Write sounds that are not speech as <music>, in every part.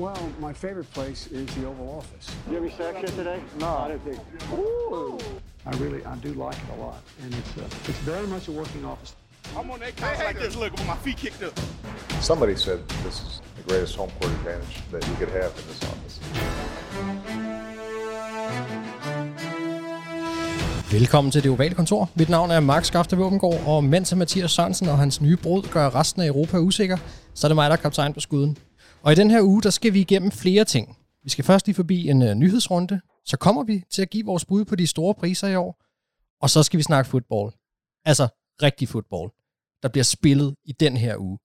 Well, my favorite place is the Oval Office. You have your sack shit today? No. I didn't think. Ooh. I really, I do like it a lot, and it's uh, it's very much a working office. I'm on that couch like this, look, with my feet kicked up. Somebody said this is the greatest home court advantage that you could have in this office. Velkommen til det ovale kontor. Mit navn er Mark Skafte Våbengård, og mens Mathias Sørensen og hans nye brud gør resten af Europa usikker, så er det mig, der er kaptajn på skuden. Og i den her uge, der skal vi igennem flere ting. Vi skal først lige forbi en uh, nyhedsrunde, så kommer vi til at give vores bud på de store priser i år, og så skal vi snakke fodbold. Altså rigtig fodbold, der bliver spillet i den her uge,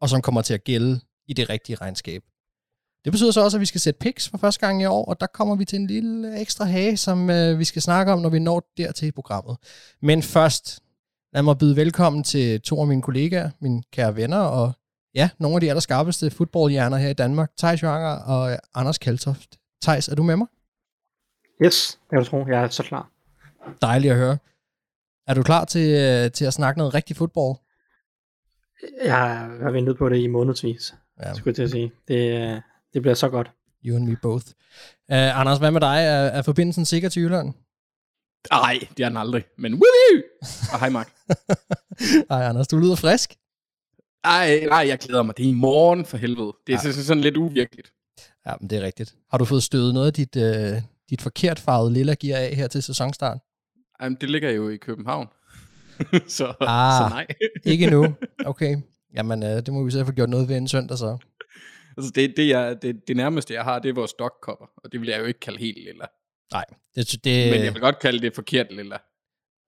og som kommer til at gælde i det rigtige regnskab. Det betyder så også, at vi skal sætte picks for første gang i år, og der kommer vi til en lille ekstra hage, som øh, vi skal snakke om, når vi når dertil i programmet. Men først, lad mig byde velkommen til to af mine kollegaer, mine kære venner, og ja, nogle af de allerskarpeste fodboldhjerner her i Danmark, Thijs Joanger og Anders Kaltoft. Thijs, er du med mig? Yes, det kan du tro. Jeg er så klar. Dejligt at høre. Er du klar til, øh, til at snakke noget rigtig fodbold? Jeg har ventet på det i månedsvis, Ja. skulle jeg til at sige. Det, øh, det bliver så godt. You and me both. Uh, Anders, hvad med dig? Er, er forbindelsen sikker til Jylland? Nej, det er den aldrig. Men woohoo! Og hej Mark. <laughs> Ej, Anders, du lyder frisk. Ej, nej, jeg glæder mig. Det er i morgen for helvede. Det er Ja. sådan, sådan lidt uvirkeligt. Ja, men det er rigtigt. Har du fået stødet noget af dit, øh, dit forkert farvede lilla gear af her til sæsonstart? Jamen, det ligger jo i København. <laughs> så, Ah. så nej. <laughs> Ikke nu. Okay. Jamen, øh, det må vi så få gjort noget ved en søndag så. altså, det, det, jeg, det, det nærmeste, jeg har, det er vores dogkopper. Og det vil jeg jo ikke kalde helt lilla. Nej, det, det, Men jeg vil godt kalde det forkert lilla.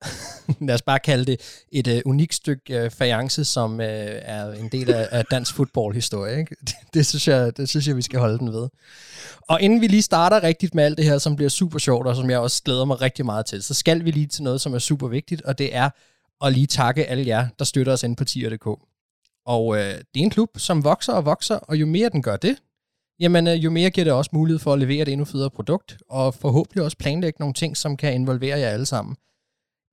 <laughs> lad os bare kalde det et øh, unikt stykke øh, fajance, som øh, er en del af, af dansk fodboldhistorie. Ikke? <laughs> Det, det, synes jeg, det synes jeg, vi skal holde den ved. Og inden vi lige starter rigtigt med alt det her, som bliver super sjovt, og som jeg også glæder mig rigtig meget til, så skal vi lige til noget, som er super vigtigt, og det er at lige takke alle jer, der støtter os inde på tier.dk. Og øh, det er en klub, som vokser og vokser, og jo mere den gør det, jamen øh, jo mere giver det også mulighed for at levere et endnu federe produkt, og forhåbentlig også planlægge nogle ting, som kan involvere jer alle sammen.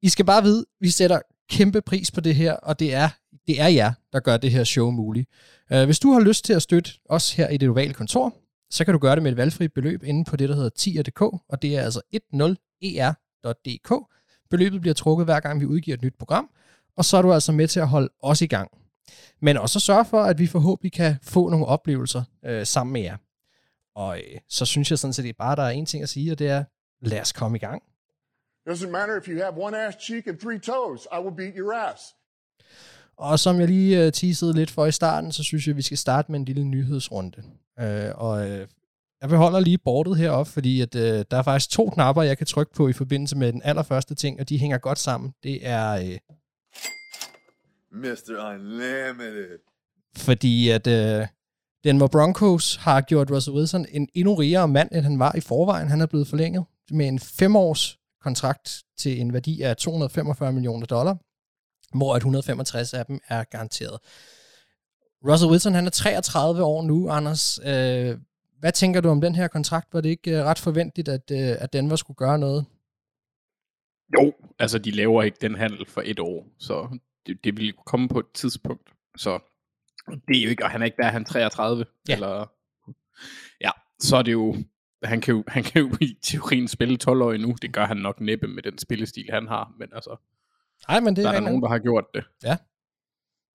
I skal bare vide, vi sætter kæmpe pris på det her, og det er, det er jer, der gør det her show muligt. Uh, hvis du har lyst til at støtte os her i det ovale kontor, så kan du gøre det med et valgfrit beløb inde på det, der hedder tier.dk, og det er altså 10er.dk. Beløbet bliver trukket hver gang, vi udgiver et nyt program, og så er du altså med til at holde os i gang. Men også sørge for, at vi forhåbentlig kan få nogle oplevelser øh, sammen med jer. Og øh, så synes jeg sådan set bare, der er en ting at sige, og det er, lad os komme i gang. Doesn't matter if you have one ass cheek and three toes. I will beat your ass. Og som jeg lige uh, teasede lidt for i starten, så synes jeg, vi skal starte med en lille nyhedsrunde. Uh, og uh, jeg beholder lige bordet heroppe, fordi at, uh, der er faktisk to knapper, jeg kan trykke på i forbindelse med den allerførste ting, og de hænger godt sammen. Det er, uh, Mr. Unlimited. fordi at uh, Denver Broncos har gjort Russell Wilson en endnu rigere mand, end han var i forvejen. Han er blevet forlænget med en femårs kontrakt til en værdi af 245 millioner dollar, hvor at 165 af dem er garanteret. Russell Wilson, han er 33 år nu, Anders. Øh, hvad tænker du om den her kontrakt? Var det ikke øh, ret forventeligt, at, øh, at Denver skulle gøre noget? Jo, altså de laver ikke den handel for et år, så det, det vil komme på et tidspunkt. Så det er jo ikke, og han er ikke der, han er 33, Ja. eller ja, så er det jo, han kan jo, han kan jo i teorien spille 12 år nu, det gør han nok næppe med den spillestil, han har, men altså, Nej, men det der er er der nogen, der har gjort det.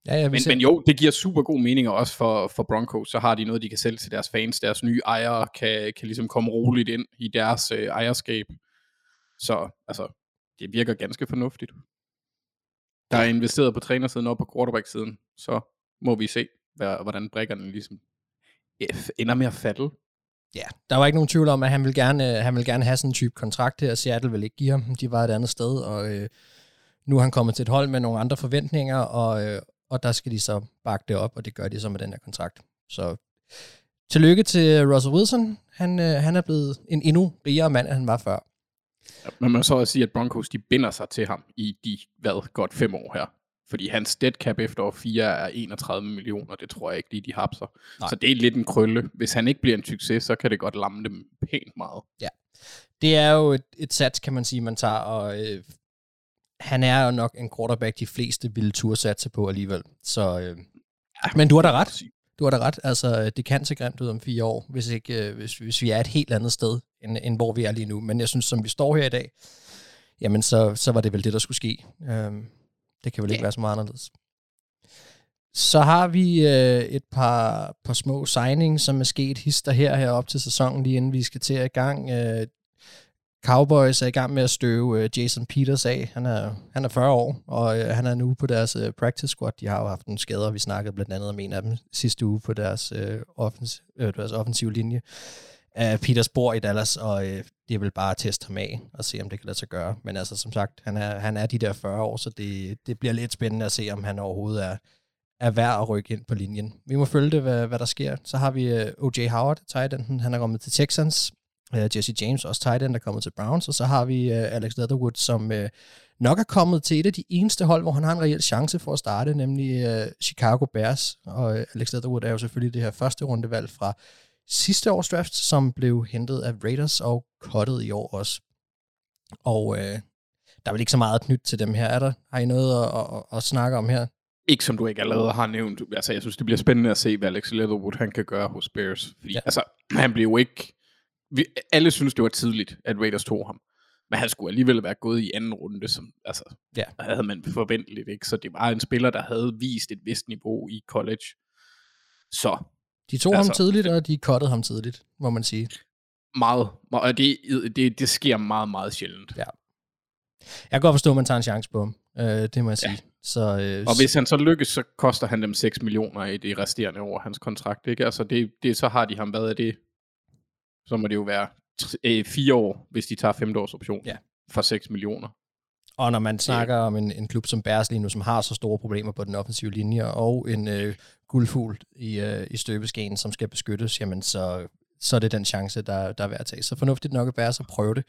Ja, ja, vi Men, ser- men jo, det giver super god mening, og også for, for Broncos, så har de noget, de kan sælge til deres fans. Deres nye ejere kan, kan ligesom komme roligt ind i deres øh, ejerskab. Så altså, det virker ganske fornuftigt. Der er investeret på trænersiden og på quarterback-siden, så må vi se, hvad, hvordan brækkerne ligesom eh, ender med at falde. Ja, der var ikke nogen tvivl om, at han vil gerne, øh, han vil gerne have sådan en type kontrakt her. Seattle vil ikke give ham. De var et andet sted, og øh, nu er han kommet til et hold med nogle andre forventninger, og, øh, og der skal de så bakke det op, og det gør de så med den her kontrakt. Så tillykke til Russell Wilson. Han, øh, han er blevet en endnu rigere mand, end han var før. Men man må så også sige, at Broncos de binder sig til ham i de, hvad, godt fem år her. Fordi hans dead cap efter år 4 er 31 millioner, det tror jeg ikke lige, de hapser. Nej. Så det er lidt en krølle. Hvis han ikke bliver en succes, så kan det godt lamme dem pænt meget. Det er jo et, et sats, kan man sige, man tager, og øh, han er jo nok en quarterback, de fleste ville turde satse på alligevel. Så, øh, men du har da ret. Du har da ret. Altså, det kan se grimt ud om fire år, hvis, ikke, øh, hvis, hvis vi er et helt andet sted, end, end hvor vi er lige nu. Men jeg synes, som vi står her i dag, jamen så, så var det vel det, der skulle ske. Øhm, det kan vel ikke være så meget anderledes. Så har vi øh, et par, par små signings, som er sket hister her, her op til sæsonen, lige inden vi skal til i gang. Øh, Cowboys er i gang med at støve øh, Jason Peters af. Han er, han er 40 år, og øh, han er nu på deres øh, practice squad. De har jo haft nogle skader, vi snakkede blandt andet om en af dem sidste uge på deres, øh, offens, øh, deres offensive linje af Peters bor i Dallas, og øh, det vil bare teste ham af og se, om det kan lade sig gøre. Men altså, som sagt, han er, han er de der 40 år, så det, det bliver lidt spændende at se, om han overhovedet er, er værd at rykke ind på linjen. Vi må følge det, hvad, hvad der sker. Så har vi øh, O.J. Howard, tight enden. Han er kommet til Texans. Øh, Jesse James, også tight end, er kommet til Browns. Og så har vi øh, Alex Leatherwood, som øh, nok er kommet til et af de eneste hold, hvor han har en reel chance for at starte, nemlig øh, Chicago Bears. Og øh, Alex Leatherwood er jo selvfølgelig det her første rundevalg fra sidste års draft, som blev hentet af Raiders og cuttet i år også. Og øh, der er vel ikke så meget nyt til dem her, er der? Har I noget at, at, at, at snakke om her? Ikke som du ikke allerede har nævnt. Altså, jeg synes, det bliver spændende at se, hvad Alex Leatherwood han kan gøre hos Bears. Fordi, ja. altså, han blev jo ikke... Vi, alle synes, det var tidligt, at Raiders tog ham. Men han skulle alligevel være gået i anden runde, som altså, ja. havde man forventeligt. Ikke? Så det var en spiller, der havde vist et vist niveau i college. Så de tog altså, ham tidligt, og de cuttede ham tidligt, må man sige. Meget. Og det, det, det sker meget, meget sjældent. Ja. Jeg kan godt forstå, at man tager en chance på ham. Øh, det må jeg sige. Ja. Så, øh, og hvis han så lykkes, så koster han dem 6 millioner i det resterende år hans kontrakt. Ikke? Altså det, det, så har de ham, hvad er det? Så må det jo være øh, fire år, hvis de tager femte års option ja. for 6 millioner. Og når man snakker om en, en klub som Bears lige nu, som har så store problemer på den offensive linje, og en øh, guldfugl i, øh, i støbeskeen, som skal beskyttes, jamen så, så er det den chance, der, der er værd at tage. Så fornuftigt nok at Bears at prøve det.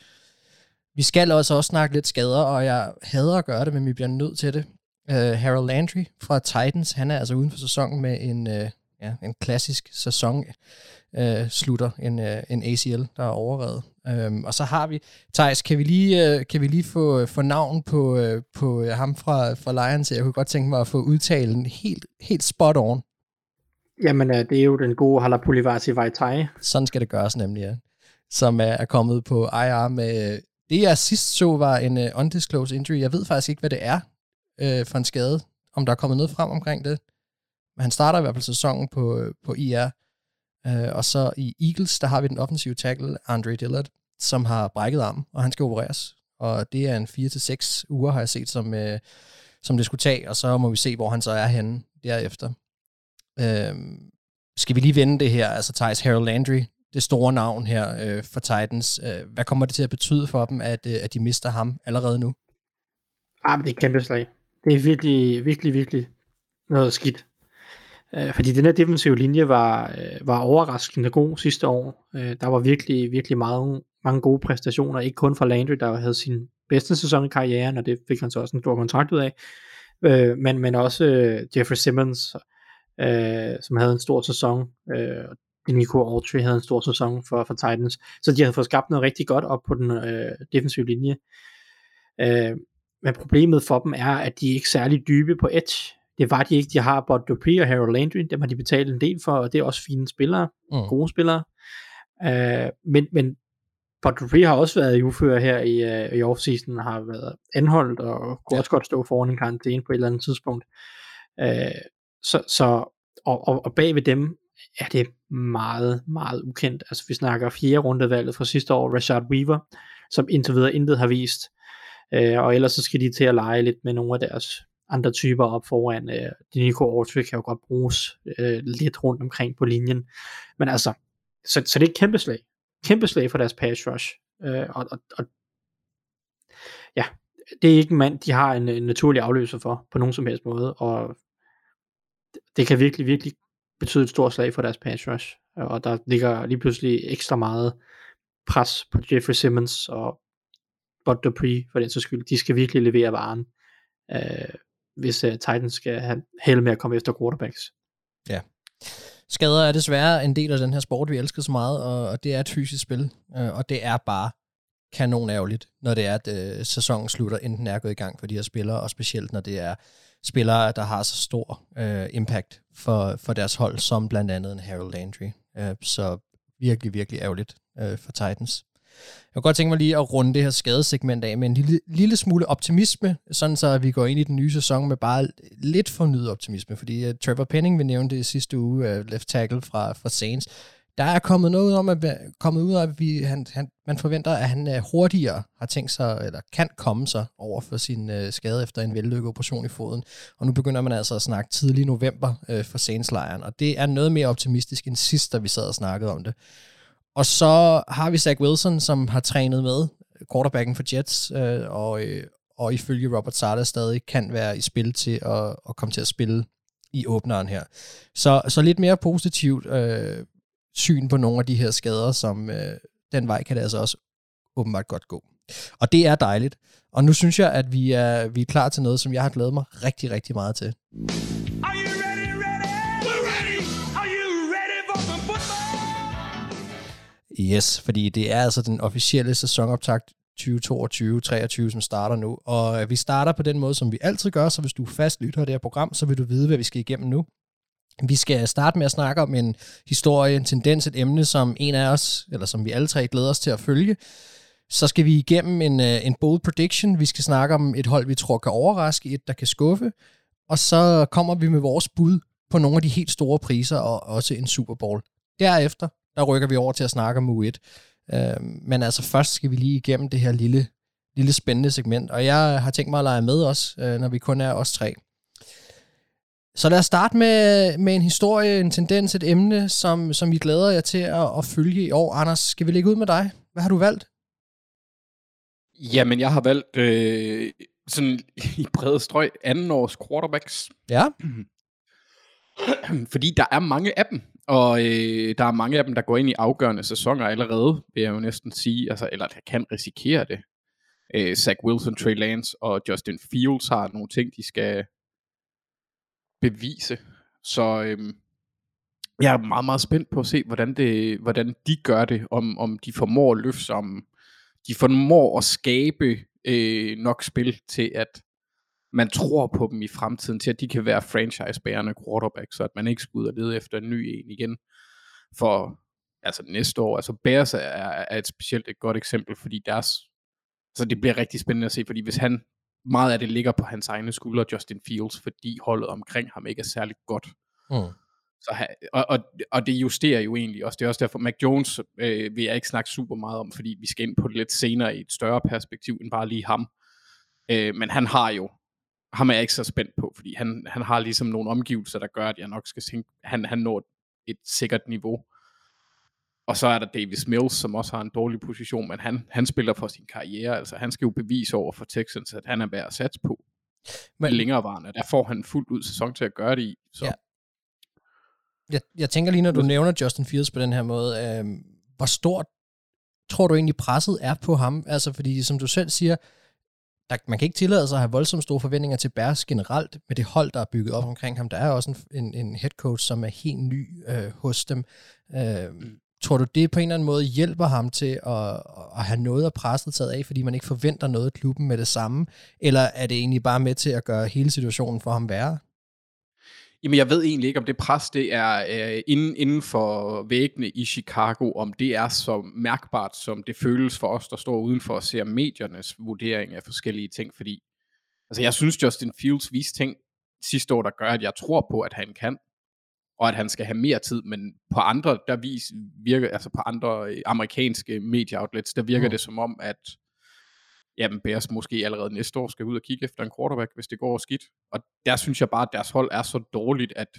Vi skal også, også snakke lidt skader, og jeg hader at gøre det, men vi bliver nødt til det. Uh, Harold Landry fra Titans, han er altså uden for sæsonen med en, uh, ja, en klassisk sæson uh, slutter, en, uh, en ACL, der er overrevet. Um, og så har vi, Thijs, kan vi lige, uh, kan vi lige få, få navn på, uh, på ham fra, fra Lions? Jeg kunne godt tænke mig at få udtalen helt, helt spot on. Jamen, det er jo den gode Halapulivasi Vaitai. Sådan skal det gøres nemlig, ja. Som er, er kommet på IR med... Det jeg sidst så var en uh, undisclosed injury. Jeg ved faktisk ikke, hvad det er uh, for en skade. Om der er kommet noget frem omkring det. Men han starter i hvert fald sæsonen på, på IR. Øh, og så i Eagles, der har vi den offensive tackle, Andre Dillard, som har brækket arm, og han skal opereres. Og det er en 4-6 uger, har jeg set, som, øh, som det skulle tage, og så må vi se, hvor han så er henne derefter. Øh, skal vi lige vende det her, altså Thijs Harold Landry, det store navn her øh, for Titans. Øh, hvad kommer det til at betyde for dem, at, øh, at de mister ham allerede nu? Ah, men det er et kæmpe slag. Det er virkelig, virkelig, virkelig noget skidt. Øh, fordi den her defensive linje var, øh, var overraskende god sidste år. Øh, der var virkelig, virkelig meget, mange gode præstationer, ikke kun fra Landry, der havde sin bedste sæson i karrieren, og det fik han så også en stor kontrakt ud af, øh, men, men også øh, Jeffrey Simmons, øh, som havde en stor sæson. Øh, Nico Autry havde en stor sæson for, for Titans. Så de havde fået skabt noget rigtig godt op på den øh, defensive linje. Øh, men problemet for dem er, at de er ikke særlig dybe på edge. Det var de ikke. De har Bud Dupree og Harold Landry. Dem har de betalt en del for, og det er også fine spillere. Mm. Gode spillere. Øh, men, men Bud Dupree har også været i uføre her i, uh, i offseason, har været anholdt og kunne ja. også godt stå foran en karantæne på et eller andet tidspunkt. Øh, så, så og, og, og bag ved dem er det meget, meget ukendt. Altså vi snakker fjerde rundevalget fra sidste år, Rashad Weaver, som indtil videre intet har vist. Øh, og ellers så skal de til at lege lidt med nogle af deres andre typer op foran. Øh, Nico Autry kan jo godt bruges øh, lidt rundt omkring på linjen. Men altså, så, så det er et kæmpe slag. Kæmpe slag for deres pass rush. Øh, og, og, og ja, det er ikke en mand, de har en, en naturlig afløser for, på nogen som helst måde. Og det kan virkelig, virkelig betyde et stort slag for deres pass rush. Og der ligger lige pludselig ekstra meget pres på Jeffrey Simmons og Bud Dupree, for den så skyld. De skal virkelig levere varen, øh, hvis uh, Titans skal have held med at komme efter quarterbacks. Ja. Skader er desværre en del af den her sport, vi elsker så meget, og, og det er et fysisk spil, øh, og det er bare kanon ærgerligt, når det er, at øh, sæsonen slutter, inden den er gået i gang for de her spillere, og specielt når det er spillere, der har så stor øh, impact for, for deres hold, som blandt andet en Harold Landry. Øh, så virkelig, virkelig ærgerligt øh, for Titans. Jeg kunne godt tænke mig lige at runde det her skadesegment af med en lille, lille smule optimisme, sådan så vi går ind i den nye sæson med bare lidt fornyet optimisme, fordi uh, Trevor Penning, vi nævnte det sidste uge, uh, left tackle fra, fra Saints, der er kommet noget om, at kommet ud af, at vi, han, han, man forventer, at han uh, hurtigere har tænkt sig, eller kan komme sig over for sin uh, skade efter en vellykket operation i foden. Og nu begynder man altså at snakke tidlig november uh, for Saints-lejren, og det er noget mere optimistisk end sidst, da vi sad og snakkede om det. Og så har vi Zach Wilson, som har trænet med, quarterbacken for Jets, øh, og, øh, og ifølge Robert Sala stadig kan være i spil til at, at komme til at spille i åbneren her. Så, så lidt mere positivt øh, syn på nogle af de her skader, som øh, den vej kan det altså også åbenbart godt gå. Og det er dejligt. Og nu synes jeg, at vi er, vi er klar til noget, som jeg har glædet mig rigtig, rigtig meget til. Yes, fordi det er altså den officielle sæsonoptakt 2022-23, som starter nu. Og øh, vi starter på den måde, som vi altid gør, så hvis du er fast lytter af det her program, så vil du vide, hvad vi skal igennem nu. Vi skal starte med at snakke om en historie, en tendens, et emne, som en af os, eller som vi alle tre glæder os til at følge. Så skal vi igennem en, øh, en bold prediction. Vi skal snakke om et hold, vi tror kan overraske, et, der kan skuffe. Og så kommer vi med vores bud på nogle af de helt store priser, og også en Super Bowl. Derefter, der rykker vi over til at snakke om U1. Øh, men altså først skal vi lige igennem det her lille, lille spændende segment, og jeg har tænkt mig at lege med os, øh, når vi kun er os tre. Så lad os starte med, med en historie, en tendens, et emne, som, som vi glæder jer til at, at følge i år. Anders, skal vi lægge ud med dig? Hvad har du valgt? Jamen, jeg har valgt øh, sådan i brede strøg anden års quarterbacks. Ja. <clears throat> Fordi der er mange af dem, og øh, der er mange af dem, der går ind i afgørende sæsoner allerede, vil jeg jo næsten sige, altså, eller der kan risikere det. Øh, Zach Wilson, Trey Lance og Justin Fields har nogle ting, de skal bevise. Så øh, jeg er meget, meget spændt på at se, hvordan, det, hvordan de gør det, om, om de formår at løfte sig, om de formår at skabe øh, nok spil til, at man tror på dem i fremtiden, til at de kan være franchise-bærende quarterback, så at man ikke skal ud og lede efter en ny en igen for altså næste år. Altså Bears er, er et specielt et godt eksempel, fordi deres, altså det bliver rigtig spændende at se, fordi hvis han, meget af det ligger på hans egne skuldre, Justin Fields, fordi holdet omkring ham ikke er særlig godt. Mm. Så, og, og, og det justerer jo egentlig også. Det er også derfor, Mac Jones øh, vil jeg ikke snakke super meget om, fordi vi skal ind på det lidt senere i et større perspektiv, end bare lige ham. Øh, men han har jo ham er jeg ikke så spændt på, fordi han, han har ligesom nogle omgivelser, der gør, at jeg nok skal tænke, han, han når et, sikkert niveau. Og så er der Davis Mills, som også har en dårlig position, men han, han spiller for sin karriere, altså han skal jo bevise over for Texans, at han er værd at satse på. Men længerevarende, der får han fuldt ud sæson til at gøre det i. Så. Ja. Jeg, jeg tænker lige, når du nævner Justin Fields på den her måde, øh, hvor stort tror du egentlig presset er på ham? Altså fordi, som du selv siger, der, man kan ikke tillade sig at have voldsomt store forventninger til Bears generelt med det hold, der er bygget op omkring ham. Der er også en, en, en head coach, som er helt ny øh, hos dem. Øh, tror du, det på en eller anden måde hjælper ham til at, at have noget af presset taget af, fordi man ikke forventer noget af klubben med det samme? Eller er det egentlig bare med til at gøre hele situationen for ham værre? Jamen, jeg ved egentlig ikke, om det pres, det er øh, inden, inden for væggene i Chicago, om det er så mærkbart, som det føles for os, der står udenfor og ser mediernes vurdering af forskellige ting, fordi altså, jeg synes, Justin Fields viste ting sidste år, der gør, at jeg tror på, at han kan, og at han skal have mere tid, men på andre, der vis, virker, altså på andre øh, amerikanske medieoutlets, der virker mm. det som om, at jamen Bears måske allerede næste år skal ud og kigge efter en quarterback, hvis det går skidt. Og der synes jeg bare, at deres hold er så dårligt, at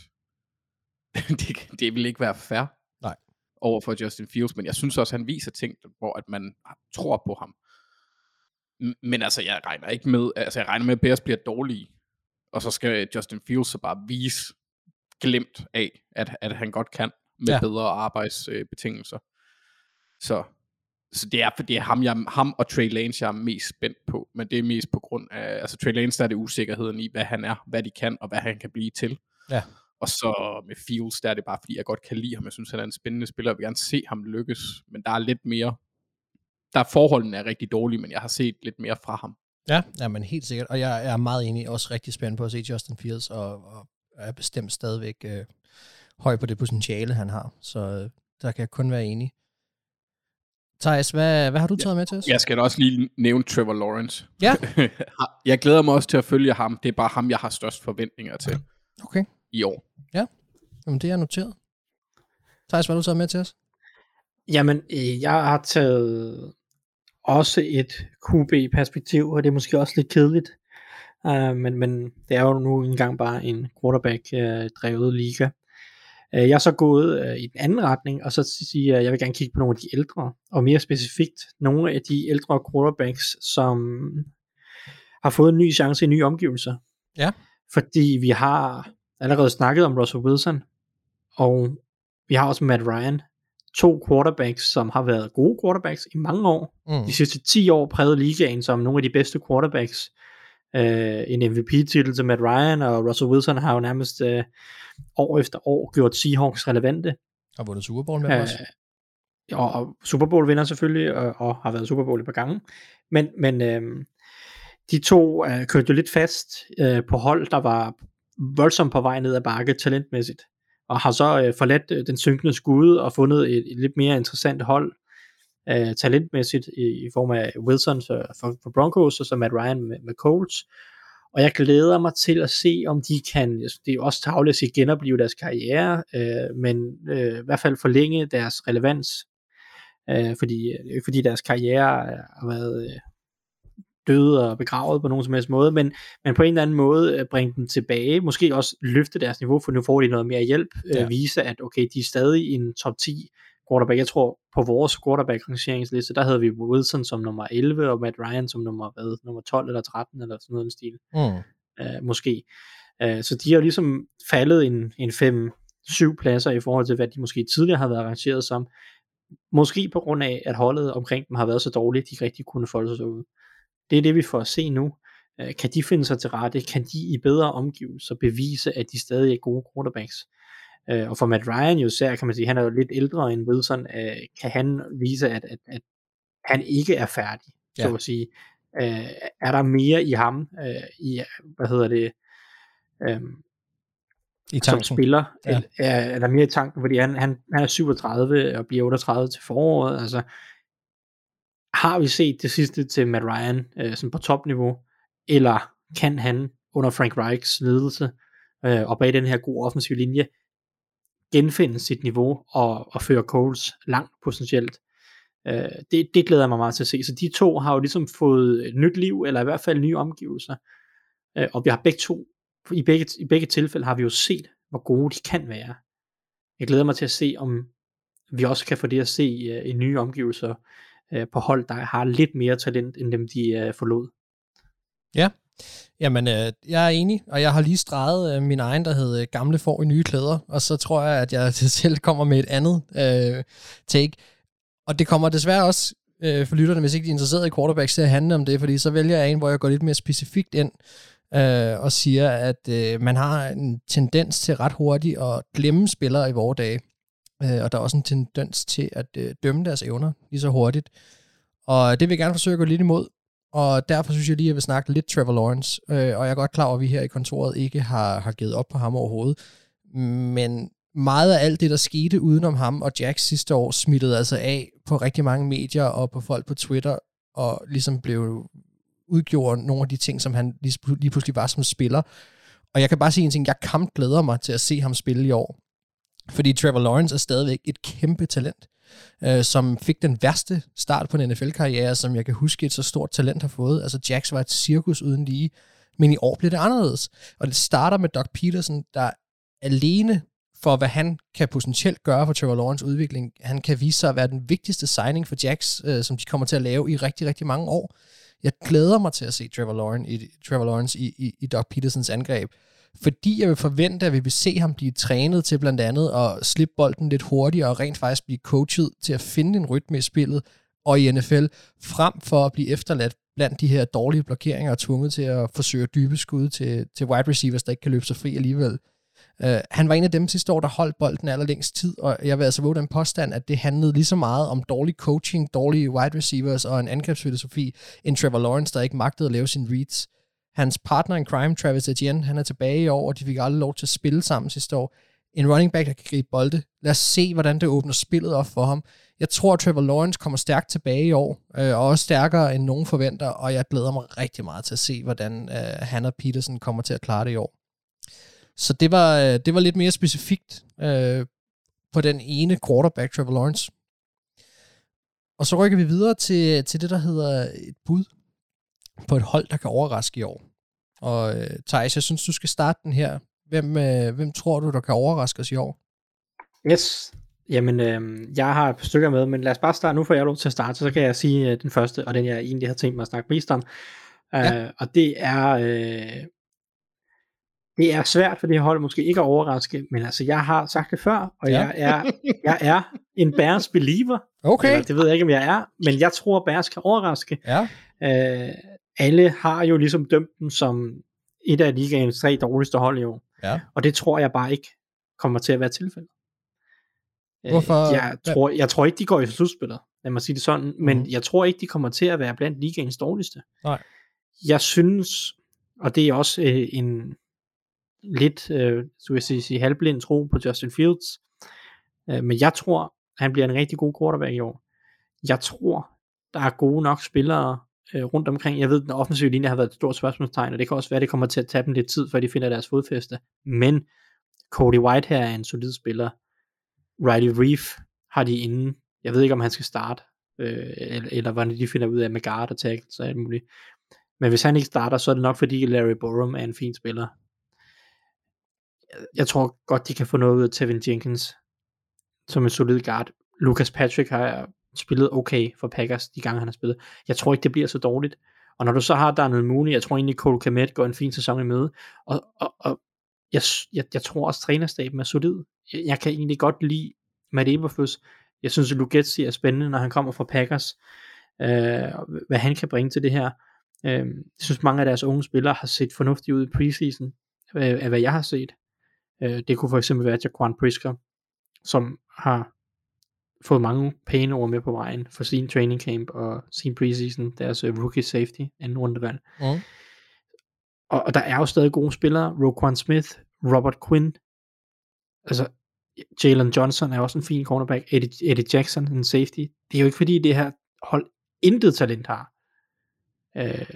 <laughs> det, det vil ikke være fair Nej. over for Justin Fields, men jeg synes også, at han viser ting, hvor at man tror på ham. Men altså, jeg regner ikke med, altså jeg regner med, at Bears bliver dårlige, og så skal Justin Fields så bare vise glemt af, at, at han godt kan med ja. bedre arbejdsbetingelser. Så så det er, for det er ham, jeg, ham og Trey Lance, jeg er mest spændt på, men det er mest på grund af, altså Trey Lance, der er det usikkerheden i, hvad han er, hvad de kan, og hvad han kan blive til. Ja. Og så med Fields, der er det bare, fordi jeg godt kan lide ham. Jeg synes, han er en spændende spiller. Jeg vil gerne se ham lykkes, men der er lidt mere, der er forholdene er rigtig dårlige, men jeg har set lidt mere fra ham. Ja, ja, men helt sikkert. Og jeg er meget enig, også rigtig spændt på at se Justin Fields, og, og er bestemt stadigvæk øh, høj på det potentiale, han har. Så øh, der kan jeg kun være enig. Thijs, hvad, hvad har du taget med til os? Jeg skal da også lige nævne Trevor Lawrence. Ja. <laughs> jeg glæder mig også til at følge ham. Det er bare ham, jeg har størst forventninger til Okay, i år. Jamen, det er noteret. Thijs, hvad har du taget med til os? Jamen, øh, jeg har taget også et QB-perspektiv, og det er måske også lidt kedeligt. Uh, men, men det er jo nu engang bare en quarterback-drevet uh, liga. Uh, jeg er så gået uh, i den anden retning, og så siger jeg, at jeg vil gerne kigge på nogle af de ældre, og mere specifikt nogle af de ældre quarterbacks, som har fået en ny chance i nye omgivelser. Ja. Fordi vi har allerede snakket om Russell Wilson, og vi har også Matt Ryan, to quarterbacks, som har været gode quarterbacks i mange år. Mm. De sidste 10 år prægede ligaen som nogle af de bedste quarterbacks. Uh, en MVP-titel til Matt Ryan, og Russell Wilson har jo nærmest uh, år efter år gjort Seahawks relevante. Har vundet Super Bowl med også. Og, og Super Bowl vinder selvfølgelig, og, og har været Super Bowl et par gange. Men, men uh, de to uh, kørte jo lidt fast uh, på hold, der var voldsomt på vej ned ad bakke talentmæssigt og har så øh, forladt øh, den synkende skud og fundet et, et lidt mere interessant hold øh, talentmæssigt i, i form af Wilson for, for, for Broncos og så Matt Ryan med, med Colts. Og jeg glæder mig til at se, om de kan, det er også tavligt at sige, genopleve deres karriere, øh, men øh, i hvert fald forlænge deres relevans, øh, fordi, øh, fordi deres karriere har været øh, døde og begravet på nogen som helst måde, men, men på en eller anden måde øh, bringe dem tilbage, måske også løfte deres niveau, for nu får de noget mere hjælp, øh, ja. vise at okay, de er stadig i en top 10 quarterback. Jeg tror på vores quarterback rangeringsliste, der havde vi Wilson som nummer 11 og Matt Ryan som nummer, hvad, nummer 12 eller 13 eller sådan noget en stil. Mm. Øh, måske. Øh, så de har ligesom faldet en, en 5-7 pladser i forhold til, hvad de måske tidligere har været rangeret som. Måske på grund af, at holdet omkring dem har været så dårligt, de ikke rigtig kunne folde sig ud. Det er det, vi får at se nu. Øh, kan de finde sig til rette? Kan de i bedre omgivelser bevise, at de stadig er gode quarterbacks? Øh, og for Matt Ryan jo især, kan man sige, han er jo lidt ældre end Wilson, øh, kan han vise, at, at, at han ikke er færdig, ja. så at sige. Er der mere i ham, i, hvad hedder det, I som spiller, ja. er, er der mere i tanken, fordi han, han, han er 37 og bliver 38 til foråret, altså har vi set det sidste til Matt Ryan øh, sådan på topniveau, eller kan han under Frank Reichs ledelse øh, og bag den her gode offensive linje genfinde sit niveau og, og føre Coles langt potentielt. Øh, det, det glæder jeg mig meget til at se. Så de to har jo ligesom fået et nyt liv, eller i hvert fald nye omgivelser. Øh, og vi har begge to, i begge, i begge tilfælde har vi jo set, hvor gode de kan være. Jeg glæder mig til at se, om vi også kan få det at se uh, i nye omgivelser øh, på hold, der har lidt mere talent, end dem de øh, forlod. Ja, jamen øh, jeg er enig, og jeg har lige streget øh, min egen, der hedder øh, Gamle får i nye klæder, og så tror jeg, at jeg <laughs> selv kommer med et andet øh, take. Og det kommer desværre også øh, for lytterne, hvis ikke de er interesseret i quarterbacks, til at handle om det, fordi så vælger jeg en, hvor jeg går lidt mere specifikt ind, øh, og siger, at øh, man har en tendens til ret hurtigt at glemme spillere i vores dage. Øh, og der er også en tendens til at øh, dømme deres evner lige så hurtigt. Og det vil jeg gerne forsøge at gå lidt imod. Og derfor synes jeg lige, at jeg vil snakke lidt Trevor Lawrence. Øh, og jeg er godt klar over, at vi her i kontoret ikke har, har givet op på ham overhovedet. Men meget af alt det, der skete udenom ham og Jack sidste år, smittede altså af på rigtig mange medier og på folk på Twitter, og ligesom blev udgjort nogle af de ting, som han lige, pludselig var som spiller. Og jeg kan bare sige en ting, jeg kamp glæder mig til at se ham spille i år. Fordi Trevor Lawrence er stadigvæk et kæmpe talent, øh, som fik den værste start på en NFL-karriere, som jeg kan huske et så stort talent har fået. Altså Jax var et cirkus uden lige, men i år bliver det anderledes. Og det starter med Doc Peterson, der alene for, hvad han kan potentielt gøre for Trevor Lawrence udvikling. Han kan vise sig at være den vigtigste signing for Jax, øh, som de kommer til at lave i rigtig, rigtig mange år. Jeg glæder mig til at se Trevor Lawrence i, Trevor Lawrence i, i, i Doc Petersons angreb fordi jeg vil forvente, at vi vil se ham blive trænet til blandt andet at slippe bolden lidt hurtigere og rent faktisk blive coachet til at finde en rytme i spillet og i NFL, frem for at blive efterladt blandt de her dårlige blokeringer og tvunget til at forsøge dybe skud til, til wide receivers, der ikke kan løbe sig fri alligevel. Uh, han var en af dem sidste år, der holdt bolden allerlængst tid, og jeg vil altså våge den påstand, at det handlede lige så meget om dårlig coaching, dårlige wide receivers og en angrebsfilosofi, end Trevor Lawrence, der ikke magtede at lave sine reads. Hans partner in crime, Travis Etienne, han er tilbage i år, og de fik aldrig lov til at spille sammen sidste år. En running back, der kan gribe bolde. Lad os se, hvordan det åbner spillet op for ham. Jeg tror, at Trevor Lawrence kommer stærkt tilbage i år, øh, og også stærkere end nogen forventer, og jeg glæder mig rigtig meget til at se, hvordan øh, han og Peterson kommer til at klare det i år. Så det var, øh, det var lidt mere specifikt øh, på den ene quarterback, Trevor Lawrence. Og så rykker vi videre til, til det, der hedder et bud på et hold, der kan overraske i år. Og øh, Thijs, jeg synes, du skal starte den her. Hvem, øh, hvem tror du, der kan overraske os i år? Yes. Jamen, øh, jeg har et par stykker med, men lad os bare starte. Nu får jeg lov til at starte, så kan jeg sige øh, den første, og den jeg egentlig har tænkt mig at snakke mest om. Ja. Øh, og det er... Øh, det er svært for det hold måske ikke at overraske, men altså jeg har sagt det før, og ja. jeg, er, jeg er en Bears believer. Okay. Eller, det ved jeg ikke, om jeg er, men jeg tror, at Bears kan overraske. Ja. Øh, alle har jo ligesom dømt dem som et af ligaens tre dårligste hold i år. Ja. Og det tror jeg bare ikke kommer til at være tilfældet. Øh, Hvorfor? Jeg tror, jeg tror ikke, de går i slutspillet, lad mig sige det sådan, men Mhm. jeg tror ikke, de kommer til at være blandt ligaens dårligste. Nej. Jeg synes, og det er også øh, en lidt, øh, så vil jeg sige, sige halvblind tro på Justin Fields, øh, men jeg tror, han bliver en rigtig god quarterback i år. Jeg tror, der er gode nok spillere øh, rundt omkring. Jeg ved, den offensive linje har været et stort spørgsmålstegn, og det kan også være, det kommer til at tage dem lidt tid, før de finder deres fodfæste. Men Cody White her er en solid spiller. Riley Reef har de inden. Jeg ved ikke, om han skal starte, øh, eller, eller hvordan de finder ud af med guard og tackles og alt muligt. Men hvis han ikke starter, så er det nok fordi Larry Borum er en fin spiller. Jeg- Jeg tror godt, de kan få noget ud af Tevin Jenkins som en solid guard. Lucas Patrick har spillet okay for Packers, de gange han har spillet. Jeg tror ikke, det bliver så dårligt. Og når du så har Daniel Mooney, jeg tror egentlig, Cole Komet går en fin sæson i møde. Og, og, og jeg, jeg, jeg tror også, trænerstaben er solid. Jeg, jeg kan egentlig godt lide Matt Eberflus. Jeg synes, at Lugetzi er spændende, når han kommer fra Packers. Øh, hvad han kan bringe til det her. Øh, jeg synes, mange af deres unge spillere har set fornuftigt ud i preseason, øh, af hvad jeg har set. Øh, det kunne for eksempel være Jaquan Prisker, som har fået mange pæne ord med på vejen for sin training camp og sin preseason, deres uh, rookie safety, anden rundevalg. Mm. Og, og der er jo stadig gode spillere, Roquan Smith, Robert Quinn, altså Jalen Johnson er også en fin cornerback, Eddie, Eddie Jackson, en safety. Det er jo ikke fordi det her hold intet talent har. Øh,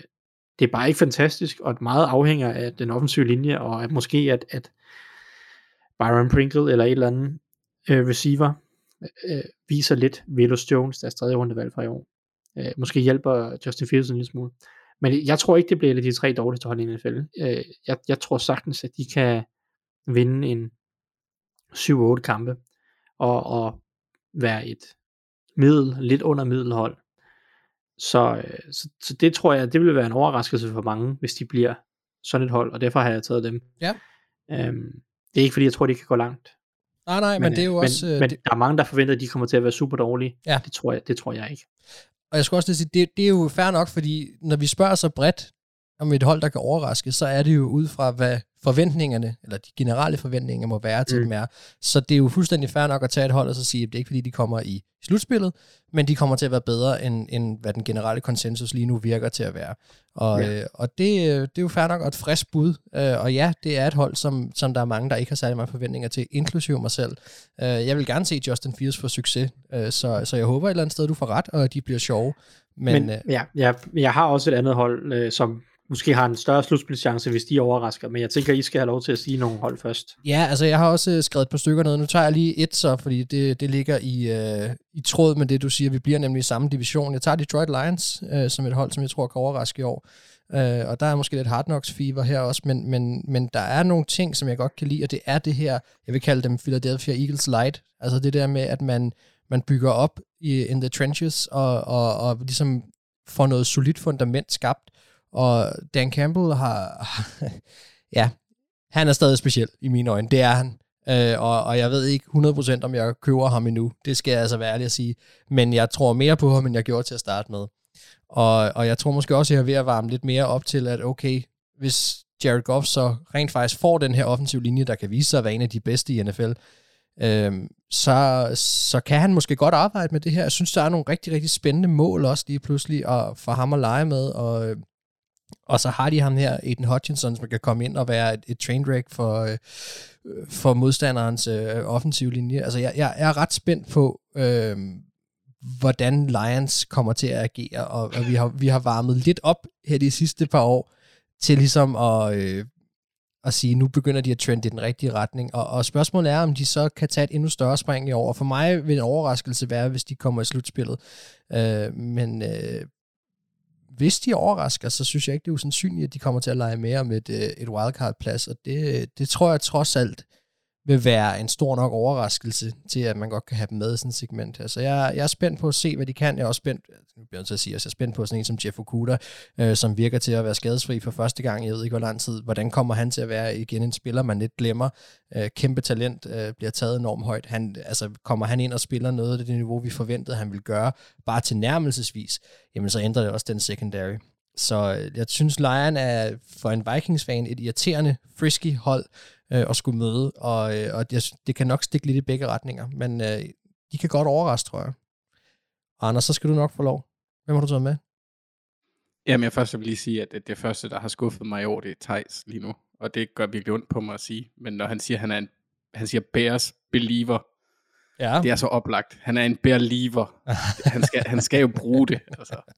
det er bare ikke fantastisk, og meget afhænger af den offensive linje, og at måske at, at Byron Pringle eller et eller andet øh, receiver øh, viser lidt Velus Jones, deres tredje rundevalg fra i år. Øh, måske hjælper Justin Fields en lille smule. Men jeg tror ikke, det bliver de tre dårligste hold i NFL. Øh, jeg, jeg tror sagtens, at de kan vinde en 7-8 kampe, og, og være et middel, lidt under middelhold. Så, øh, så, så det tror jeg, det vil være en overraskelse for mange, hvis de bliver sådan et hold, og derfor har jeg taget dem. Ja. Øhm, det er ikke fordi, jeg tror, de kan gå langt. Nej, nej, men, men det er jo men, også... Men, øh, men det, der er mange, der forventer, at de kommer til at være super dårlige. Ja. Det tror jeg, det tror jeg ikke. og jeg skulle også lige sige, det, det er jo fair nok, fordi når vi spørger så bredt om et hold, der kan overraske, så er det jo ud fra, hvad forventningerne, eller de generelle forventninger må være til Mm. dem er. Så det er jo fuldstændig fair nok at tage et hold og så sige, at det er ikke fordi, de kommer i slutspillet, men de kommer til at være bedre, end, end hvad den generelle konsensus lige nu virker til at være. Og, Ja. øh, og det, øh, det er jo fair nok og et frisk bud. Øh, og ja, det er et hold, som, som der er mange, der ikke har særlig mange forventninger til, inklusive mig selv. Øh, jeg vil gerne se Justin Fields få succes, øh, så, så jeg håber et eller andet sted, du får ret, og de bliver sjove. Men, Men, men ja, jeg, jeg har også et andet hold, øh, som måske har en større slutspilschance, hvis de overrasker. Men jeg tænker, I skal have lov til at sige nogle hold først. Ja, altså jeg har også øh, skrevet et par stykker ned. Nu tager jeg lige et så, fordi det, det ligger i, øh, i tråd med det, du siger. Vi bliver nemlig i samme division. Jeg tager Detroit Lions øh, som et hold, som jeg tror kan overraske i år. Øh, og der er måske lidt Hard Knocks fever her også, men, men, men der er nogle ting, som jeg godt kan lide, og det er det her, jeg vil kalde dem Philadelphia Eagles Light. Altså det der med, at man, man bygger op i in the trenches, og, og, og ligesom får noget solidt fundament skabt. Og Dan Campbell har, <laughs> ja, han er stadig speciel i mine øjne. Det er han. Øh, og, og jeg ved ikke 100% om jeg køber ham endnu. Det skal jeg altså være ærlig at sige. Men jeg tror mere på ham, end jeg gjorde til at starte med. Og, og jeg tror måske også, at jeg er ved at varme lidt mere op til, at okay, hvis Jared Goff så rent faktisk får den her offensiv linje, der kan vise sig at være en af de bedste i NFL, øhm, så, så kan han måske godt arbejde med det her. Jeg synes, der er nogle rigtig, rigtig spændende mål også lige pludselig og for ham at lege med, og, øh, og så har de ham her, Aiden Hutchinson, som kan komme ind og være et, et train wreck for, øh, for modstanderens øh, offensiv linje. Altså, jeg, jeg er ret spændt på, øh, hvordan Lions kommer til at agere, og, og vi, har, vi har varmet lidt op her de sidste par år til ligesom at, øh, at sige, nu begynder de at trende i den rigtige retning, og, og spørgsmålet er, om de så kan tage et endnu større spring i år. For mig vil en overraskelse være, hvis de kommer i slutspillet. Øh, men øh, hvis de overrasker, så synes jeg ikke, det er usandsynligt, at de kommer til at lege mere med et, øh, et wildcard-plads, og det, øh, det tror jeg trods alt vil være en stor nok overraskelse til, at man godt kan have dem med i sådan et segment. Så jeg, jeg er spændt på at se, hvad de kan. Jeg er også spændt, altså, nu bliver jeg til at sige, at jeg er spændt på sådan en som Jeff Okuda, øh, som virker til at være skadesfri for første gang, jeg ved ikke hvor lang tid. Hvordan kommer han til at være igen en spiller, man lidt glemmer? Øh, kæmpe talent, øh, bliver taget enormt højt. Han, altså, kommer han ind og spiller noget af det niveau, vi forventede, han ville gøre, bare til nærmelsesvis, jamen så ændrer det også den secondary. Så øh, jeg synes, Lion er for en Vikings-fan et irriterende, frisky hold, øh, at skulle møde, og, øh, og det, det kan nok stikke lidt i begge retninger, men øh, de kan godt overraske, tror jeg. Og Anders, så skal du nok få lov. Hvem har du taget med? Jamen, jeg først vil lige sige, at det første, der har skuffet mig i år, det er Thijs lige nu. Og det gør virkelig ondt på mig at sige. Men når han siger, han er en, han siger Bears believer, ja. det er så oplagt. Han er en believer. han, skal, han skal jo bruge det. Altså. <laughs>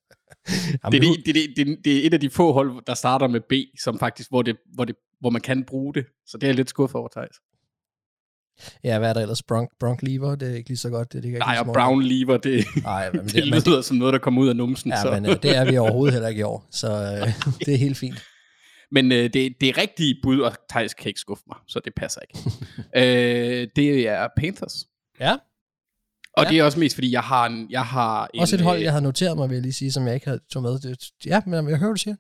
Jamen, det, er det, det, det, det, er et af de få hold, der starter med B, som faktisk, hvor det, hvor det hvor man kan bruge det. Så det er jeg lidt skuffet over, Thijs. Ja, hvad er der ellers? Bronk, Bronk Lever, det er ikke lige så godt. Det, det Nej, og Brown Lever, det, Ej, <laughs> men det, det lyder det, som noget, der kommer ud af numsen. Ja, så. men uh, det er vi <laughs> overhovedet heller ikke i år, så uh, det er helt fint. Men uh, det, det er rigtige bud, og Thijs kan ikke skuffe mig, så det passer ikke. uh, <laughs> det er Panthers. Ja. Og ja. det er også mest, fordi jeg har en... Jeg har en, også et hold, jeg har noteret mig, vil jeg lige sige, som jeg ikke havde tog med. Det, ja, men jeg hører, du siger.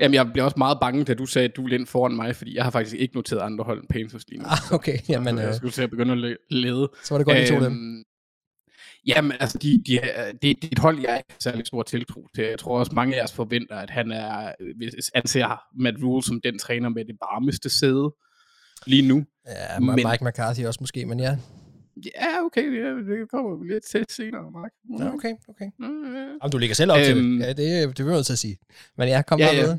Jamen, jeg bliver også meget bange, da du sagde, at du er ind foran mig, fordi jeg har faktisk ikke noteret andre hold end Panthers lige nu. Ah, okay. Jamen, jeg skulle til at begynde at lede. Så var det godt, at I tog dem. Øhm, jamen, altså, de, de, det, det er et hold, jeg ikke har særlig stor tiltro til. Jeg tror også, mange af os forventer, at han er, hvis anser Matt Rule som den træner med det varmeste sæde lige nu. Ja, men, Mike McCarthy også måske, men ja. Ja, okay, ja, det kommer lidt til senere, Mark. Mm. Ja, okay, okay. Mm, ja. Jamen, du ligger selv op øhm, til det. Øhm, ja, det, det vil jeg til at sige. Men ja, kom ja, ja. med.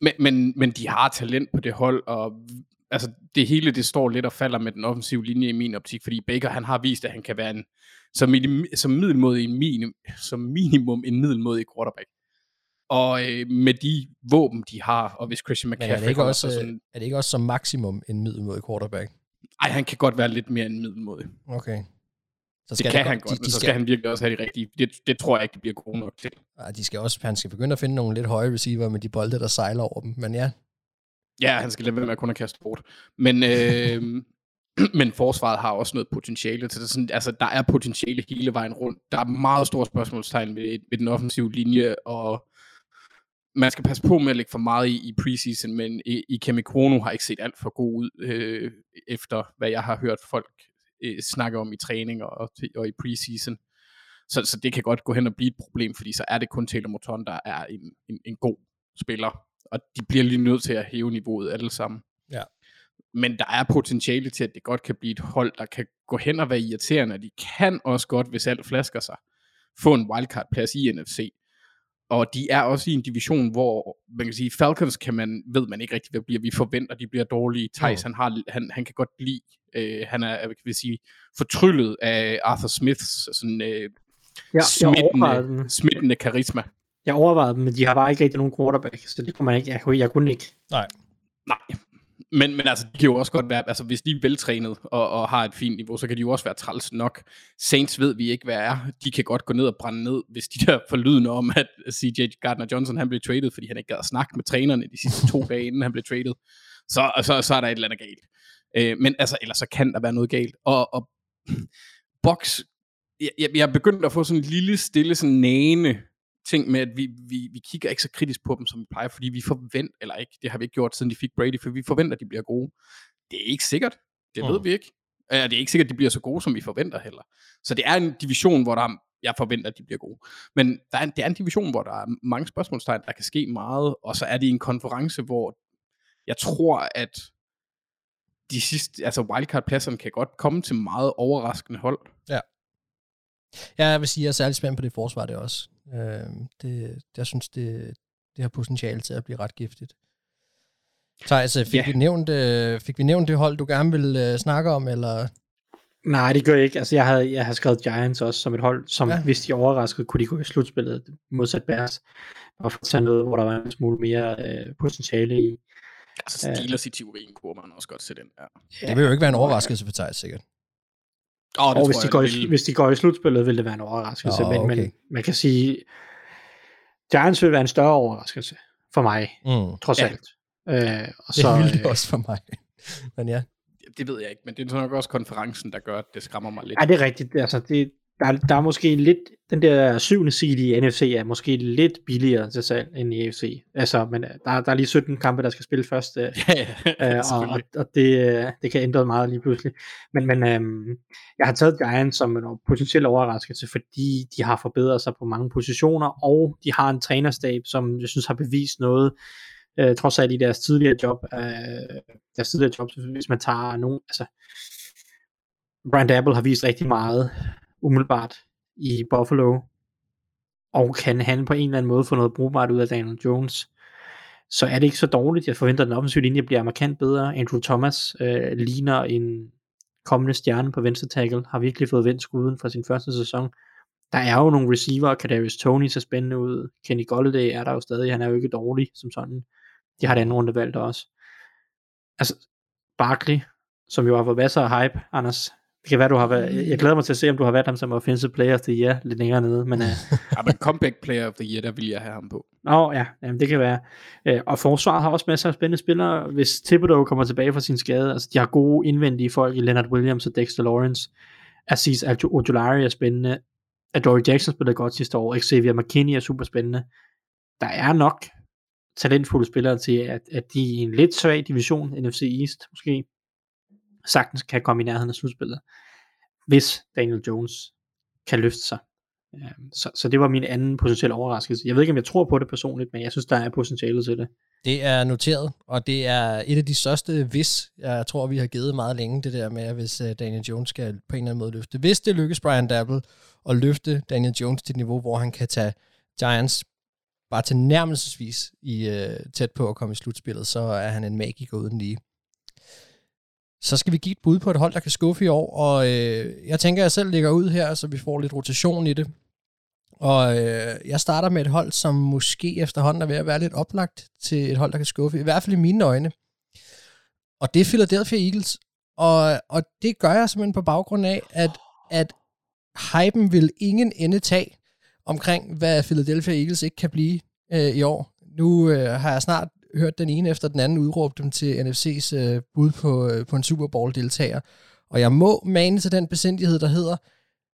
Men, men, men de har talent på det hold, og altså, det hele det står lidt og falder med den offensive linje i min optik, fordi Baker han har vist, at han kan være en, som, som, middelmåde en minim, som minimum en middelmådig quarterback. Og øh, med de våben, de har, og hvis Christian McCaffrey... Men er det ikke også, sådan, er det ikke også som maksimum en middelmådig quarterback? Nej, han kan godt være lidt mere end middelmådig. Okay. Så skal det kan han godt, de, de men så skal, skal han virkelig også have de rigtige. Det, det tror jeg ikke, det bliver gode nok til. Ja, de skal også, han skal begynde at finde nogle lidt høje receiver med de bolde, der sejler over dem, men ja. Ja, han skal lade være med at kun at kaste bort. Men, øh, <clears throat> men forsvaret har også noget potentiale. Så det er sådan, altså, der er potentiale hele vejen rundt. Der er meget store spørgsmålstegn ved, ved den offensive linje, og man skal passe på med at lægge for meget i, i preseason, men i, Kemikrono har ikke set alt for god ud, øh, efter hvad jeg har hørt folk øh, snakke om i træning og, og i preseason. Så, så det kan godt gå hen og blive et problem, fordi så er det kun Taylor Moton, der er en, en, en god spiller. Og de bliver lige nødt til at hæve niveauet alle sammen. Ja. Men der er potentiale til, at det godt kan blive et hold, der kan gå hen og være irriterende. De kan også godt, hvis alt flasker sig, få en wildcard-plads i NFC. Og de er også i en division, hvor man kan sige, Falcons kan man, ved man ikke rigtig, hvad bliver. Vi forventer, de bliver dårlige. Thijs, han, har, han, han kan godt lide, øh, han er, kan vi sige, fortryllet af Arthur Smiths sådan, øh, ja, smittende, smittende karisma. Jeg overvejede dem, men de har bare ikke rigtig nogen quarterback, så det kunne man ikke, jeg, kunne, jeg kunne ikke. Nej. Nej, men, men altså, de kan jo også godt være, altså hvis de er veltrænet og, og har et fint niveau, så kan de jo også være træls nok. Saints ved vi ikke, hvad er. De kan godt gå ned og brænde ned, hvis de der forlydende om, at CJ Gardner-Johnson, han blev traded, fordi han ikke gad at snakke med trænerne de sidste to <laughs> dage, inden han blev traded. Så, så, så er der et eller andet galt. Øh, men altså, ellers så kan der være noget galt. Og, og <clears throat> Box, jeg, jeg er begyndt at få sådan en lille, stille, sådan nane ting med, at vi, vi, vi kigger ikke så kritisk på dem, som vi plejer, fordi vi forventer, eller ikke, det har vi ikke gjort, siden de fik Brady, for vi forventer, at de bliver gode. Det er ikke sikkert. Det ved mm. vi ikke. Ja, det er ikke sikkert, at de bliver så gode, som vi forventer heller. Så det er en division, hvor der er, jeg forventer, at de bliver gode. Men der er en, det er en division, hvor der er mange spørgsmålstegn, der kan ske meget, og så er det en konference, hvor jeg tror, at de sidste, altså wildcard-pladserne kan godt komme til meget overraskende hold. Ja, jeg vil sige, at jeg er særlig spændt på det forsvar, det også. Øh, det, jeg synes, det, det har potentiale til at blive ret giftigt. Thijs, fik, Ja. vi nævnt, øh, fik vi nævnt det hold, du gerne vil øh, snakke om, eller? Nej, det gør jeg ikke. Altså, jeg havde, jeg havde skrevet Giants også som et hold, som Ja. hvis de overraskede, kunne de gå i slutspillet modsat Bears. Og for at tage noget, hvor der var en smule mere øh, potentiale i. Altså Steelers i teorien kunne man også godt ind. Ja. Ja. Det vil jo ikke være en overraskelse for Thijs, sikkert. Oh, Og hvis de, går i, hvis de går i slutspillet, vil det være en overraskelse. Nå, men, okay. men man kan sige, Giants vil være en større overraskelse for mig, Mm. trods Ja. alt. Øh, og Det så, ville det øh, også for mig. <laughs> Men ja. Det ved jeg ikke, men det er nok også konferencen, der gør, at det skræmmer mig lidt. Ja, det er rigtigt. Altså, det, der, er- der er måske lidt, den der syvende seed i NFC er måske lidt billigere til salg end i AFC. Altså, men øh, der, der er lige 17 kampe, der skal spille først, øh, <laughs> ja, ja, øh, og, og, og det, det kan ændre meget lige pludselig. Men, men øhm, jeg har taget Giants som en potentiel overraskelse, fordi de har forbedret sig på mange positioner, og de har en trænerstab, som jeg synes har bevist noget, øh, trods alt i deres tidligere job, øh, deres tidligere job, hvis man tager nogen, altså Brian Dabble har vist rigtig meget umiddelbart i Buffalo, og kan han på en eller anden måde få noget brugbart ud af Daniel Jones, så er det ikke så dårligt. Jeg forventer, at den offensive linje bliver markant bedre. Andrew Thomas øh, ligner en kommende stjerne på venstre tackle, har virkelig fået vendt skuden fra sin første sæson. Der er jo nogle receiver, Kadarius Tony ser spændende ud, Kenny Golladay er der jo stadig, han er jo ikke dårlig som sådan. De har det anden runde valgt også. Altså, Barkley, som jo har fået masser af hype, Anders, det kan være, du har været, jeg glæder mig til at se, om du har været ham som offensive player of the year lidt længere nede, men uh, Ja, <laughs> men comeback player of the year, der vil jeg have ham på. Nå ja, jamen, det kan være. Øh, og forsvaret har også masser af spændende spillere. Hvis Thibodeau kommer tilbage fra sin skade, altså de har gode indvendige folk i Leonard Williams og Dexter Lawrence. Aziz Ojulari er spændende. Adoree Jackson spillede godt sidste år. Xavier McKinney er super spændende. Der er nok talentfulde spillere til, at, at de i en lidt svag division, NFC East måske, sagtens kan komme i nærheden af slutspillet, hvis Daniel Jones kan løfte sig. Øhm, så, så det var min anden potentielle overraskelse. Jeg ved ikke, om jeg tror på det personligt, men jeg synes, der er potentiale til det. Det er noteret, og det er et af de største hvis, jeg tror, vi har givet meget længe, det der med, at hvis øh, Daniel Jones skal på en eller anden måde løfte. Hvis det lykkes Brian Dabble at løfte Daniel Jones til et niveau, hvor han kan tage Giants bare til nærmelsesvis i, øh, tæt på at komme i slutspillet, så er han en magiker uden lige. Så skal vi give et bud på et hold, der kan skuffe i år, og øh, jeg tænker, at jeg selv ligger ud her, så vi får lidt rotation i det. Og øh, jeg starter med et hold, som måske efterhånden er ved at være lidt oplagt til et hold, der kan skuffe. I hvert fald i mine øjne. Og det er Philadelphia Eagles. Og, og det gør jeg simpelthen på baggrund af, at, at hypen vil ingen ende tage omkring, hvad Philadelphia Eagles ikke kan blive øh, i år. Nu øh, har jeg snart hørt den ene efter den anden udråbe dem til NFC's øh, bud på, øh, på en Super Bowl-deltager. Og jeg må mane til den besindighed, der hedder,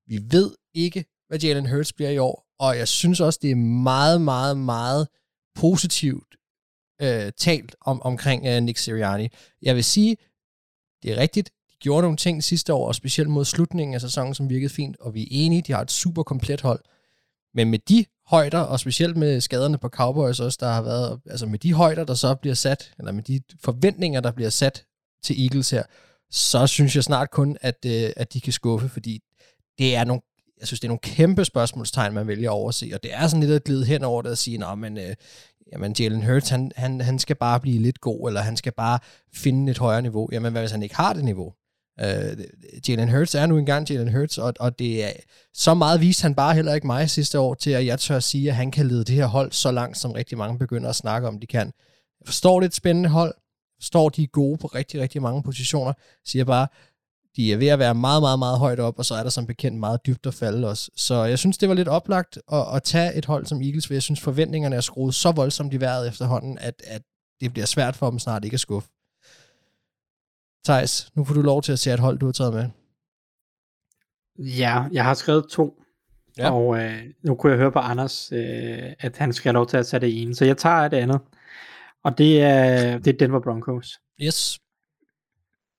vi ved ikke, hvad Jalen Hurts bliver i år, og jeg synes også, det er meget, meget, meget positivt øh, talt om, omkring øh, Nick Sirianni. Jeg vil sige, det er rigtigt, de gjorde nogle ting sidste år, og specielt mod slutningen af sæsonen, som virkede fint, og vi er enige, de har et super komplet hold. Men med de højder, og specielt med skaderne på Cowboys også, der har været, altså med de højder, der så bliver sat, eller med de forventninger, der bliver sat til Eagles her, så synes jeg snart kun, at, øh, at de kan skuffe, fordi det er nogle jeg synes, det er nogle kæmpe spørgsmålstegn, man vælger at overse, og det er sådan lidt at glide hen over det og sige, at men, øh, jamen, Jalen Hurts, han, han, han skal bare blive lidt god, eller han skal bare finde et højere niveau. Jamen, hvad hvis han ikke har det niveau? Øh, Jalen Hurts er nu engang Jalen Hurts, og, og det er så meget viste han bare heller ikke mig sidste år til, at jeg tør at sige, at han kan lede det her hold så langt, som rigtig mange begynder at snakke om, de kan. Jeg forstår det et spændende hold, forstår de er gode på rigtig, rigtig mange positioner, siger bare, de er ved at være meget, meget, meget højt op, og så er der som bekendt meget dybt at falde også. Så jeg synes, det var lidt oplagt at, at tage et hold som Eagles, for jeg synes, forventningerne er skruet så voldsomt i vejret efterhånden, at, at det bliver svært for dem snart ikke at skuffe. Thijs, nu får du lov til at se et hold, du har taget med. Ja, jeg har skrevet to. Ja. Og øh, nu kunne jeg høre på Anders, øh, at han skal have lov til at tage det ene. Så jeg tager det andet. Og det er, det er Denver Broncos. Yes.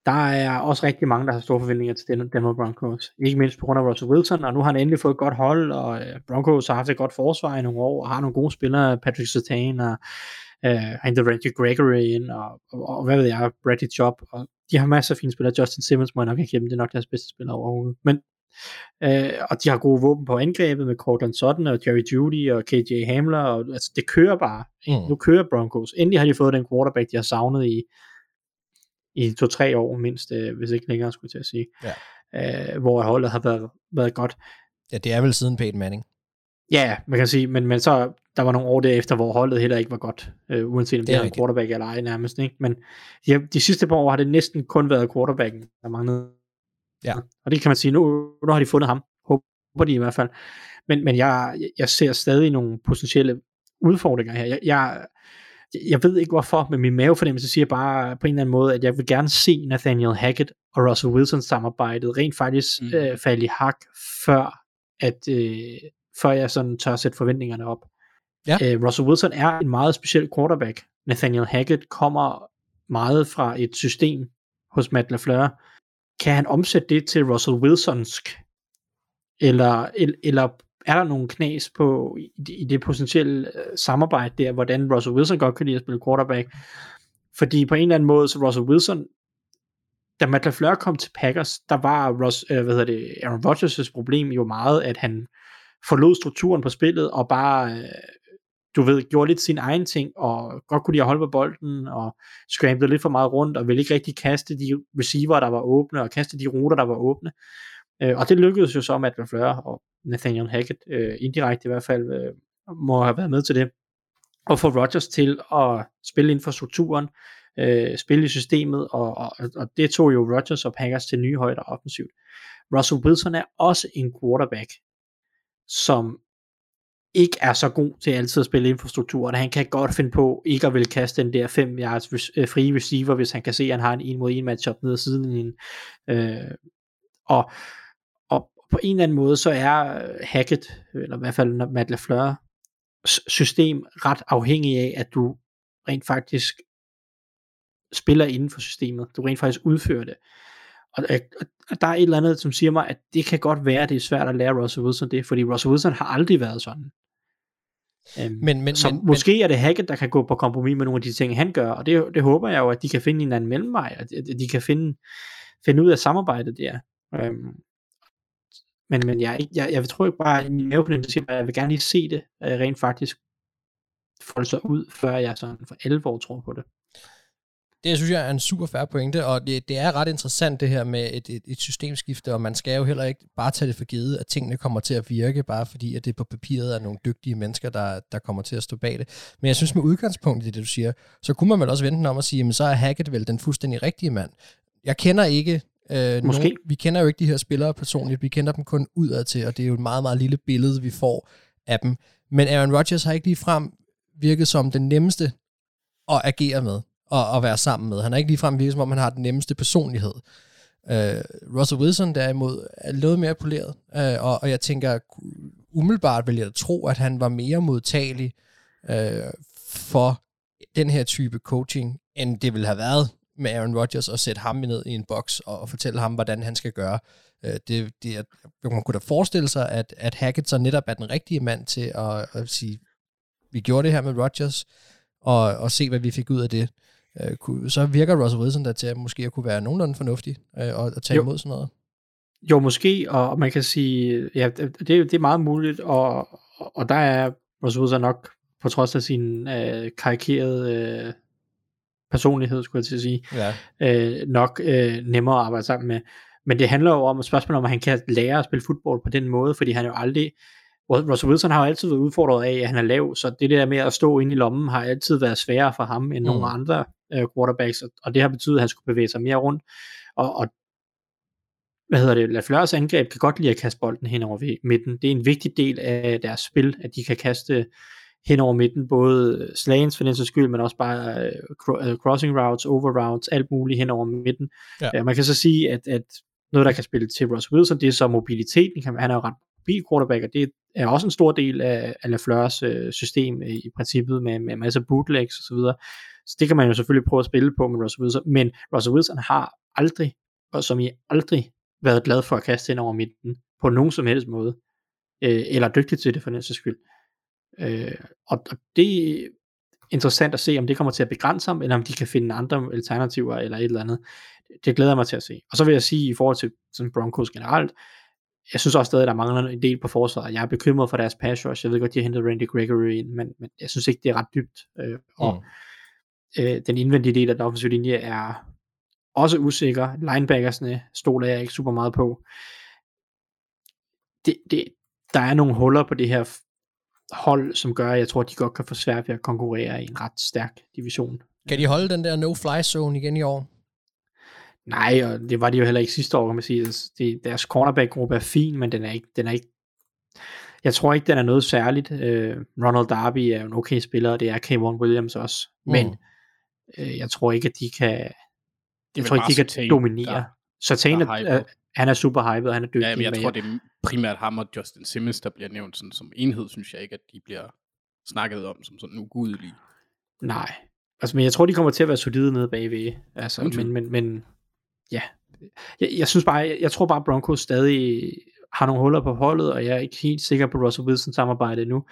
Der er også rigtig mange, der har store forventninger til Den- Denver Broncos. Ikke mindst på grund af Russell Wilson, og nu har han endelig fået et godt hold, og øh, Broncos har haft et godt forsvar i nogle år, og har nogle gode spillere, Patrick Sertain og øh, hentet Reggie Gregory ind, og, og, og, hvad ved jeg, Bradley Job, og de har masser af fine spillere. Justin Simmons må jeg nok ikke hjemme, det er nok deres bedste spiller overhovedet. Men, øh, og de har gode våben på angrebet med Cortland Sutton og Jerry Judy og KJ Hamler, og altså, det kører bare. Mm. Nu kører Broncos. Endelig har de fået den quarterback, de har savnet i, i to-tre år mindst, øh, hvis ikke længere skulle jeg til at sige. Ja. Øh, hvor holdet har været, været godt. Ja, det er vel siden Peyton Manning. Ja, man kan sige, men, men så der var nogle år derefter, hvor holdet heller ikke var godt, øh, uanset om det, det er en quarterback eller ej nærmest. Ikke? Men de, de sidste par år har det næsten kun været quarterbacken, der manglede. Ja. Og det kan man sige, nu, nu har de fundet ham. Håber de i hvert fald. Men, men jeg, jeg ser stadig nogle potentielle udfordringer her. Jeg, jeg, jeg ved ikke hvorfor, men min mavefornemmelse siger bare på en eller anden måde, at jeg vil gerne se Nathaniel Hackett og Russell Wilson samarbejdet rent faktisk mm. øh, falde i hak, før at, øh, før jeg sådan tør sætte forventningerne op. Ja. Øh, Russell Wilson er en meget speciel quarterback. Nathaniel Hackett kommer meget fra et system hos Matt LaFleur. Kan han omsætte det til Russell Wilsonsk? Eller, eller er der nogle knas på i, det potentielle øh, samarbejde der, hvordan Russell Wilson godt kan lide at spille quarterback? Fordi på en eller anden måde, så Russell Wilson, da Matt LaFleur kom til Packers, der var Ross, øh, hvad hedder det, Aaron Rodgers' problem jo meget, at han forlod strukturen på spillet, og bare, øh, du ved, gjorde lidt sin egen ting, og godt kunne lide at holde på bolden, og scramblede lidt for meget rundt, og ville ikke rigtig kaste de receiver, der var åbne, og kaste de ruter, der var åbne. Øh, og det lykkedes jo så med, at Fleur og Nathaniel Hackett, øh, indirekte i hvert fald, øh, må have været med til det, og få Rodgers til at spille inden for strukturen, øh, spille i systemet, og, og, og det tog jo Rodgers og Packers til nye højder offensivt. Russell Wilson er også en quarterback, som ikke er så god til altid at spille infrastrukturen. Han kan godt finde på ikke at vil kaste den der 5 yards free øh, frie receiver, hvis han kan se, at han har en 1 mod 1 matchup nede af siden. Øh, og, og på en eller anden måde, så er øh, Hackett, eller i hvert fald Matt LaFleur, system ret afhængig af, at du rent faktisk spiller inden for systemet. Du rent faktisk udfører det. Og, og der er et eller andet, som siger mig, at det kan godt være, at det er svært at lære Russell Wilson det, fordi Russell Wilson har aldrig været sådan. Um, men, men, så men, måske men, er det Hackett, der kan gå på kompromis med nogle af de ting, han gør, og det, det håber jeg jo, at de kan finde en anden mellemvej, at, at de kan finde, finde ud af samarbejdet der. Um, men, men jeg, jeg, jeg tror ikke bare, at min mavefornemmelse siger, at jeg vil gerne lige se det uh, rent faktisk folde sig ud, før jeg sådan for alvor tror på det. Det synes jeg er en super færre pointe, og det, det er ret interessant det her med et, et, et systemskifte, og man skal jo heller ikke bare tage det for givet, at tingene kommer til at virke, bare fordi at det på papiret er nogle dygtige mennesker, der, der kommer til at stå bag det. Men jeg synes med udgangspunkt i det, du siger, så kunne man vel også vente om at sige, jamen så er Hackett vel den fuldstændig rigtige mand. Jeg kender ikke Øh, Måske. Nogen, vi kender jo ikke de her spillere personligt, vi kender dem kun udad til, og det er jo et meget, meget lille billede, vi får af dem. Men Aaron Rodgers har ikke lige frem virket som den nemmeste at agere med at, at være sammen med. Han er ikke ligefrem virket, som om han har den nemmeste personlighed. Uh, Russell Wilson derimod er noget mere poleret, uh, og, og jeg tænker, umiddelbart vil jeg tro, at han var mere modtagelig uh, for den her type coaching, end det ville have været med Aaron Rodgers at sætte ham ned i en boks og, og fortælle ham, hvordan han skal gøre. Uh, det, det er, man kunne da forestille sig, at, at Hackett så netop er den rigtige mand til at, at sige, vi gjorde det her med Rodgers, og, og se, hvad vi fik ud af det øh, kunne, så virker Russell Wilson der til at måske at kunne være nogenlunde fornuftig øh, og at tage jo. imod sådan noget. Jo, måske, og man kan sige, ja, det, det er meget muligt, og, og der er Russell Wilson nok, på trods af sin øh, karikerede øh, personlighed, skulle jeg til at sige, ja. øh, nok øh, nemmere at arbejde sammen med. Men det handler jo om et spørgsmål om, at han kan lære at spille fodbold på den måde, fordi han jo aldrig, Russell Wilson har jo altid været udfordret af, at han er lav, så det der med at stå inde i lommen har altid været sværere for ham end mm. nogle andre uh, quarterbacks, og det har betydet, at han skulle bevæge sig mere rundt, og, og hvad hedder det, Lafleurs angreb kan godt lide at kaste bolden hen over midten. Det er en vigtig del af deres spil, at de kan kaste hen over midten, både slagens for den sags skyld, men også bare uh, crossing routes, over routes, alt muligt hen over midten. Ja. Uh, man kan så sige, at, at noget, der kan spille til Russell Wilson, det er så mobiliteten. Han er jo ret mobil quarterback, og det er også en stor del af, af LaFleurs øh, system øh, i princippet med, med masser af bootlegs og så videre. Så det kan man jo selvfølgelig prøve at spille på med Russell Wilson, men Russell Wilson har aldrig, og som I aldrig, været glad for at kaste ind over midten på nogen som helst måde, øh, eller dygtig til det for den skyld. Øh, og, og det, interessant at se, om det kommer til at begrænse ham, eller om de kan finde andre alternativer, eller et eller andet. Det glæder jeg mig til at se. Og så vil jeg sige, i forhold til sådan Broncos generelt, jeg synes også stadig, at der mangler en del på forsvaret. Jeg er bekymret for deres pass rush. Jeg ved godt, de har hentet Randy Gregory ind, men, men jeg synes ikke, det er ret dybt. Øh, og Mm. øh, den indvendige del af den offensive linje er også usikker. Linebackersne stoler jeg ikke super meget på. Det, det, der er nogle huller på det her hold, som gør, at jeg tror, at de godt kan få svært ved at konkurrere i en ret stærk division. Kan de holde den der no-fly zone igen i år? Nej, og det var det jo heller ikke sidste år, kan man sige. Altså, Det, deres cornerback-gruppe er fin, men den er ikke, den er ikke jeg tror ikke, den er noget særligt. Øh, Ronald Darby er en okay spiller, og det er K1 Williams også. Men Mm. øh, jeg tror ikke, at de kan, jeg tror ikke, de kan Surtain, dominere. der- Surtain der er, hyped. han er super hyped, og han er dygtig. Ja, men jeg tror, det er primært ham og Justin Simmons, der bliver nævnt sådan, som enhed, synes jeg ikke, at de bliver snakket om som sådan ugudelige. Nej. Altså, men jeg tror, de kommer til at være solide nede bagved. Altså, men, men, men, ja. Jeg, jeg synes bare, jeg, jeg tror bare, Broncos stadig har nogle huller på holdet, og jeg er ikke helt sikker på Russell Wilson samarbejde nu,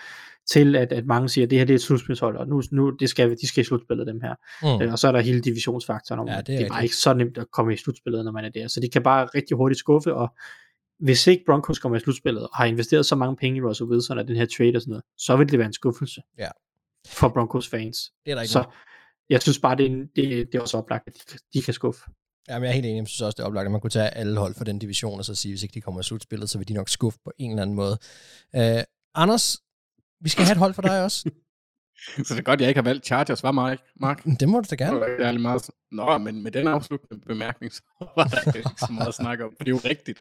til at, at mange siger, at det her det er et slutspilshold, og nu, nu det skal, de skal i slutspillet dem her. Mm. Øh, og så er der hele divisionsfaktoren om, Ja, det er det er bare rigtigt. ikke så nemt at komme i slutspillet, når man er der. Så det kan bare rigtig hurtigt skuffe, og hvis ikke Broncos kommer i slutspillet, og har investeret så mange penge i Russell Wilson og den her trade og sådan noget, så vil det være en skuffelse Ja. for Broncos fans. Det er der ikke Så noget. jeg synes bare, det er, det, det er også oplagt, at de, de kan skuffe. Jamen, jeg er helt enig. Jeg synes også, det er oplagt, at man kunne tage alle hold for den division, og så sige, hvis ikke de kommer i slutspillet, så vil de nok skuffe på en eller anden måde. Uh, Anders, vi skal have et hold for dig også. <laughs> Så det er godt, jeg ikke har valgt Chargers, var Mark? Mark? Det må du da gerne. Det er lidt meget... Nå, men med den afsluttende bemærkning, så <laughs> var der ikke så meget at snakke om, for det er jo rigtigt.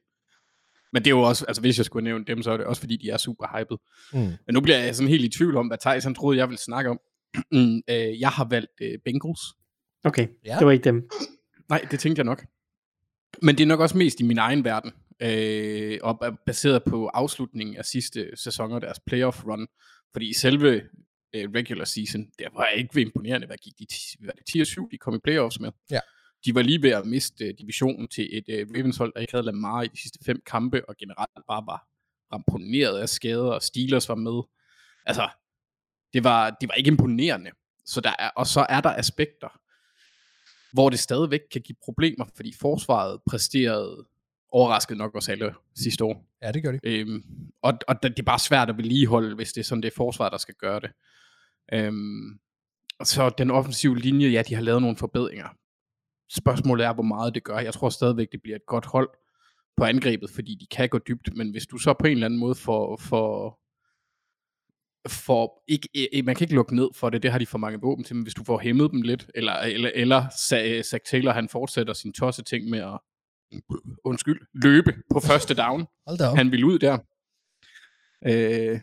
Men det er jo også, altså hvis jeg skulle nævne dem, så er det også fordi, de er super hyped. Mm. Men nu bliver jeg sådan helt i tvivl om, hvad Thijs han troede, jeg ville snakke om. Mm, <clears throat> øh, jeg har valgt øh, Bengals. Okay, Ja. ja. det var ikke dem. Nej, det tænkte jeg nok. Men det er nok også mest i min egen verden, øh, og er baseret på afslutningen af sidste sæsoner, deres playoff run. Fordi selve øh, regular season, det var ikke imponerende, hvad gik de, hvad det 10 og 7, de kom i playoffs med. Ja. De var lige ved at miste øh, divisionen til et øh, Ravens hold, der ikke havde Lamar i de sidste fem kampe, og generelt bare var ramponeret af skader, og Steelers var med. Altså, det var, det var ikke imponerende. Så der er, og så er der aspekter, hvor det stadigvæk kan give problemer, fordi forsvaret præsterede overrasket nok os alle sidste år. Ja, det gør de. Øhm, og, og det er bare svært at vedligeholde, hvis det er sådan, det er forsvaret, der skal gøre det. Øhm, så den offensive linje, ja, de har lavet nogle forbedringer. Spørgsmålet er, hvor meget det gør. Jeg tror stadigvæk, det bliver et godt hold på angrebet, fordi de kan gå dybt, men hvis du så på en eller anden måde får, får, får ikke, man kan ikke lukke ned for det, det har de for mange våben til, men hvis du får hæmmet dem lidt, eller, eller, eller Sa- Zach Taylor, han fortsætter sin tosse ting med at undskyld, løbe på første down, Hold da op. han vil ud der. Øh,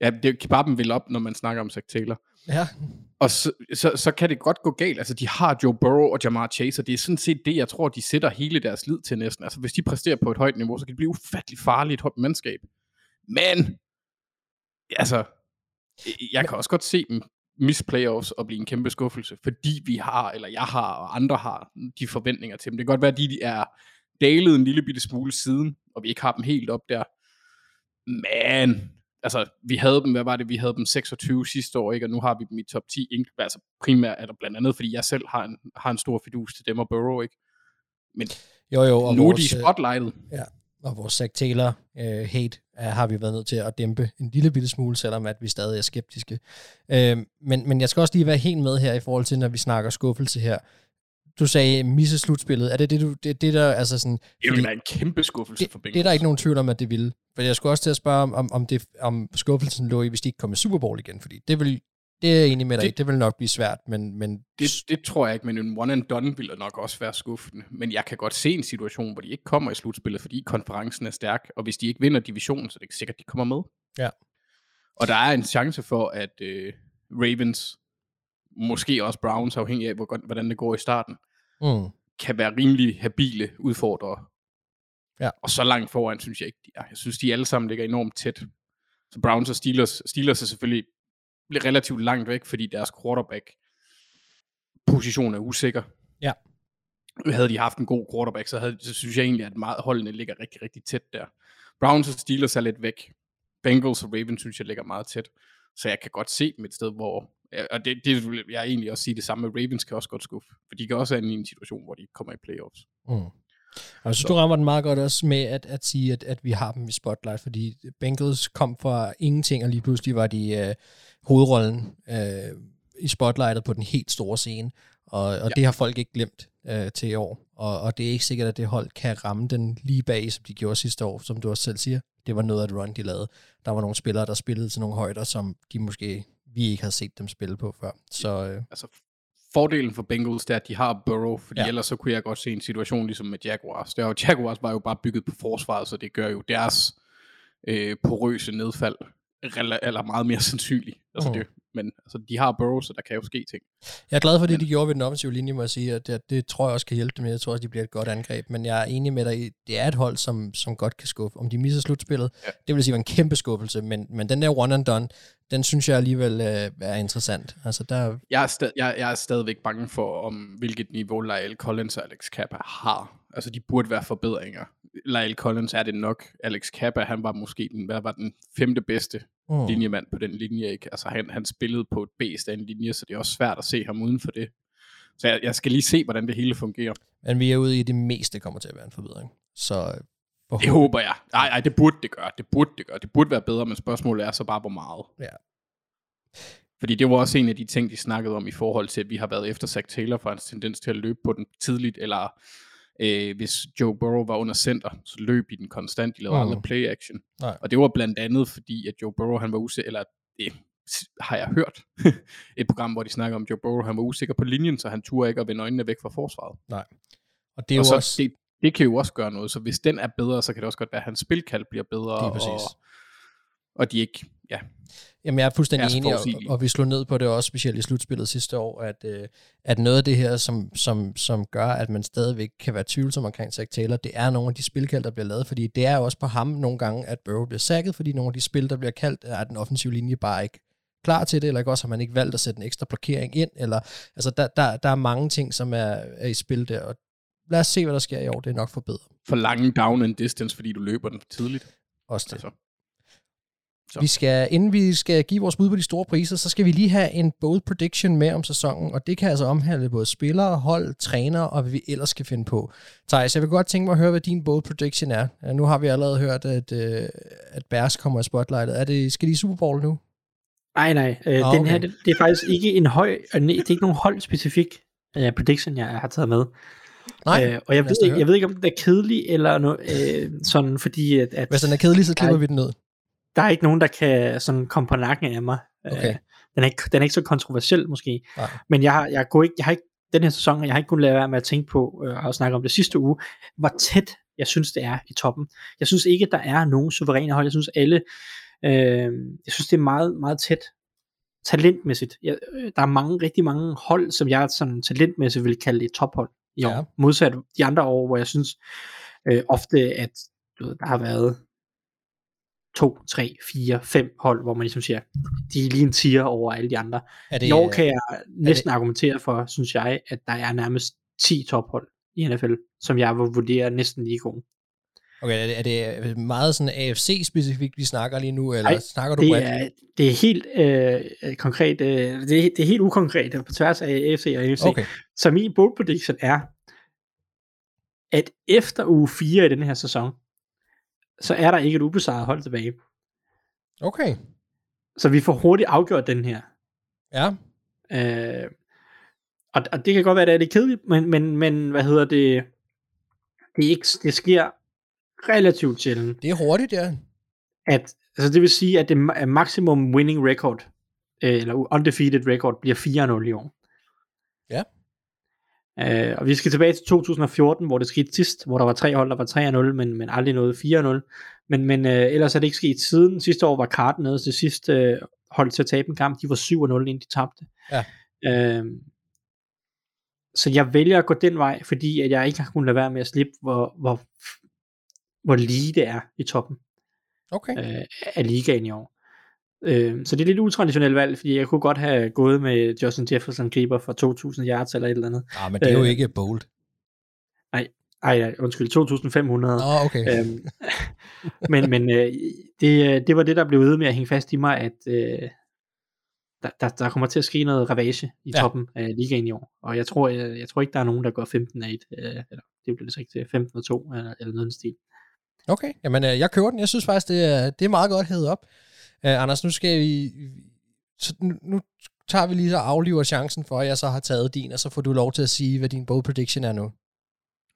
ja, det kebaben vil op, når man snakker om Zach Taylor. Ja. Og så, så, så kan det godt gå galt. Altså, de har Joe Burrow og Jamar Chase, og det er sådan set det, jeg tror, de sætter hele deres lid til næsten. Altså, hvis de præsterer på et højt niveau, så kan det blive ufattelig farligt et mandskab. Men, altså, jeg kan også godt se dem miss playoffs og blive en kæmpe skuffelse, fordi vi har, eller jeg har, og andre har de forventninger til dem. Det kan godt være, at de er dalet en lille bitte smule siden, og vi ikke har dem helt op der. Men, altså, vi havde dem, hvad var det, vi havde dem 26 sidste år, ikke? og nu har vi dem i top 10, ikke? altså primært er der blandt andet, fordi jeg selv har en, har en stor fidus til dem og Burrow, ikke? Men Jo, jo. Og nu er vores, de øh, spotlightet. Og vores Zach Taylor øh, hate øh, har vi været nødt til at dæmpe en lille bitte smule, selvom at vi stadig er skeptiske. Øh, men, men jeg skal også lige være helt med her i forhold til, når vi snakker skuffelse her. Du sagde misse slutspillet. Er det det, du, det, det der, altså sådan... Det vil være en kæmpe skuffelse det, for det Bengals. er der ikke nogen tvivl om, at det ville. For jeg skulle også til at spørge, om, om, det, om skuffelsen lå i, hvis de ikke kom med Super Bowl igen, fordi det vil, det er jeg enig med dig Det-. Det vil nok blive svært, men, men Det, det tror jeg ikke, men en one and done ville nok også være skuffende. Men jeg kan godt se en situation, hvor de ikke kommer i slutspillet, fordi konferencen er stærk, og hvis de ikke vinder divisionen, så er det ikke sikkert, de kommer med. Ja. Og der er en chance for, at øh, Ravens, måske også Browns, afhængig af, hvor, godt- hvordan det går i starten, mm, kan være rimelig habile udfordrere. Ja. Og så langt foran, synes jeg ikke, de er. Jeg synes, de alle sammen ligger enormt tæt. Så Browns og Steelers, Steelers er selvfølgelig relativt langt væk, fordi deres quarterback position er usikker. Ja. Havde de haft en god quarterback, så, havde, så synes jeg egentlig, at meget holdene ligger rigtig, rigtig tæt der. Browns og Steelers er lidt væk. Bengals og Ravens synes jeg ligger meget tæt. Så jeg kan godt se dem et sted, hvor Og det, det vil jeg egentlig også sige det samme med Ravens kan også godt skuffe. For de kan også være i en situation, hvor de ikke kommer i playoffs. Mm. Og jeg synes, du rammer den meget godt også med at, at sige, at, at vi har dem i spotlight, fordi Bengals kom fra ingenting, og lige pludselig var de øh, hovedrollen øh, i spotlightet på den helt store scene, og, og ja. det har folk ikke glemt øh, til i år. Og, og det er ikke sikkert, at det hold kan ramme den lige bag, som de gjorde sidste år, som du også selv siger. Det var noget af et run, de lavede. Der var nogle spillere, der spillede til nogle højder, som de måske vi ikke havde set dem spille på før. Så øh, Altså, fordelen for Bengals, det er, at de har Burrow, fordi Ja. ellers så kunne jeg godt se en situation ligesom med Jaguars. Er jo, Jaguars var jo bare bygget på forsvaret, så det gør jo deres øh, porøse nedfald eller meget mere sandsynligt. Altså, Mm. det, men altså, de har Burrow, så der kan jo ske ting. jeg er glad for det, de gjorde ved den offensive linje, må jeg sige, og det, det tror jeg også kan hjælpe dem. Jeg tror også, de bliver et godt angreb, men jeg er enig med dig det er et hold, som, som godt kan skuffe. Om de misser slutspillet, ja. Ja. det vil sige var en kæmpe skuffelse, men, men den der one and done, den synes jeg alligevel øh, er interessant. Altså, der, Jeg er, stad, jeg, jeg er stadigvæk bange for, om hvilket niveau Lyle Collins og Alex Kappa har. Altså, de burde være forbedringer. Lyle Collins er det nok. Alex Kappa, han var måske den, hvad var den femte bedste mm. linjemand på den linje. Ikke? Altså, han, han spillede på et bæst af en linje, så det er også svært at se ham uden for det. Så jeg, jeg skal lige se, hvordan det hele fungerer. Men vi er ude i, at det meste kommer til at være en forbedring. Så øh, Det håber jeg. Nej, nej, det burde det gøre. Det burde det gøre. Det burde være bedre, men spørgsmålet er så bare, hvor meget. Ja. Fordi det var også en af de ting, de snakkede om i forhold til, at vi har været efter Zach Taylor for hans tendens til at løbe på den tidligt, eller øh, hvis Joe Burrow var under center, så løb i den konstant, de lavede Mm. aldrig play action. Nej. Og det var blandt andet fordi, at Joe Burrow han var usikker, eller det har jeg hørt, <laughs> et program, hvor de snakker om, Joe Burrow han var usikker på linjen, så han turde ikke at vende øjnene væk fra forsvaret. og det er og jo så også... det, det kan jo også gøre noget, så hvis den er bedre, så kan det også godt være, at hans spilkald bliver bedre, Lige præcis. og, og de ikke, ja, Jamen, jeg er fuldstændig enig, og, og vi slog ned på det også, specielt i slutspillet sidste år, at, øh, at noget af det her, som, som, som gør, at man stadigvæk kan være tvivlsom omkring Zach Taylor, det er nogle af de spilkald, der bliver lavet, fordi det er jo også på ham nogle gange, at Burrow bliver sækket, fordi nogle af de spil, der bliver kaldt, er den offensive linje bare ikke klar til det, eller ikke også har man ikke valgt at sætte en ekstra blokering ind, eller altså der, der, der er mange ting, som er, er i spil der, og lad os se, hvad der sker i år, det er nok forbedret. for lange down and distance, fordi du løber den for tidligt. Også det. Altså, Så. Vi skal, inden vi skal give vores bud på de store priser, så skal vi lige have en bold prediction med om sæsonen, og det kan altså omhandle både spillere, hold, træner og hvad vi ellers skal finde på. Thijs, jeg vil godt tænke mig at høre, hvad din bold prediction er. Ja, Nu har vi allerede hørt, at, øh, at Bears kommer i spotlightet. Er det, skal de i Super Bowl nu? Nej, nej. Øh, Ah, Den okay. her, det, det er faktisk ikke en høj, øh, nej, det er ikke nogen holdspecifik uh, prediction, jeg har taget med. Nej, Øh, og jeg ved, jeg ved ikke, om den er kedelig, eller no, øh, sådan, fordi at, at Hvis den er kedelig, så klipper Nej. vi den ned. Der er ikke nogen, der kan sådan komme på nakken af mig. Øh, Okay. den, er ikke, den er ikke så kontroversiel måske. Nej. Men jeg har, jeg, går ikke, jeg har ikke den her sæson, og jeg har ikke kunnet lade være med at tænke på, øh, og snakke om det sidste uge, hvor tæt jeg synes, det er i toppen. Jeg synes ikke, der er nogen suveræne hold. Jeg synes alle, øh, jeg synes, det er meget, meget tæt talentmæssigt. Jeg, øh, der er mange, rigtig mange hold, som jeg sådan talentmæssigt vil kalde et tophold i år. Ja. Modsat de andre år, hvor jeg synes øh, ofte, at du ved, der har været to, tre, fire, fem hold, hvor man ligesom siger, de er lige en tier over alle de andre. Er Det, I år kan jeg næsten det- argumentere for, synes jeg, at der er nærmest 10 tophold i NFL, som jeg vil vurdere næsten lige gode. okay, er det, er det meget sådan AFC-specifikt, vi snakker lige nu, eller Nej, snakker du Det bredt? er, det er helt øh, konkret, øh, det, er, det er helt ukonkret på tværs af AFC og AFC. Okay, Så min bold prediction er, at efter uge 4 i den her sæson, så er der ikke et ubesejret hold tilbage. okay. Så vi får hurtigt afgjort den her. Ja, Øh, og, og det kan godt være, at det er lidt kedeligt, men, men, men hvad hedder det, det, er ikke, det sker relativt sjældent, det er hurtigt, ja. at, altså det vil sige, at det ma- maximum winning record, øh, eller undefeated record, bliver 4-0 i år. Ja. Øh, og vi skal tilbage til 2014, hvor det skete sidst, hvor der var tre hold, der var 3-0, men, men aldrig noget 4-0. Men, men øh, ellers er det ikke sket siden. Sidste år var Cardinals det sidste øh, hold til at tabe en kamp. De var 7-0, inden de tabte. Ja. Øh, så jeg vælger at gå den vej, fordi at jeg ikke har kunnet lade være med at slippe, hvor, hvor, hvor lige det er i toppen Okay. øh, af ligaen i år. Øh, så det er lidt utraditionelt valg, fordi jeg kunne godt have gået med Justin Jefferson griber for 2000 yards eller et eller andet. Ah, men det er jo øh, ikke bold. Ej, nej, undskyld, 2500. Nå, okay. Øhm, men men øh, det, det var det, der blev ved med at hænge fast i mig, at, øh, der, der, der kommer til at ske noget ravage i Ja. toppen af ligaen i år. Og jeg tror, jeg, jeg tror ikke, der er nogen, der går 15 af 1, øh, eller det bliver det så ikke til 15 og 2, eller, eller noget stil. Okay, jamen øh, jeg køber den. Jeg synes faktisk, det er, det er meget godt hævet op. Uh, Anders, nu skal vi... Så nu, nu tager vi lige og afliver chancen for, at jeg så har taget din, og så får du lov til at sige, hvad din bold prediction er nu.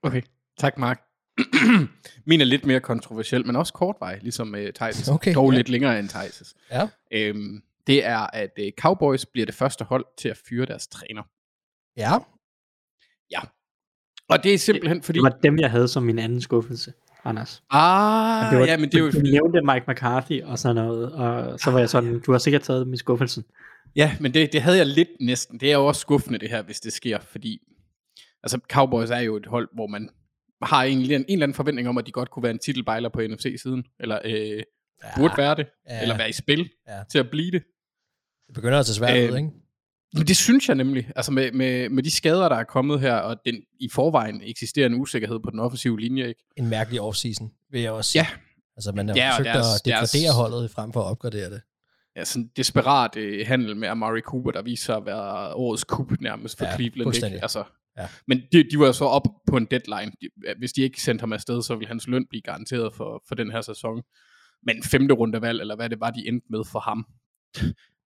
Okay, tak Mark. <clears throat> Min er lidt mere kontroversiel, men også kortvej, ligesom uh, Thijs'. Okay, Dog ja. lidt længere end Thijs'. Ja. Øhm, det er, at uh, Cowboys bliver det første hold til at fyre deres træner. Ja, Og det er simpelthen fordi... Det var dem, jeg havde som min anden skuffelse, Anders. Ah, det var, ja, men det er jo... Du nævnte Mike McCarthy og sådan noget, og så var jeg sådan, du har sikkert taget min skuffelsen. Ja, men det, det havde jeg lidt næsten. Det er jo også skuffende det her, hvis det sker, fordi altså Cowboys er jo et hold, hvor man har en, en, en eller anden forventning om, at de godt kunne være en titelbejler på NFC-siden, eller øh, ja burde være det, Ja. eller være i spil Ja. til at blive det. det begynder at tage svært Øh, ud, ikke? Men det synes jeg nemlig, altså med, med, med de skader, der er kommet her, og den i forvejen eksisterende usikkerhed på den offensive linje, ikke? En mærkelig offseason, vil jeg også sige. Ja. Altså, man har Ja, forsøgt deres- at degradere deres- holdet frem for at opgradere det. Ja, sådan en desperat øh, handel med Amari Cooper, der viser sig at være årets kup nærmest for Ja, Cleveland. Ikke? Altså, Ja. Men de, de var jo så op på en deadline. De, hvis de ikke sendte ham afsted, så ville hans løn blive garanteret for, for den her sæson. Men femte rundevalg, eller hvad det var, de endte med for ham.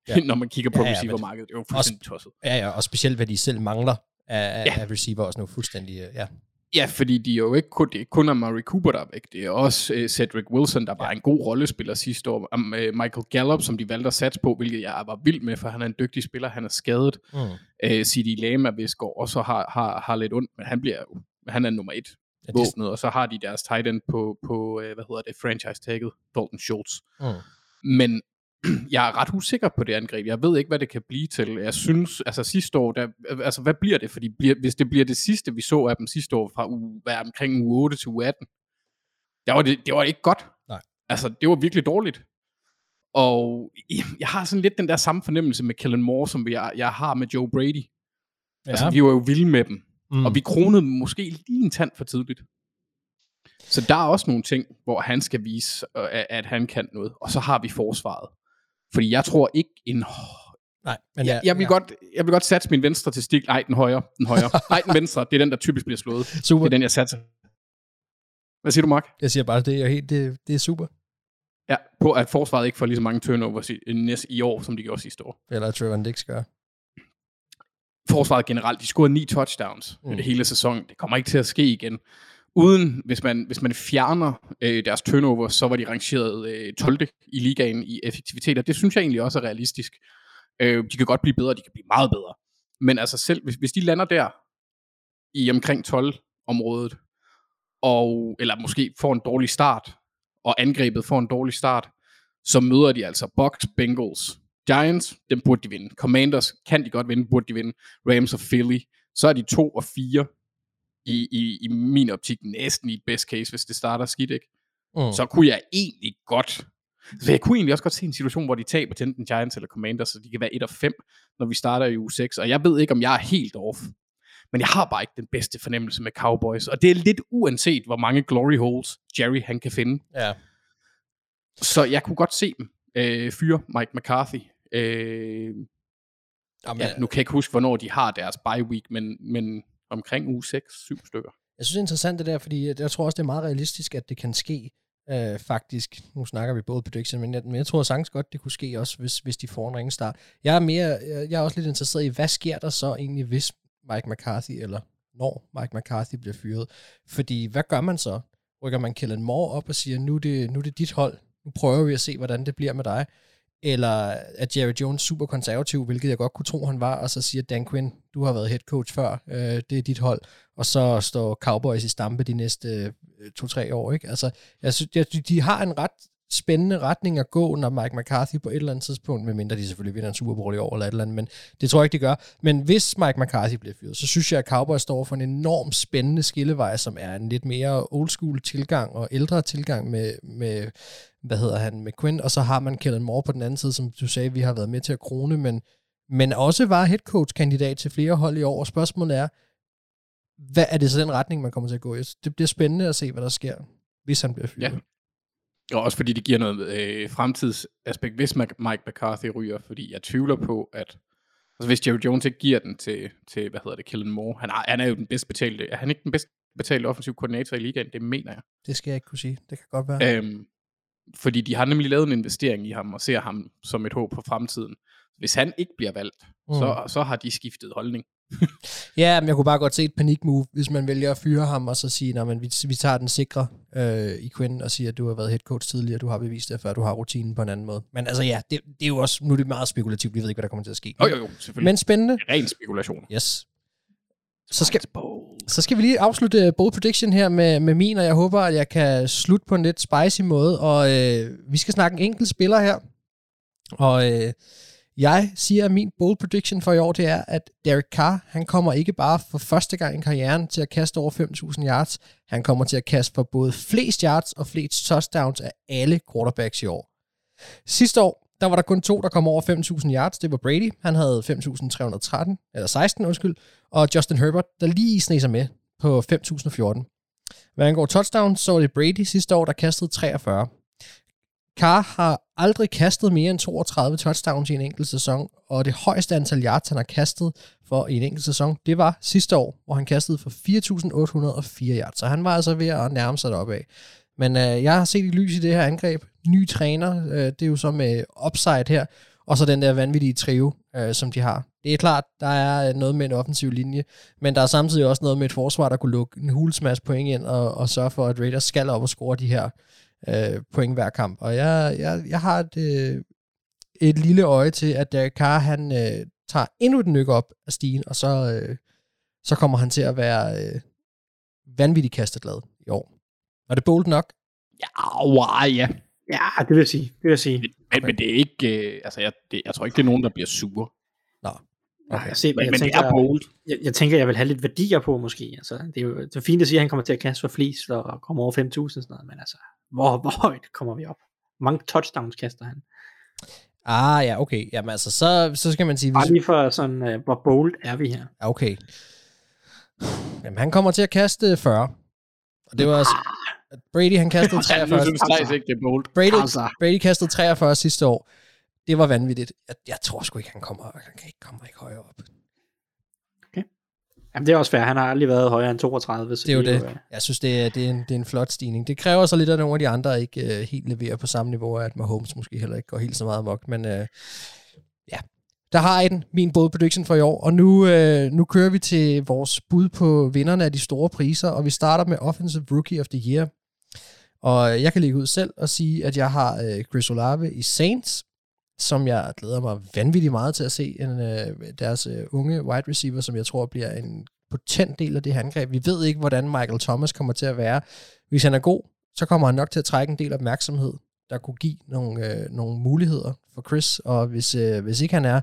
Ja. Ja. <laughs> Når man kigger på Ja, ja, ja, receivermarkedet. Det er jo fuldstændig tosset. Ja, ja, og specielt hvad de selv mangler af, ja. Ja. af receiver også nu fuldstændig, øh, ja. Ja, fordi de er jo ikke kun, det er kun Amari Cooper, der er væk. Det er også uh, Cedric Wilson, der var en god rollespiller sidste år. Um, uh, Michael Gallup, som de valgte at satse på, hvilket jeg var vild med, for han er en dygtig spiller. Han er skadet. Mm. Uh, C.D. Lamb er vist går også har, har, har lidt ondt, men han bliver jo, han er nummer et Ja, det, våbnet, og så har de deres tight end på, på uh, hvad hedder det, franchise tagget, Dalton Schultz. mm. Men <clears throat> jeg er ret usikker på det angreb. Jeg ved ikke, hvad det kan blive til. Jeg synes, altså sidste år, der, altså hvad bliver det? Fordi bliver, hvis det bliver det sidste, vi så af dem sidste år, fra uge, hvad, omkring uge 8 til uge 18, der var det, det var ikke godt. Nej. Altså, det var virkelig dårligt. Og jeg har sådan lidt den der samme fornemmelse med Kellen Moore, som jeg, jeg har med Joe Brady. Ja. Altså, vi var jo vilde med dem. mm. Og vi kronede dem måske lige en tand for tidligt. Så der er også nogle ting, hvor han skal vise, øh, at han kan noget. Og så har vi forsvaret. Fordi jeg tror ikke en... Nej, men Jeg, jeg, vil, ja. godt, jeg vil godt satse min venstre til stik. Nej, den højre. Den højre. <laughs> Nej, den venstre. Det er den, der typisk bliver slået. Super. Det er den, jeg satser. Hvad siger du, Mark? Jeg siger bare, det er helt, det, det er super. Ja, på at forsvaret ikke får lige så mange turnovers i, næste, i år, som de gjorde sidste år. Eller Trevor Dix gør. forsvaret generelt, de scorede ni touchdowns mm. hele sæsonen. Det kommer ikke til at ske igen. Uden, hvis man, hvis man fjerner øh, deres turnover, så var de rangeret øh, 12. i ligaen i effektivitet, og det synes jeg egentlig også er realistisk. Øh, de kan godt blive bedre, de kan blive meget bedre. Men altså selv, hvis, hvis de lander der i omkring 12-området, og, eller måske får en dårlig start, og angrebet får en dårlig start, så møder de altså Bucks, Bengals, Giants, dem burde de vinde. Commanders kan de godt vinde, burde de vinde. Rams og Philly, så er de 2 og 4 i, i, i min optik næsten i et best case, hvis det starter skidt, ikke? Mm. Så kunne jeg egentlig godt, så jeg kunne egentlig også godt se en situation, hvor de taber til enten Giants eller Commanders, så de kan være 1 og 5, når vi starter i uge 6, og jeg ved ikke, om jeg er helt off. Men jeg har bare ikke den bedste fornemmelse med Cowboys, og det er lidt uanset, hvor mange glory holes Jerry han kan finde. Ja. Så jeg kunne godt se dem øh, fyre Mike McCarthy. Øh, Jamen, ja, nu kan jeg ikke huske, hvornår de har deres bye week, men, men omkring uge 6-7 stykker. Jeg synes, det er interessant det der, fordi jeg tror også, det er meget realistisk, at det kan ske øh, faktisk. Nu snakker vi både prediction, men jeg, men jeg tror sagtens godt, det kunne ske også, hvis, hvis de får en ringe start. Jeg er, mere, jeg jeg er også lidt interesseret i, hvad sker der så egentlig, hvis Mike McCarthy, eller når Mike McCarthy bliver fyret? Fordi hvad gør man så? Rykker man Kellen Moore op og siger, nu er det, nu er det dit hold, nu prøver vi at se, hvordan det bliver med dig? Eller at Jerry Jones super konservativ, hvilket jeg godt kunne tro, han var, og så siger Dan Quinn, du har været head coach før, øh, det er dit hold, og så står Cowboys i stampe de næste øh, to-tre år, ikke? Altså, jeg synes, jeg, de har en ret spændende retning at gå, når Mike McCarthy på et eller andet tidspunkt, medmindre de selvfølgelig vinder en Super Bowl i år eller et eller andet, men det tror jeg ikke, de gør. Men hvis Mike McCarthy bliver fyret, så synes jeg, at Cowboys står for en enorm spændende skillevej, som er en lidt mere old school tilgang og ældre tilgang med, med hvad hedder han, med Quinn, og så har man Kellen Moore på den anden side, som du sagde, vi har været med til at krone, men, men også var head coach kandidat til flere hold i år, og spørgsmålet er, hvad er det så den retning, man kommer til at gå i? Det bliver spændende at se, hvad der sker, hvis han bliver fyret. Ja. Og også fordi det giver noget øh, fremtidsaspekt, hvis Mike McCarthy ryger, fordi jeg tvivler på, at altså hvis Jerry Jones ikke giver den til, til hvad hedder det, Kellen Moore, han er, han er jo den bedst betalte, er han ikke den bedst betalte offensiv koordinator i ligaen? Det mener jeg. Det skal jeg ikke kunne sige. Det kan godt være. Øhm, fordi de har nemlig lavet en investering i ham, og ser ham som et håb for fremtiden. Hvis han ikke bliver valgt, mm. så, så har de skiftet holdning. <laughs> Ja, men jeg kunne bare godt se et panikmove, hvis man vælger at fyre ham, og så sige, at vi, vi tager den sikre øh, i Quinn, og siger, at du har været head coach tidligere, du har bevist det, før du har rutinen på en anden måde. Men altså ja, det, det er jo også, nu er det meget spekulativt, vi ved ikke, hvad der kommer til at ske. Jo, jo, jo, selvfølgelig. Men spændende. Ren spekulation. Yes. Så skal, så skal vi lige afslutte bold prediction her med, med min, og jeg håber, at jeg kan slutte på en lidt spicy måde. Og øh, vi skal snakke en enkelt spiller her. Og øh, jeg siger, at min bold prediction for i år, det er, at Derek Carr, han kommer ikke bare for første gang i karrieren til at kaste over 5.000 yards. Han kommer til at kaste for både flest yards og flest touchdowns af alle quarterbacks i år. Sidste år, der var der kun to, der kom over 5.000 yards. Det var Brady. Han havde 5.313, eller 16, undskyld. Og Justin Herbert, der lige sneg sig med på 5.014. Hvad angår touchdowns, så var det Brady sidste år, der kastede 43. Carr har aldrig kastet mere end 32 touchdowns i en enkelt sæson, og det højeste antal yards, han har kastet for i en enkelt sæson, det var sidste år, hvor han kastede for 4.804 yards. Så han var altså ved at nærme sig deroppe af. Men øh, jeg har set i lys i det her angreb. Ny træner, øh, det er jo så med upside her, og så den der vanvittige trio, øh, som de har. Det er klart, der er øh, noget med en offensiv linje, men der er samtidig også noget med et forsvar, der kunne lukke en hulsmasse point ind og, og sørge for, at Raiders skal op og score de her øh, point hver kamp. Og jeg, jeg, jeg har et, øh, et lille øje til, at Derek Carr, han øh, tager endnu et nyk op af stigen, og så, øh, så kommer han til at være øh, vanvittigt kasteglad i år. Var det bold nok? Ja, wow, ja. Ja, det vil jeg sige. Det vil jeg sige. Men, okay. men det er ikke, øh, altså jeg, det, jeg tror ikke, det er nogen, der bliver sure. Nå. Okay. Jeg, se, men, jeg, men tænker, det er bold. Jeg, jeg, tænker, jeg vil have lidt værdier på måske. Altså, det er jo det er fint at sige, at han kommer til at kaste for flest og komme over 5.000 sådan noget, men altså, hvor, <laughs> hvor højt kommer vi op? Hvor mange touchdowns kaster han? Ah, ja, okay. Jamen altså, så, så skal man sige... Bare lige for sådan, uh, hvor bold er vi her? Okay. Jamen, han kommer til at kaste 40. Og det var altså... Brady, han kastede <laughs> 43. Jeg synes faktisk ikke, det er bold. Brady, Altså. Brady kastede 43 sidste år. Det var vanvittigt. Jeg, jeg tror sgu ikke, han kommer, han kan ikke komme ikke højere op. Jamen, det er også fair. Han har aldrig været højere end 32. Så Det er jo det. øh, Jeg synes, det er, det er, en, det er en flot stigning. Det kræver så lidt, at nogle af de andre ikke uh, helt leverer på samme niveau, at Mahomes måske heller ikke går helt så meget amok. Men uh, ja, der har I den, min bold prediction for i år. Og nu, uh, nu kører vi til vores bud på vinderne af de store priser, og vi starter med Offensive Rookie of the Year. Og jeg kan ligge ud selv og sige, at jeg har uh, Chris Olave i Saints, som jeg glæder mig vanvittigt meget til at se. En, øh, deres øh, unge wide receiver, som jeg tror bliver en potent del af det her angreb. Vi ved ikke, hvordan Michael Thomas kommer til at være. Hvis han er god, så kommer han nok til at trække en del opmærksomhed, der kunne give nogle, øh, nogle muligheder for Chris. Og hvis, øh, hvis ikke han er,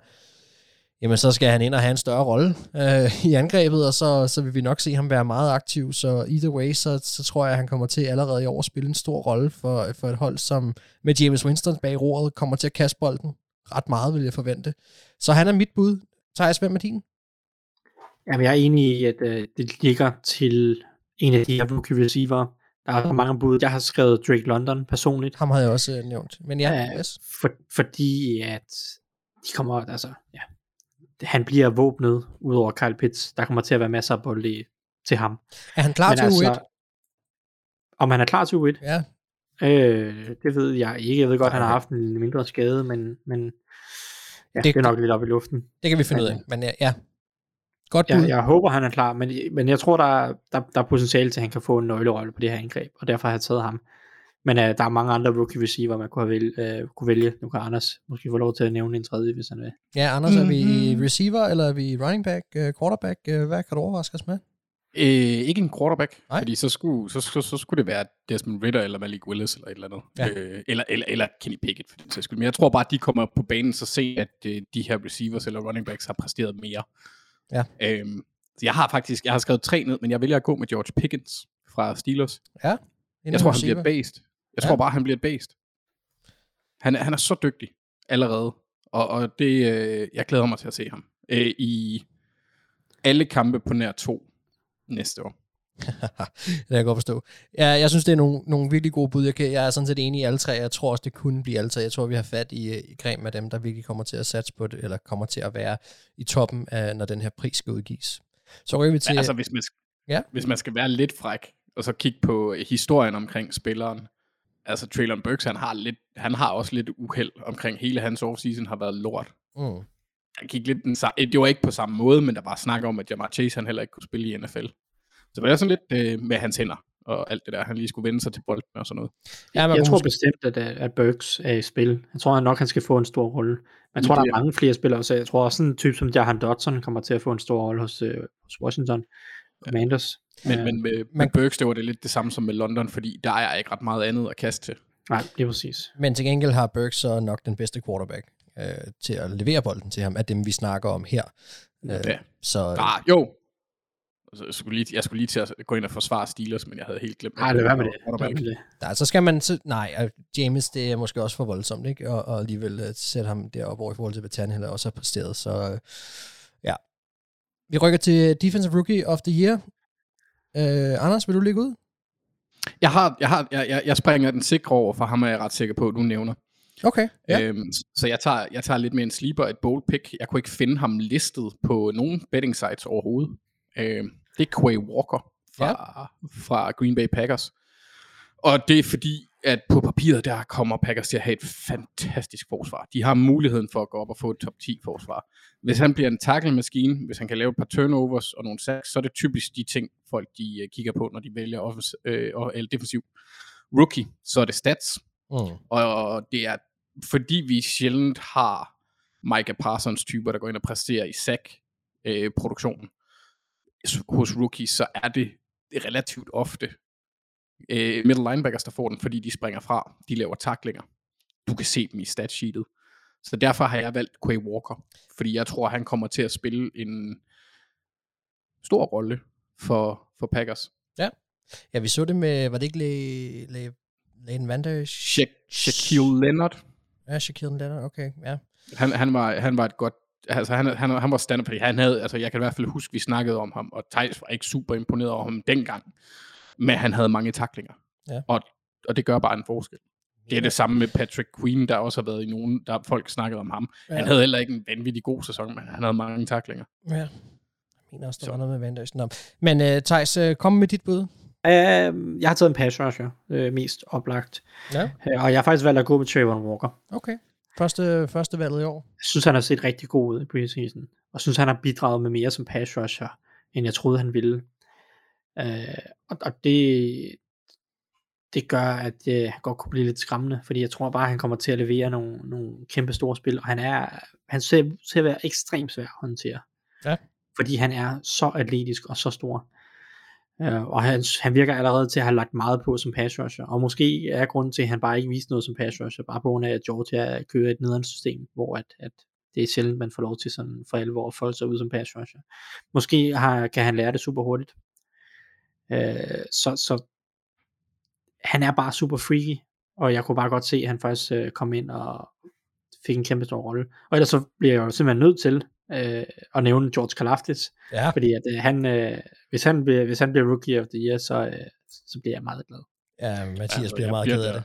jamen så skal han ind og have en større rolle øh, i angrebet, og så, så vil vi nok se ham være meget aktiv. Så either way, så, så tror jeg, at han kommer til allerede i år at spille en stor rolle for, for et hold, som med James Winston bag roret kommer til at kaste bolden ret meget, vil jeg forvente. Så han er mit bud. Thijs, hvem er din? Jamen, jeg er enig i, at øh, det ligger til en af de her rookie receiver. Der er mange bud. Jeg har skrevet Drake London personligt. Ham havde jeg også øh, nævnt. Men ja, Ja, yes. for, fordi at de kommer, altså, ja, han bliver våbnet ud over Kyle Pitts. Der kommer til at være masser af bold i- til ham. Er han klar Men til altså, U1? Om han er klar til U1? Ja, Øh, det ved jeg ikke. Jeg ved godt, Nej, han har okay. haft en mindre skade, men, men ja, Det- det, er nok lidt op i luften. det kan vi finde ud af. Men ja, ja. Godt bud. Jeg, jeg håber, han er klar, men, men jeg tror, der er, der, der er potentiale til, at han kan få en nøglerolle på det her angreb, og derfor har jeg taget ham. Men uh, der er mange andre rookie receiver, man kunne, have vælge, uh, kunne vælge. Nu kan Anders måske få lov til at nævne en tredje, hvis han vil. Ja, Anders, er vi i Mhm. receiver, eller er vi i running back, uh, quarterback? Uh, hvad kan du overraske os med? Øh, ikke en quarterback, Nej. fordi så skulle, så, så, så skulle det være Desmond Ritter eller Malik Willis eller et eller andet. Ja. Øh, eller, eller, eller Kenny Pickett for den sags skyld. Men jeg tror bare, at de kommer på banen så sent, at øh, de her receivers eller running backs har præsteret mere. Ja. Øhm, så jeg har faktisk, jeg har skrevet tre ned, men jeg vælger at gå med George Pickens fra Steelers. Ja, Jeg tror, han bliver based. Jeg Ja. tror bare, han bliver et based. Han, er- han er så dygtig allerede. Og, og det, øh, jeg glæder mig til at se ham. Øh, I alle kampe på nær to næste år. <laughs> det kan jeg godt forstå. Ja, jeg synes, det er nogle, nogle virkelig gode bud. Jeg, kan, jeg er sådan set enig i alle tre. Jeg tror også, det kunne blive alle tre. Jeg tror, vi har fat i, i Grem af dem, der virkelig kommer til at satse på det, eller kommer til at være i toppen, af, når den her pris skal udgives. Så rykker vi til... Altså, hvis man, skal, Ja. hvis man skal være lidt fræk, og så kigge på historien omkng spilleren, altså Traylon Burks, han har, lidt, han har også lidt uheld omkring hele hans offseason har været lort. Mm. Han gik lidt den, sa- det var ikke på samme måde, men der var snak om, at Jamar Chase han heller ikke kunne spille i NFL. Så det var sådan lidt øh, med hans hænder og alt det der, han lige skulle vende sig til bolden og sådan noget. Ja, man Jeg tror måske- bestemt, at, at Burks er i spil. Jeg tror nok, han skal få en stor rolle. Men jeg tror, der er mange flere spillere, så jeg tror også sådan en type som Jahan Dodson kommer til at få en stor rolle hos, øh, hos Washington Commanders. Men, Øh, men med, med man- Burks, det var det lidt det samme som med London, fordi der er ikke ret meget andet at kaste til. Nej, det er præcis. Men til gengæld har Burks så nok den bedste quarterback øh, til at levere bolden til ham, af dem vi snakker om her. Øh, Ja. Så Ah, jo. Altså, jeg, skulle lige, jeg skulle lige til at gå ind og forsvare Steelers, men jeg havde helt glemt. Nej, det det var med det. med det. nej, så skal man... Så, nej, øh, James, det er måske også for voldsomt, ikke? Og, og alligevel uh, sætte ham deroppe over i forhold til, hvad Tannehill også har præsteret. Så uh, ja. Vi rykker til Defensive Rookie of the Year. Uh, Anders, vil du ligge ud? Jeg, har, jeg, har, jeg, jeg, jeg springer den sikre over, for ham er jeg ret sikker på, at du nævner. Okay, ja. Øhm, så jeg tager, jeg tager lidt mere en sleeper, et bold pick. Jeg kunne ikke finde ham listet på nogen betting sites overhovedet. Øhm, det er Quay Walker fra, ja. fra Green Bay Packers. Og det er fordi, at på papiret, der kommer Packers til at have et fantastisk forsvar. De har muligheden for at gå op og få et top 10 forsvar. Hvis han bliver en tackle-maskine, hvis han kan lave et par turnovers og nogle sacks, så er det typisk de ting, folk de øh, kigger på, når de vælger offens- øh, og, eller defensiv rookie. Så er det stats, Mm. og det er, fordi vi sjældent har Micah Parsons typer, der går ind og præsterer i sack-produktionen hos rookies, så er det relativt ofte øh, middle linebackers, der får den, fordi de springer fra, de laver taklinger. Du kan se dem i statsheetet. Så derfor har jeg valgt Quay Walker, fordi jeg tror, han kommer til at spille en stor rolle for, for Packers. Ja, vi så det med, var det ikke Le, Le, Leighton Vander? Sha- Shaquille Leonard, Ja, Shaquille Leonard, okay, ja. han, han, var, han var et godt altså han, han, han var standard, fordi han havde, altså jeg kan i hvert fald huske, vi snakkede om ham, og Thijs var ikke super imponeret over ham dengang, men han havde mange taklinger, Ja. og, og det gør bare en forskel. Det er det samme med Patrick Queen, der også har været i nogen, der folk snakket om ham. Ja. Han havde heller ikke en vanvittig god sæson, men han havde mange taklinger. Ja. Jeg mener også, der Så. var noget med Vanders. Nå. Men uh, Thijs, uh, kom med dit bud. Uh, jeg har taget en pass rusher, uh, mest oplagt. Ja. Uh, og jeg har faktisk valgt at gå med Trayvon Walker. Okay. Første, første valget i år. Jeg synes, han har set rigtig god ud i preseason. Og jeg synes, han har bidraget med mere som pass rusher, end jeg troede, han ville. Uh, og, og det, det gør, at uh, han godt kunne blive lidt skræmmende, fordi jeg tror bare, at han kommer til at levere nogle, nogle kæmpe store spil, og han er han ser til at være ekstremt svær at håndtere. Ja. Fordi han er så atletisk og så stor. Uh, og han, han virker allerede til at have lagt meget på som pass rusher, og måske er grunden til, at han bare ikke viste noget som pass rusher, bare på grund af, at Georgia kører et nederen system, hvor at, at det er sjældent, man får lov til sådan for alvor at folde sig ud som pass rusher. Måske har, kan han lære det super hurtigt. Uh, så, så han er bare super freaky, og jeg kunne bare godt se, at han faktisk uh, kom ind og fik en kæmpe stor rolle. Og ellers så bliver jeg jo simpelthen nødt til uh, at nævne George Kalafdis, Ja. fordi at uh, han, uh, hvis, han bliver, hvis han bliver rookie of the year, så, uh, så bliver jeg meget glad. Ja, Mathias Altså, bliver jeg meget bliver ked af da- det.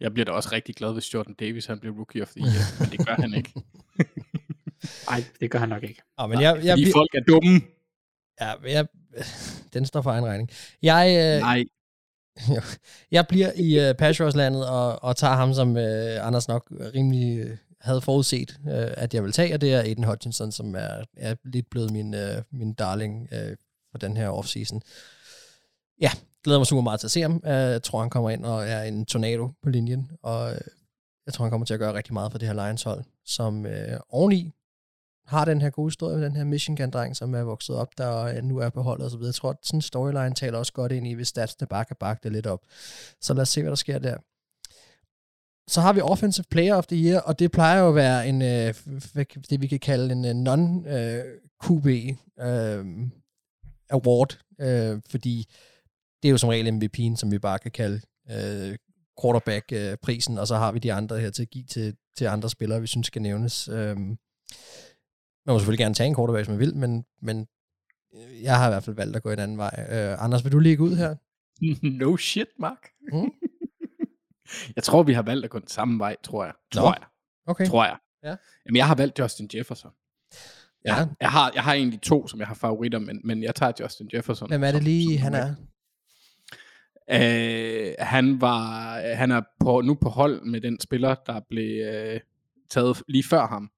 Jeg bliver da også rigtig glad, hvis Jordan Davis han bliver rookie of the year, men det gør han ikke. <laughs> Nej, det gør han nok ikke. Oh, men jeg, jeg, Fordi bliver, folk er dumme. ja, jeg, <laughs> den står for egen regning. Jeg, øh, Nej, <laughs> jeg bliver i uh, pass rush landet og, og tager ham, som uh, Anders nok rimelig uh, havde forudset, uh, at jeg vil tage, og det er Aiden Hutchinson, som er, er lidt blevet min, uh, min darling uh, for den her offseason. Ja, glæder mig super meget til at se ham. Uh, jeg tror, han kommer ind og er en tornado på linjen, og uh, jeg tror, han kommer til at gøre rigtig meget for det her Lions-hold, som uh, oveni har den her gode historie med den her Michigan-dreng, som er vokset op, der nu er på holdet og så videre. Jeg tror, at sådan en storyline taler også godt ind i, hvis statsene bare kan bakke det lidt op. Så lad os se, hvad der sker der. Så har vi Offensive Player of the Year, og det plejer jo at være en, øh, det vi kan kalde en øh, non-QB øh, øh, award, øh, fordi det er jo som regel MVP'en, som vi bare kan kalde øh, quarterback-prisen, øh, og så har vi de andre her til at give til, til andre spillere, vi synes skal nævnes. Øh, man må selvfølgelig gerne tage en quarterback, hvis man vil, men, men jeg har i hvert fald valgt at gå en anden vej. Øh, Anders, vil du lige gå ud her? <laughs> no shit, Mark. Mm. <laughs> jeg tror, vi har valgt at gå den samme vej, tror jeg. Nå. Tror jeg. Okay. Tror jeg. Ja. Jamen, jeg har valgt Justin Jefferson. Ja. Jeg, jeg, har, jeg har egentlig to, som jeg har favoritter, men, men jeg tager Justin Jefferson. Hvem er det som- lige, som han nummer er? Øh, han var han er på, nu på hold med den spiller, der blev øh, taget lige før ham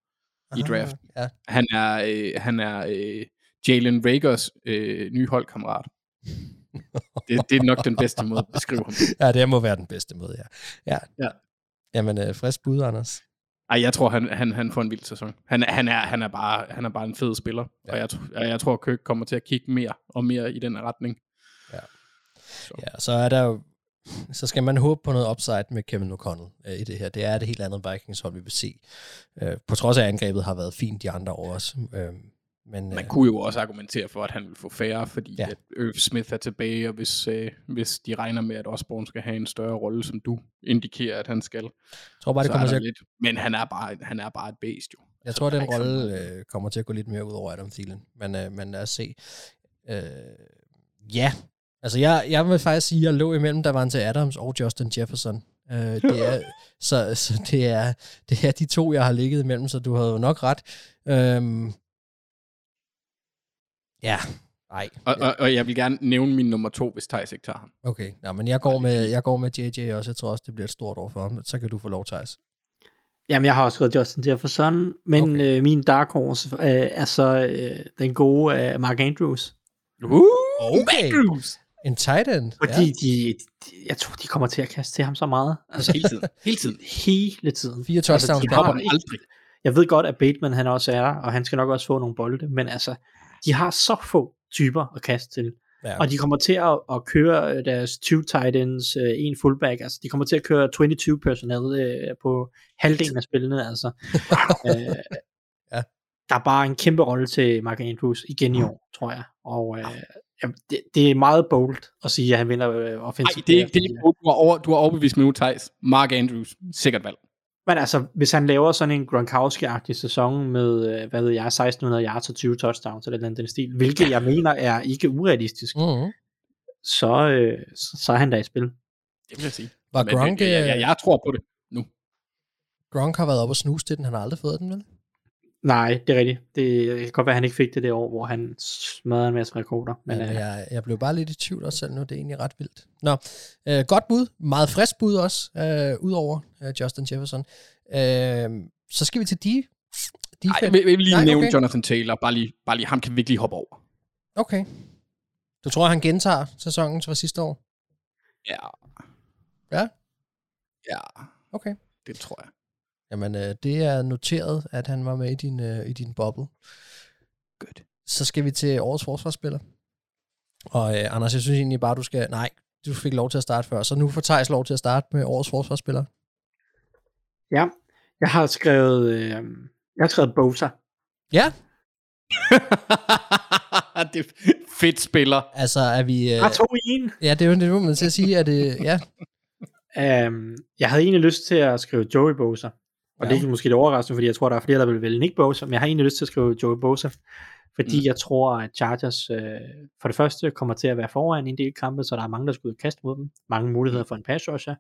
i Ah, draft. Ja. Han er, øh, han er øh, Jalen Rakers øh, nye holdkammerat. <laughs> det, det er nok den bedste måde at beskrive ham. <laughs> ja, det må være den bedste måde, ja. Ja. Ja. Jamen, øh, frisk bud, Anders. Ej, jeg tror, han, han, han får en vild sæson. Han, er- han, er, han, er bare, han er bare en fed spiller, ja. og jeg, tr- jeg tror, Kirk kommer til at kigge mere og mere i den retning. Ja, så er der jo, så skal man håbe på noget upside med Kevin O'Connell øh, i det her. Det er det helt andet Vikings hold, vi vil se. Øh, på trods af, at angrebet har været fint de andre år også. Øh, men Man øh, kunne jo også argumentere for, at han vil få færre, fordi Ja. at Irv Smith er tilbage, og hvis, øh, hvis de regner med, at Osborne skal have en større rolle, som du indikerer, at han skal, jeg tror bare, det kommer er til at, lidt. Men han er bare, han er bare et bæst jo. jeg tror, den rolle øh, kommer til at gå lidt mere ud over Adam Thielen. Men, øh, men lad os se. Øh, ja, altså jeg, jeg vil faktisk sige, at jeg lå imellem Davante Adams og Justin Jefferson. Øh, det er, <laughs> så så det, er, det er de to, jeg har ligget imellem, så du havde jo nok ret. Øhm, ja, nej. Og, og, og jeg vil gerne nævne min nummer to, hvis Thijs ikke tager ham. Okay, Nå, men jeg går, med, jeg går med JJ også. Jeg tror også, det bliver et stort år for ham. Så kan du få lov, Thijs. Jamen, jeg har også skrevet Justin Jefferson, men okay. øh, min dark horse øh, er så øh, den gode øh, Mark Andrews. Uh, Okay. Andrews! En tight end. Fordi ja. de, de, jeg tror, de kommer til at kaste til ham så meget. Altså hele tiden. Hele tiden. Hele tiden. Fire touchdowns de per har kamp. ikke- Aldrig. Jeg ved godt, at Bateman han også er der, og han skal nok også få nogle bolde, men altså, de har så få typer at kaste til. Ja. Og de kommer til at, at køre øh, deres two tight ends, øh, en fullback, altså de kommer til at køre 22 personnel øh, på halvdelen af spillene, altså. <laughs> øh, Ja. Der er bare en kæmpe rolle til Mark Andrews igen i år, tror jeg. Og øh, ja, det, det er meget bold at sige, at han vinder øh, Nej, offensive det er ikke det. Er, ikke- du, har over, du har overbevist mig nu, Thijs. Mark Andrews. Sikkert valg. Men altså, hvis han laver sådan en Gronkowski-agtig sæson med, øh, hvad ved jeg, 1600 yards og 20 touchdowns eller den, den stil, hvilket jeg mener er ikke urealistisk, Mm-hmm. så, øh, så, så er han da i spil. Det vil jeg sige. Var Men, Gronk, jeg, jeg, øh, jeg, jeg tror på det nu. Gronk har været oppe og snuse til den. Han har aldrig fået den, vel? Nej, det er rigtigt. Det, det kan godt være, at han ikke fik det det år, hvor han smadrede en masse rekorder. Men Men øh, jeg, jeg blev bare lidt i tvivl også selv nu. Det er egentlig ret vildt. Nå, øh, godt bud. Meget frisk bud også, øh, udover øh, Justin Jefferson. Øh, så skal vi til de... de Ej, jeg vil, jeg vil lige Nej, nævne okay. Jonathan Taylor. Bare lige, bare lige, ham kan vi ikke lige hoppe over. Okay. Du tror, han gentager sæsonen fra sidste år? Ja. Ja? Ja, Okay. det tror jeg. Jamen, øh, det er noteret, at han var med i din, øh, i din boble. Godt. Så skal vi til årets forsvarsspiller. Og øh, Anders, jeg synes egentlig bare, du skal... Nej, du fik lov til at starte før, så nu får Thijs lov til at starte med årets forsvarsspiller. ja, jeg har skrevet, øh, jeg har skrevet Bosa. Ja, <laughs> det er fedt spiller. altså er vi... Øh, har to i en. ja, det er jo det, må til at sige, at det... Ja, Um, <laughs> jeg havde egentlig lyst til at skrive Joey Bosa. Og Ja. det er måske lidt overraskende, fordi jeg tror, der er flere, der vil vælge Nick Bosa, men jeg har egentlig lyst til at skrive Joey Bosa, fordi Mm. mm. jeg tror, at Chargers øh, for det første kommer til at være foran i en del kampe, så der er mange, der skal ud og kaste mod dem. Mange muligheder for en pass rusher.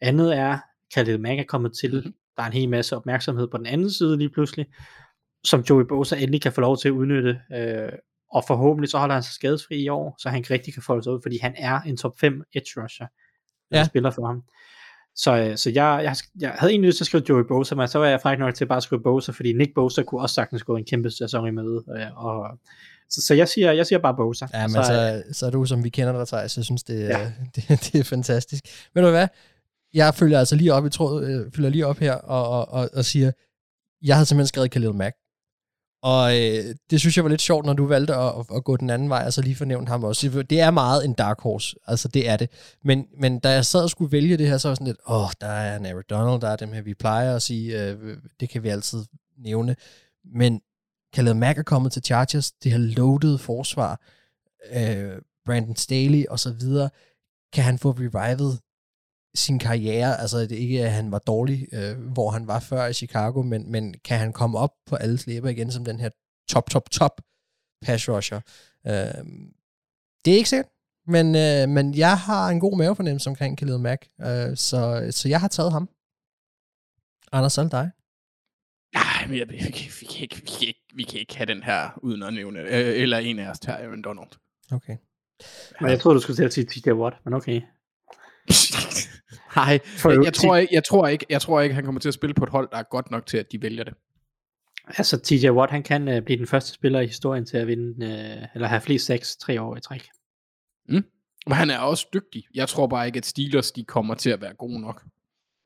Andet er, Khalil Mack er kommet til. Mhm. Der er en hel masse opmærksomhed på den anden side lige pludselig, som Joey Bosa endelig kan få lov til at udnytte. Øh, og forhåbentlig så holder han sig skadesfri i år, så han rigtig kan folde sig ud, fordi han er en top 5 edge rusher, der Ja. spiller for ham. Så, øh, så jeg, jeg, jeg havde egentlig lyst til at skrive Joey Bosa, men så var jeg faktisk nok til bare at skrive Bosa, fordi Nick Bosa kunne også sagtens gå en kæmpe sæson i møde. Øh, og, så, så jeg, siger, jeg siger bare Bosa. ja men så, så, så er du, som vi kender dig, Thijs, jeg synes, det. Ja. <laughs> det, det er fantastisk. Ved du hvad? Jeg følger altså lige op i tråd, øh, følger lige op her og, og, og, og siger, jeg havde simpelthen skrevet Khalil Mack. Og øh, det synes jeg var lidt sjovt, når du valgte at, at, gå den anden vej, og så lige fornævnt ham også. Det er meget en dark horse, altså det er det. Men, men da jeg sad og skulle vælge det her, så var jeg sådan lidt, åh, oh, der er en Donald, der er dem her, vi plejer at sige, øh, det kan vi altid nævne. Men Khaled Mack er kommet til Chargers, det har loaded forsvar, øh, Brandon Staley og så videre, kan han få revivet sin karriere, altså det er ikke, at han var dårlig, øh, hvor han var før i Chicago, men, men kan han komme op på alle slæber igen som den her top, top, top pass rusher? Øh, det er ikke sikkert, men, øh, men jeg har en god mavefornemmelse omkring Khalil Mack, øh, så, så jeg har taget ham. Anders, så dig. Nej, men jeg, vi, kan, vi, kan ikke, vi, kan ikke, vi kan ikke have den her uden at nævne, øh, eller en af os tager Aaron Donald. Okay. Men jeg troede, du skulle til at sige TJ Watt, men okay. <laughs> Nej, jeg, jeg, tror ikke, jeg, tror ikke, jeg tror ikke, han kommer til at spille på et hold, der er godt nok til, at de vælger det. Altså, TJ Watt, han kan uh, blive den første spiller i historien til at vinde, uh, eller have flest seks tre år i træk. Og han er også dygtig. Jeg tror bare ikke, at Steelers de kommer til at være gode nok.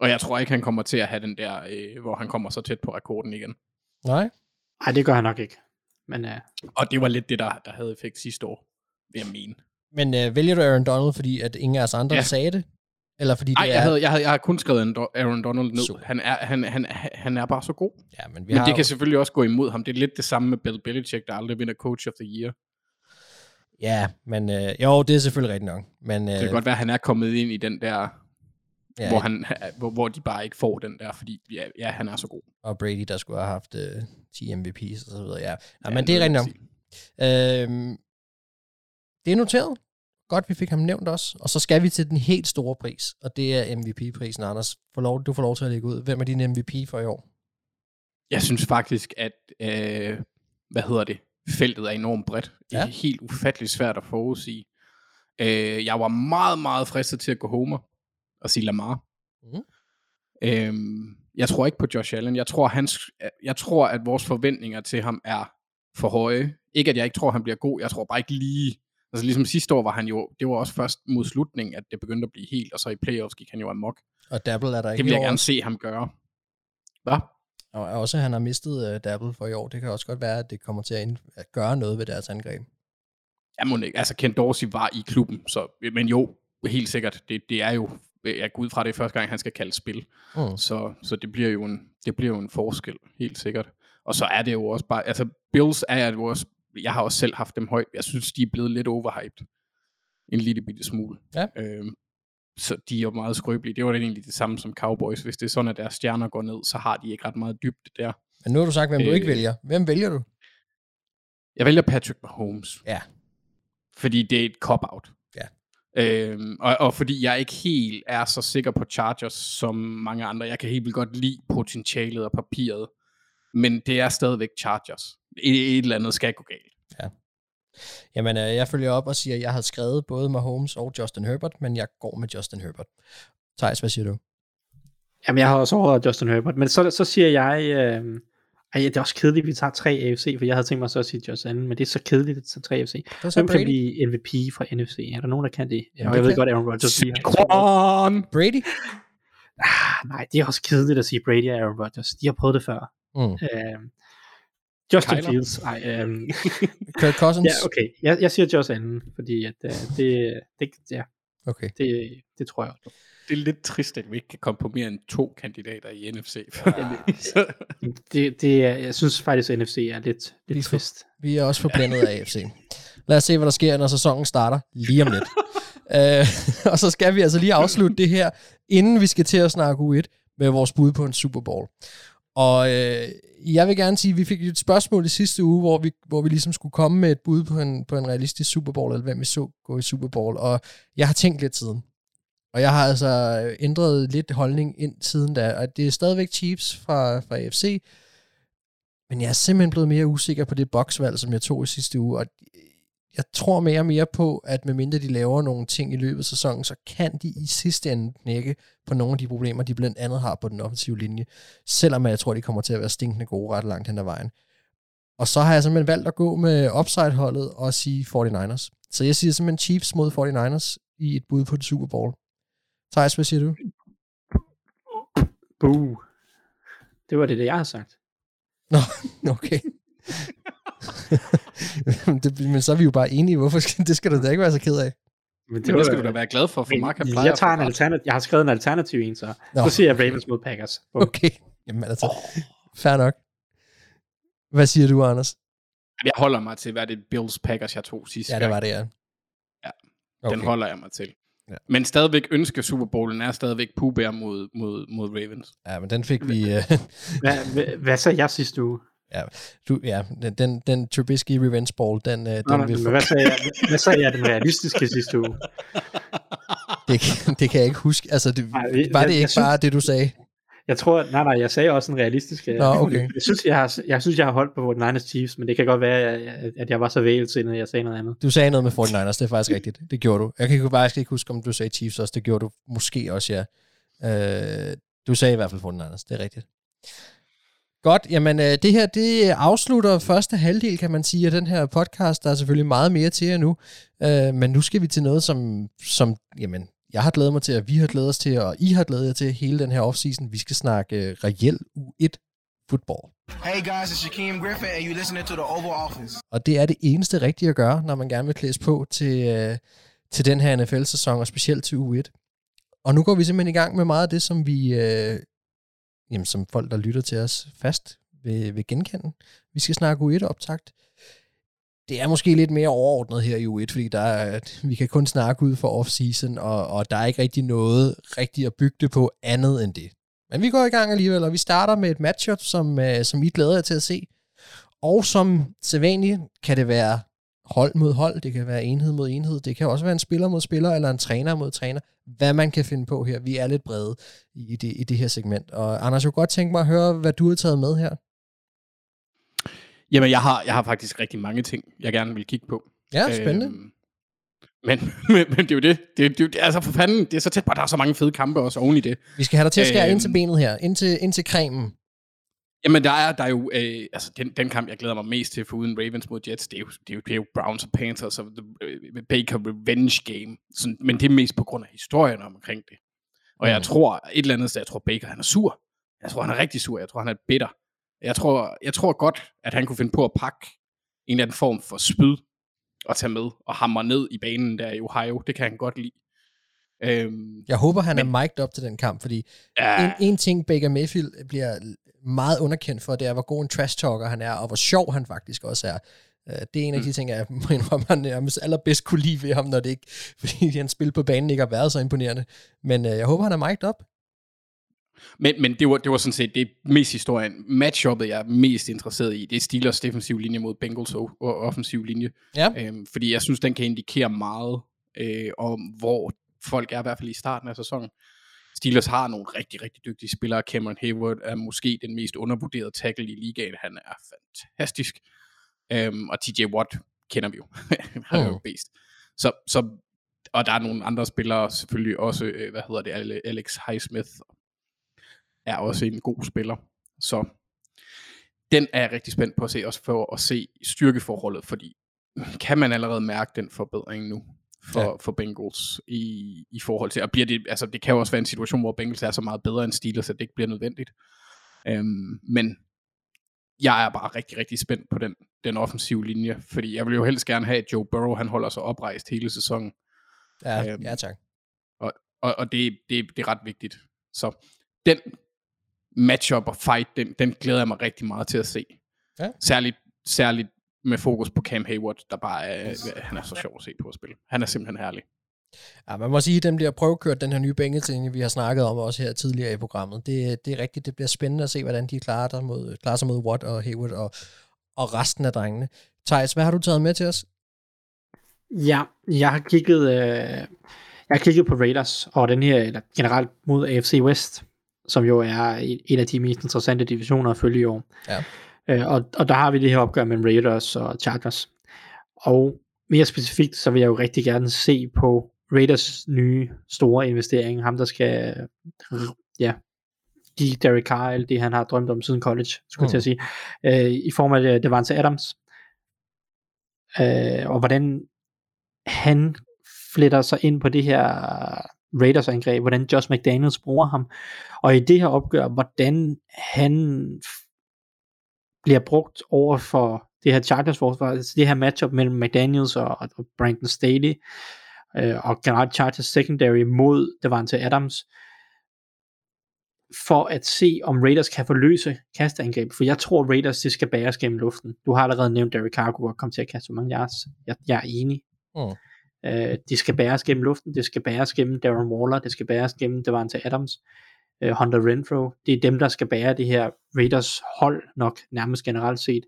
Og jeg tror ikke, han kommer til at have den der, øh, hvor han kommer så tæt på rekorden igen. Nej. Nej, det gør han nok ikke. Men uh, Og det var lidt det, der, der havde effekt sidste år, vil jeg mene. Men øh, vælger du Aaron Donald, fordi at ingen af os andre ja. sagde det? Eller fordi det jeg, er... havde, jeg, havde, jeg har kun skrevet Aaron Do- Aaron Donald ned. Super. Han er, han, han, han er bare så god. Ja, men vi Men har det jo- kan selvfølgelig også gå imod ham. Det er lidt det samme med Bill Belichick, der aldrig vinder Coach of the Year. Ja, men øh, jo, det er selvfølgelig rigtigt nok. Men, øh, Det kan godt være, at han er kommet ind i den der, ja, hvor, han, hvor, hvor de bare ikke får den der, fordi ja, ja han er så god. og Brady, der skulle have haft øh, 10 MVP's og så videre. Ja, ja Ja, men det er rigtigt nok. Øhm, det er noteret. Godt, vi fik ham nævnt også. Og så skal vi til den helt store pris, og det er MVP-prisen, Anders. Får lov, du får lov til at lægge ud. Hvem er din MVP for i år? Jeg synes faktisk, at, øh, hvad hedder det, feltet er enormt bredt. Det er helt ufatteligt svært at forudsige. Øh, jeg var meget, meget fristet til at gå Homer og sige Lamar. Mhm. Øhm, jeg tror ikke på Josh Allen. Jeg tror, hans, jeg tror, at vores forventninger til ham er for høje. Ikke, at jeg ikke tror, han bliver god. Jeg tror bare ikke lige... Altså ligesom sidste år var han jo... Det var også først mod slutningen, at det begyndte at blive helt, og så i playoffs gik han jo amok. Og Dabble er der ikke Det vil jeg gerne se ham gøre. Hvad? Og også, at han har mistet uh, Dabble for i år. Det kan også godt være, at det kommer til at, ind- at gøre noget ved deres angreb. Jeg må ikke. Altså, Ken Dorsey var i klubben, så, men jo, helt sikkert. Det, det er jo, jeg går ud fra det første gang, han skal kalde spil. Mm. Så, så det, bliver jo en, det bliver jo en forskel, helt sikkert. Og så er det jo også bare, altså Bills er jo også, jeg har også selv haft dem højt. Jeg synes, de er blevet lidt overhyped. En lille bitte smule. Ja. Øhm, så de er jo meget skrøbelige. Det var da egentlig det samme som Cowboys. Hvis det er sådan, at deres stjerner går ned, så har de ikke ret meget dybde der. Men nu har du sagt, hvem du Øh. ikke vælger. Hvem vælger du? Jeg vælger Patrick Mahomes. Ja. Fordi det er et cop-out. Ja. Øhm, og, og fordi jeg ikke helt er så sikker på Chargers som mange andre. Jeg kan helt vildt godt lide potentialet og papiret. Men det er stadigvæk Chargers. Et, et eller andet skal gå galt. Jamen, øh, jeg følger op og siger, at jeg har skrevet både Mahomes og Justin Herbert, men jeg går med Justin Herbert. Thijs, hvad siger du? Jamen, jeg har også overvejet Justin Herbert, men så, så siger jeg, øh, ej, det er også kedeligt, at vi tager tre AFC, for jeg havde tænkt mig så at sige Josh Allen, men det er så kedeligt at tage tre AFC. Hvem kan Brady. blive MVP fra NFC? Er der nogen, der kan det? Jamen, og jeg ved kan- godt, Aaron Rodgers lige har- Saquon! Brady? Ah, nej, det er også kedeligt at sige Brady og Aaron Rodgers. De har prøvet det før. Mm. Øh, Justin Kyler? Fields. Ej, øhm, <laughs> Kirk Cousins? ja, okay. Jeg, jeg siger Josh Allen, fordi at, øh, det, det, ja, okay. det, det tror jeg. Det er lidt trist, at vi ikke kan komme på mere end to kandidater i NFC. Så- <laughs> <laughs> Det, det er, jeg synes faktisk, at NFC er lidt, Vi lidt får- trist. Vi er også forblændet af AFC. Lad os se, hvad der sker, når sæsonen starter lige om lidt. øh, og så skal vi altså lige afslutte det her, inden vi skal til at snakke U1 med vores bud på en Super Bowl. Og øh, jeg vil gerne sige, at vi fik et spørgsmål i sidste uge, hvor vi, hvor vi ligesom skulle komme med et bud på en, på en realistisk Super Bowl, eller hvem vi så gå i Super Bowl. Og jeg har tænkt lidt siden. Og jeg har altså ændret lidt holdning ind siden da. Og det er stadigvæk Chiefs fra, fra AFC, men jeg er simpelthen blevet mere usikker på det boksvalg, som jeg tog i sidste uge, og jeg tror mere og mere på, at medmindre de laver nogle ting i løbet af sæsonen, så kan de i sidste ende knække på nogle af de problemer, de blandt andet har på den offensive linje, selvom jeg tror, de kommer til at være stinkende gode ret langt hen ad vejen. Og så har jeg simpelthen valgt at gå med upside-holdet og sige 49ers. Så jeg siger simpelthen Chiefs mod 49ers i et bud på det Super Bowl. Thijs, hvad siger du? Boo. Det var det, det jeg har sagt. <laughs> Okay. Det, men så er vi jo bare enige. Hvorfor skal, det skal du da ikke være så ked af. Men Men det skal du da være glad for, for Men Mark han plejer jeg tager en alternativ. Jeg har skrevet en alternativ en, så. Nå. Så siger jeg Ravens mod Packers. Okay. Jamen altså, fair nok. Hvad siger du, Anders? Jeg holder mig til, hvad det Bills Packers, jeg tog sidste Ja, det var det, ja. Ja, okay. Den holder jeg mig til. Ja. Men stadigvæk ønsker Super Bowlen er stadigvæk Pooh Bear mod, mod, mod Ravens. Ja, men den fik vi... Uh, Hvad, hvad, hvad sagde jeg sidste uge? Ja, du, ja den, den, Trubisky revenge ball, den, øh, Nå, den nej, vil men hvad sagde jeg, hvad sagde jeg den realistiske sidste uge? <laughs> det, det kan jeg ikke huske. Altså, det, Nej, var jeg- det jeg ikke synes- bare det, du sagde? Jeg tror, nej, nej, jeg sagde også en realistisk. Nå, okay. <laughs> Jeg synes, jeg har, jeg synes, jeg har holdt på 49ers Chiefs, men det kan godt være, at- jeg var så vælsindet, at jeg sagde noget andet. Du sagde noget med 49ers, det er faktisk rigtigt. Det gjorde du. Jeg kan faktisk ikke huske, om du sagde Chiefs også. Det gjorde du måske også, ja. Øh, du sagde i hvert fald 49ers, det er rigtigt. Godt, jamen øh, det her, det afslutter første halvdel, kan man sige, af den her podcast. Der er selvfølgelig meget mere til jer nu, øh, men nu skal vi til noget, som, som jamen, jeg har glædet mig til, og vi har glædet os til, og I har glædet jer til hele den her offseason. Vi skal snakke øh, reel U1 football. Hey guys, it's Shaquem Griffin, and you're listening to the Oval Office. Og det er det eneste rigtige at gøre, når man gerne vil klædes på til, øh, til den her NFL-sæson, og specielt til U1. Og nu går vi simpelthen i gang med meget af det, som vi, øh, jamen, som folk, der lytter til os fast, vil, vil genkende. Vi skal snakke U1-optakt. Det er måske lidt mere overordnet her i U1, fordi der er, vi kan kun snakke ud for off-season, og, og der er ikke rigtig noget rigtigt at bygge det på andet end det. Men vi går i gang alligevel, og vi starter med et matchup, som, øh, som I glæder jer til at se. Og som sædvanligt kan det være hold mod hold, det kan være enhed mod enhed, det kan også være en spiller mod spiller, eller en træner mod træner, hvad man kan finde på her. Vi er lidt brede i det, i det her segment. Og Anders, jeg kunne godt tænke mig at høre, hvad du har taget med her. Jamen, jeg har, jeg har faktisk rigtig mange ting, jeg gerne vil kigge på. Ja, spændende. Øhm, men, <laughs> men, men det er jo det. Det, det, det. Altså for fanden, det er så tæt på, der er så mange fede kampe også oven i det. Vi skal have dig til at skære øhm, ind til benet her, ind til, ind til cremen. Jamen, der er, der er jo, øh, altså den, den kamp, jeg glæder mig mest til, for uden Ravens mod Jets, det er jo, det er jo, det er jo Browns og Panthers og the øh, Baker Revenge Game. Sådan, men det er mest på grund af historien omkring det. Og jeg Mm. tror, et eller andet sted, jeg tror Baker, han er sur. Jeg tror, han er rigtig sur. Jeg tror, han er bitter. Jeg tror, jeg tror godt, at han kunne finde på at pakke en eller anden form for spyd og tage med og hamre ned i banen der i Ohio. Det kan han godt lide. Øhm, Jeg håber, han Men- er mic'd op til den kamp, fordi ja, en, en ting, Baker Mayfield bliver meget underkendt for, det er, hvor god en trash talker han er, og hvor sjov han faktisk også er. Øh, Det er en af de ting, jeg <laughs> må indrømme, han nærmest allerbedst kunne lide ved ham, når det ikke, <laughs> fordi hans spil på banen ikke har været så imponerende. Men øh, jeg håber, han er mic'd op. Men, men det, var, det var sådan set det mest historien. Matchuppet, jeg er mest interesseret i, det er Steelers defensiv linje mod Bengals og offensiv linje. Ja. Øhm, fordi jeg synes, den kan indikere meget øh, om, hvor folk er i hvert fald i starten af sæsonen. Steelers har nogle rigtig, rigtig dygtige spillere. Cameron Hayward er måske den mest undervurderede tackle i ligaen. Han er fantastisk. Øhm, og TJ Watt kender vi jo. <laughs> Han er jo bedst. Så, så, og der er nogle andre spillere selvfølgelig også, øh, hvad hedder det, Ale- Alex Highsmith er også en god spiller. Så den er jeg rigtig spændt på at se, også for at se styrkeforholdet, fordi kan man allerede mærke den forbedring nu for, Ja. for Bengals i, i forhold til, og bliver det, altså det kan jo også være en situation, hvor Bengals er så meget bedre end Steelers, at det ikke bliver nødvendigt. Øhm, men jeg er bare rigtig, rigtig spændt på den, den offensive linje, fordi jeg vil jo helst gerne have, at Joe Burrow, han holder sig oprejst hele sæsonen, Ja, Øhm, ja tak. og, og det, det, det er ret vigtigt. Så den matchup og fight, den, den glæder jeg mig rigtig meget til at se. Ja. Særligt, særligt med fokus på Cam Hayward, der bare er, han er så sjov at se på at spille. Han er simpelthen herlig. Ja, man må sige, at den bliver prøvekørt, den her nye Bengals-linje, vi har snakket om også her tidligere i programmet. Det, det er rigtigt, det bliver spændende at se, hvordan de klarer, der mod, klarer sig mod Watt og Hayward og, og resten af drengene. Thijs, hvad har du taget med til os? Ja, jeg har kigget, øh, jeg har kigget på Raiders, og den her, eller generelt mod AFC West, som jo er en- en af de mest interessante divisioner at følge i år. Ja. Øh, og, og der har vi det her opgør mellem Raiders og Chargers. Og mere specifikt, så vil jeg jo rigtig gerne se på Raiders nye store investering, ham der skal ja, give Derek Carr alt det, han har drømt om siden college, skulle jeg til at sige, øh, i form af Devante Adams. Øh, og hvordan han fletter sig ind på det her Raiders angreb, hvordan Josh McDaniels bruger ham, og i det her opgør, hvordan han bliver brugt over for det her Chargers forsvar, altså det her matchup mellem McDaniels og, og Brandon Staley, øh, og generelt Chargers secondary mod Devante Adams, for at se, om Raiders kan forløse kasteangreb, for jeg tror, Raiders det skal bæres gennem luften. Du har allerede nævnt Derek Carr kunne komme til at kaste mange yards. Jeg, jeg er enig. Mm. Øh, det skal bæres gennem luften, det skal bæres gennem Darren Waller, det skal bæres gennem Devante Adams. Øh, Hunter Renfro. Det er dem, der skal bære det her Raiders hold nok nærmest generelt set.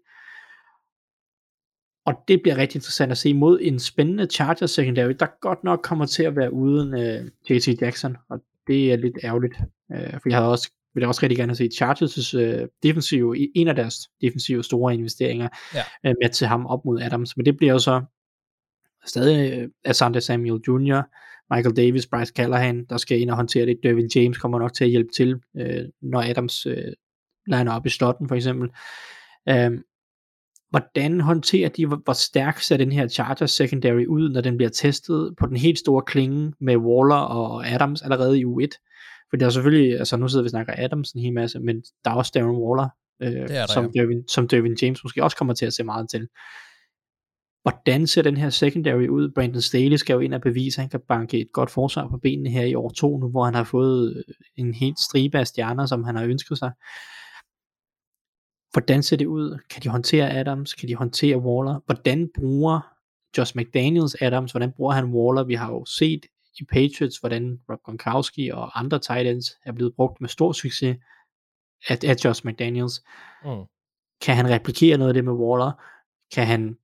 Og det bliver rigtig interessant at se mod en spændende Chargers secondary, der godt nok kommer til at være uden øh, JC Jackson, og det er lidt ærgerligt, øh, for jeg havde også vil jeg også rigtig gerne se Chargers' øh, defensive, en af deres defensive store investeringer, Ja. øh, med til ham op mod Adams, men det bliver jo så stadig øh, Asante Samuel Jr., Michael Davis, Bryce Callahan, der skal ind og håndtere det. Dervin James kommer nok til at hjælpe til, øh, når Adams øh, liner op i slotten for eksempel. Øh, hvordan håndterer de, hvor, stærk ser den her Chargers secondary ud, når den bliver testet på den helt store klinge med Waller og Adams allerede i U1? For der er selvfølgelig, altså nu sidder vi og snakker Adams en hel masse, men der er også Darren Waller, øh, der, som, Dervin, som Dervin James måske også kommer til at se meget til. Hvordan ser den her secondary ud? Brandon Staley skal jo ind og bevise, at han kan banke et godt forsvar på benene her i år to, nu hvor han har fået en helt stribe af stjerner, som han har ønsket sig. Hvordan ser det ud? Kan de håndtere Adams? Kan de håndtere Waller? Hvordan bruger Josh McDaniels Adams? Hvordan bruger han Waller? Vi har jo set i Patriots, hvordan Rob Gronkowski og andre tight ends er blevet brugt med stor succes af, af Josh McDaniels. Mm. Kan han replikere noget af det med Waller? Kan han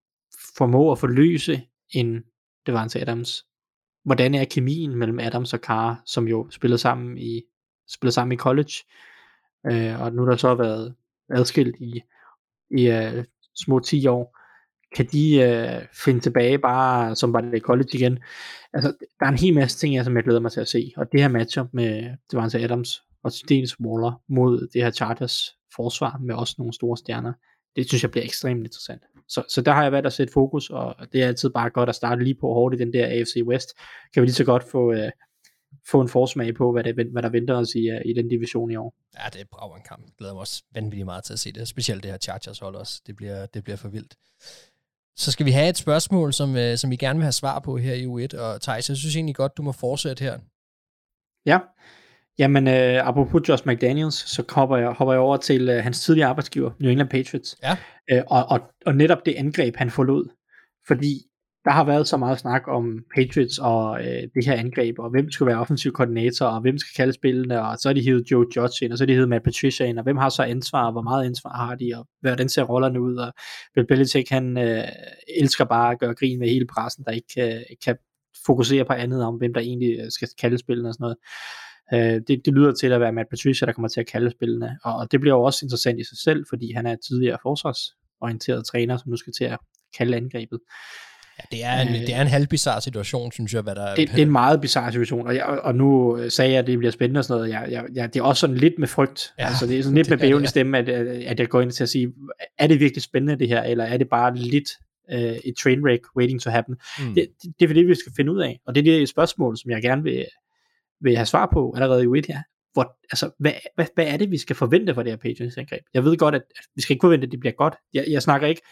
formå at forløse en Devante Adams? Hvordan er kemien mellem Adams og Carr, som jo spillede sammen i, spillede sammen i college? Øh, og nu der så har været adskilt i, i uh, små 10 år. Kan de øh, finde tilbage bare, som var det i college igen? Altså, der er en hel masse ting, jeg, som jeg glæder mig til at se. Og det her matchup med Devante Adams og Steens Waller mod det her Chargers forsvar med også nogle store stjerner, det synes jeg bliver ekstremt interessant. Så, så der har jeg valgt at sætte fokus, og det er altid bare godt at starte lige på hårdt i den der AFC West. Kan vi lige så godt få, uh, få en forsmag på, hvad, det, hvad der venter os i, uh, i den division i år. Ja, det er brav en kamp. Jeg glæder mig også vanvittigt meget til at se det. Specielt det her Chargers hold også. Det bliver, det bliver for vildt. Så skal vi have et spørgsmål, som, øh, som vi gerne vil have svar på her i U1. Og Thijs, jeg synes egentlig godt, du må fortsætte her. Ja, jamen øh, apropos Josh McDaniels, så hopper jeg, hopper jeg over til øh, hans tidligere arbejdsgiver, New England Patriots. Ja. Øh, og, og, og netop det angreb, han forlod. Fordi der har været så meget snak om Patriots og øh, det her angreb, og hvem skal være offensiv koordinator, og hvem skal kalde spillene, og så er de hivet Joe Judge ind, og så er de hivet Matt Patricia ind, og hvem har så ansvar, og hvor meget ansvar har de, og hvordan ser rollerne ud, og Bill Belichick, han øh, elsker bare at gøre grin med hele pressen, der ikke kan, kan fokusere på andet om, hvem der egentlig skal kalde spillene og sådan noget. Øh, det, det lyder til at være Matt Patricia, der kommer til at kalde spillene, og, og det bliver jo også interessant i sig selv, fordi han er tidligere forsvarsorienteret træner, som nu skal til at kalde angrebet. Ja, det er en, det er en halvbizarre situation, synes jeg, hvad der det, det er en meget bizarre situation, og, jeg, og nu sagde jeg, at det bliver spændende og sådan noget. Jeg, jeg, jeg, det er også sådan lidt med frygt. Ja, altså, det er sådan lidt det med bævende ja. stemme, at, at jeg går ind til at sige, er det virkelig spændende det her, eller er det bare lidt uh, et train wreck waiting to happen? Mm. Det, det, det er det, vi skal finde ud af, og det er det spørgsmål, som jeg gerne vil, vil have svar på allerede i UIT her. Hvor, altså, hvad, hvad, hvad er det, vi skal forvente for det her Patriots angreb? Jeg ved godt, at vi skal ikke forvente, at det bliver godt. Jeg, jeg snakker ikke,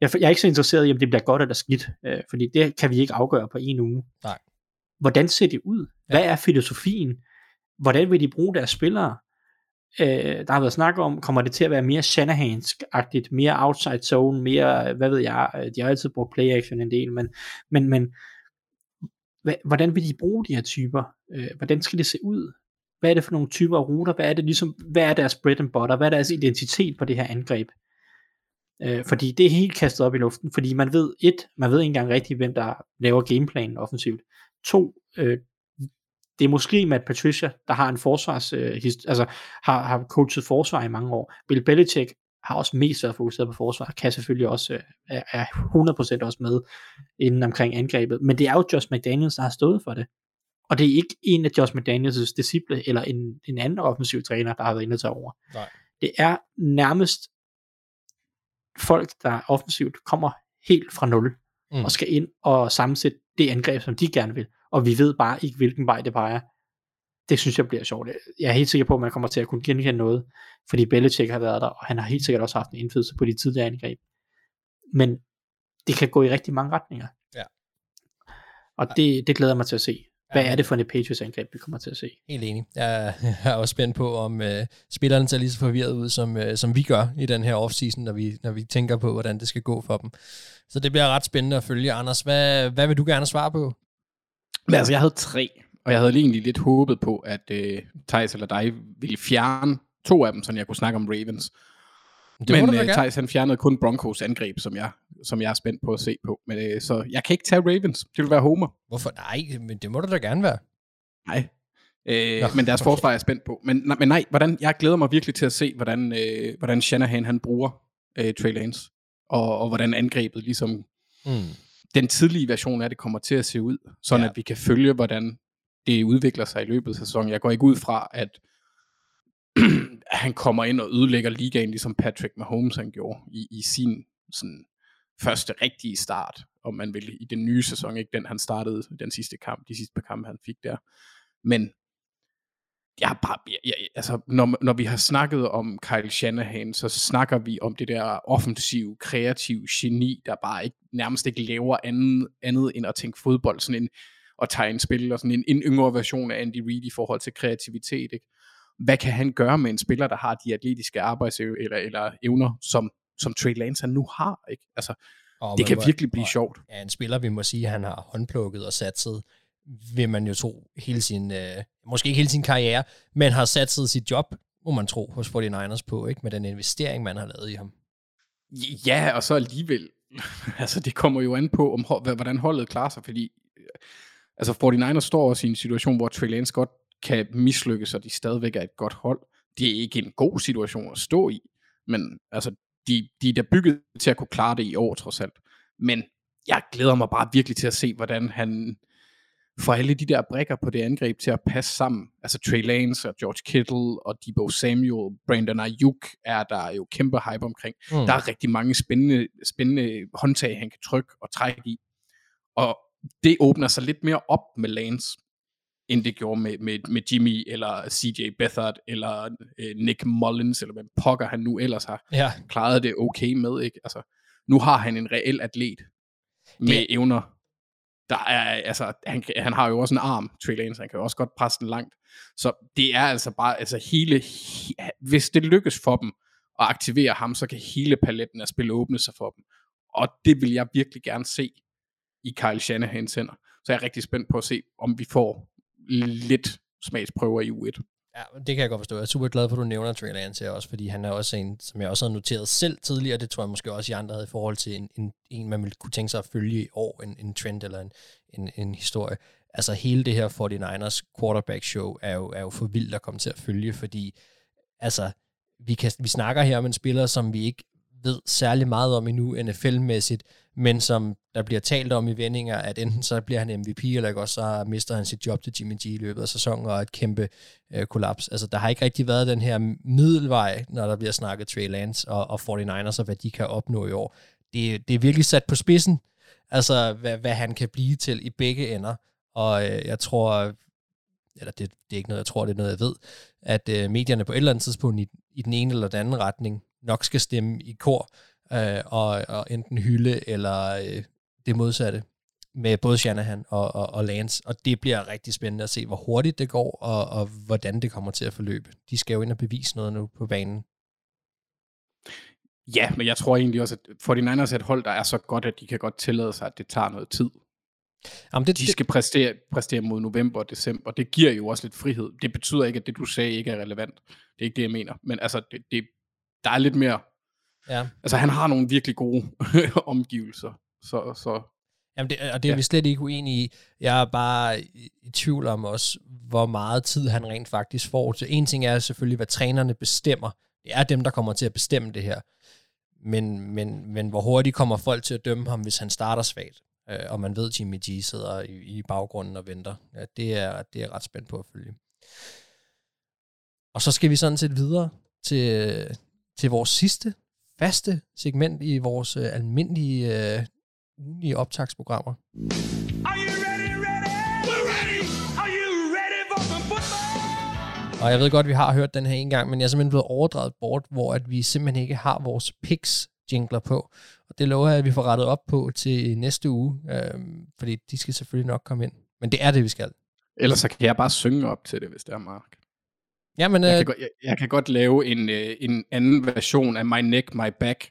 jeg, jeg er ikke så interesseret i, om det bliver godt eller skidt, øh, fordi det kan vi ikke afgøre på en uge. Nej. Hvordan ser det ud? Hvad er filosofien? Hvordan vil de bruge deres spillere? Øh, der har været snak om, kommer det til at være mere Shanahansk-agtigt, mere outside zone, mere, hvad ved jeg, øh, de har altid brugt play action en del, men, men, men hvordan vil de bruge de her typer? Øh, hvordan skal det se ud? Hvad er det for nogle typer af ruter? Hvad er det ligesom, hvad er deres bread and butter? Hvad er deres identitet på det her angreb? Øh, fordi det er helt kastet op i luften, fordi man ved, et, man ved ikke engang rigtigt, hvem der laver gameplanen offensivt. To, øh, det er måske Matt Patricia, der har en forsvars, øh, hist- altså har, har coachet forsvar i mange år. Bill Belichick har også mest været fokuseret på forsvar, kan selvfølgelig også, øh, er, er 100% også med inden omkring angrebet, men det er jo Josh McDaniels, der har stået for det. Og det er ikke en af Josh McDaniels disciple, eller en, en anden offensiv træner, der har været inde og tage over. Nej. Det er nærmest folk, der offensivt kommer helt fra nul, Mm. og skal ind og sammensætte det angreb, som de gerne vil. Og vi ved bare ikke, hvilken vej det peger. Det synes jeg bliver sjovt. Jeg er helt sikker på, at man kommer til at kunne genkende noget, fordi Belichick har været der, og han har helt sikkert også haft en indflydelse på de tidligere angreb. Men det kan gå i rigtig mange retninger. Ja. Og det, det glæder jeg mig til at se. Hvad er det for en Patriots angreb, vi kommer til at se? Helt enig. <laughs> Jeg er også spændt på, om øh, spillerne ser lige så forvirret ud, som, øh, som vi gør i den her offseason, når vi, når vi tænker på, hvordan det skal gå for dem. Så det bliver ret spændende at følge. Anders, hvad, hvad vil du gerne svare på? Men altså, jeg havde tre. og jeg havde egentlig lidt håbet på, at øh, Thijs eller dig ville fjerne to af dem, så jeg kunne snakke om Ravens. Det må Men øh. Thijs han fjernede kun Broncos angreb, som jeg, som jeg er spændt på at se på. Men, øh, så jeg kan ikke tage Ravens. Det vil være Homer. Hvorfor? Nej, men det må du da gerne være. Nej. Øh, Nå, men deres forsvar er jeg spændt på. Men, nej, men nej, hvordan, jeg glæder mig virkelig til at se, hvordan, øh, hvordan Shanahan han bruger øh, Trey Lance. Og, og hvordan angrebet ligesom Mm. den tidlige version af det kommer til at se ud, sådan ja. at vi kan følge, hvordan det udvikler sig i løbet af sæsonen. Jeg går ikke ud fra, at han kommer ind og ødelægger ligaen, ligesom Patrick Mahomes han gjorde i, i sin sådan, første rigtige start, om man vil, i den nye sæson, ikke den han startede den sidste kamp, de sidste par kampe han fik der. Men jeg bare, jeg, jeg, altså, når, når vi har snakket om Kyle Shanahan, så snakker vi om det der offensiv, kreativ geni, der bare ikke, nærmest ikke laver andet, andet end at tænke fodbold, sådan en, og tegne spil, og sådan en, en yngre version af Andy Reid i forhold til kreativitet. Ikke? Hvad kan han gøre med en spiller, der har de atletiske arbejds eller, eller evner, som, som Trey Lance han nu har? Ikke? Altså, Og det kan må- virkelig blive og- sjovt. Ja, en spiller, vi må sige, han har håndplukket og satset, vil man jo tro hele sin, øh, måske ikke hele sin karriere, men har satset sit job, må man tro, hos 49ers på, ikke med den investering, man har lavet i ham. Ja, og så alligevel, <laughs> altså det kommer jo an på, om, hvordan holdet klarer sig, fordi øh, altså 49ers står også i en situation, hvor Trey Lance godt kan mislykkes, og de stadigvæk er et godt hold. Det er ikke en god situation at stå i, men altså, de, de er da bygget til at kunne klare det i år, trods alt. Men jeg glæder mig bare virkelig til at se, hvordan han får alle de der brækker på det angreb til at passe sammen. Altså Trey Lance og George Kittle og Debo Samuel, Brandon Ayuk er der jo kæmpe hype omkring. Mm. Der er rigtig mange spændende, spændende håndtag, han kan trykke og trække i. Og det åbner sig lidt mere op med Lance, end det gjorde med, med, med Jimmy, eller CJ Beathard, eller øh, Nick Mullins, eller hvad pokker han nu ellers har Ja, klaret det okay med. Ikke? Altså, nu har han en reel atlet med Det- evner. Der er, altså, han, han har jo også en arm, Trey Lance, han kan jo også godt presse den langt. Så det er altså bare, altså hele, he, hvis det lykkes for dem at aktivere ham, så kan hele paletten af spil åbne sig for dem. Og det vil jeg virkelig gerne se i Kyle Shanahans hænder. Så jeg er rigtig spændt på at se, om vi får lidt smagsprøver i U1. Ja, det kan jeg godt forstå. Jeg er super glad for, at du nævner Trey Lance her også, fordi han er også en, som jeg også havde noteret selv tidligere, det tror jeg måske også I andre havde i forhold til en, en, en man ville kunne tænke sig at følge i år, en, en trend eller en, en, en historie. Altså hele det her 49ers quarterback show er jo, er jo for vildt at komme til at følge, fordi altså, vi, kan, vi snakker her om en spiller, som vi ikke ved særlig meget om endnu NFL-mæssigt, men som der bliver talt om i vendinger, at enten så bliver han MVP, eller ikke også så mister han sit job til Jimmy G i løbet af sæsonen, og et kæmpe øh, kollaps. Altså, der har ikke rigtig været den her middelvej, når der bliver snakket Trey Lance og, og 49ers, og hvad de kan opnå i år. Det, det er virkelig sat på spidsen, altså hvad, hvad han kan blive til i begge ender. Og øh, jeg tror, eller det, det er ikke noget, jeg tror, det er noget, jeg ved, at øh, medierne på et eller andet tidspunkt i, i den ene eller den anden retning nok skal stemme i kor, øh, og, og enten hylde eller øh, det modsatte med både Shanahan og, og, og Lance, og det bliver rigtig spændende at se, hvor hurtigt det går, og, og hvordan det kommer til at forløbe. De skal jo ind og bevise noget nu på banen. Ja, men jeg tror egentlig også, at 49ers er et hold, der er så godt, at de kan godt tillade sig, at det tager noget tid. Jamen, det, De skal præstere, præstere mod november og december. Det giver jo også lidt frihed. Det betyder ikke, at det, du sagde, ikke er relevant. Det er ikke det, jeg mener. Men altså, det, det, der er lidt mere... Ja. Altså, han har nogle virkelig gode <laughs> omgivelser. Så, så Jamen det, og det er Ja. vi slet ikke uenige i. Jeg er bare i, tvivl om også, hvor meget tid han rent faktisk får. Så en ting er selvfølgelig, hvad trænerne bestemmer. Det er dem, der kommer til at bestemme det her. Men, men, men hvor hurtigt kommer folk til at dømme ham, hvis han starter svagt? Øh, og man ved, at Jimmy G sidder i, i baggrunden og venter. Ja, det, er, det er ret spændt på at følge. Og så skal vi sådan set videre til, til vores sidste faste segment i vores øh, almindelige øh, ugenlige optagsprogrammer. Are you ready, ready? We're ready. Are you ready for some football? Og jeg ved godt, at vi har hørt den her en gang, men jeg er simpelthen blevet overdraget bort, hvor at vi simpelthen ikke har vores picks jingler på. Og det lover jeg, at vi får rettet op på til næste uge, øhm, fordi de skal selvfølgelig nok komme ind. Men det er det, vi skal. ellers så kan jeg bare synge op til det, hvis det er Mark. Jamen, Jeg øh, kan, godt, jeg, jeg kan godt lave en, øh, en anden version af My Neck, My Back.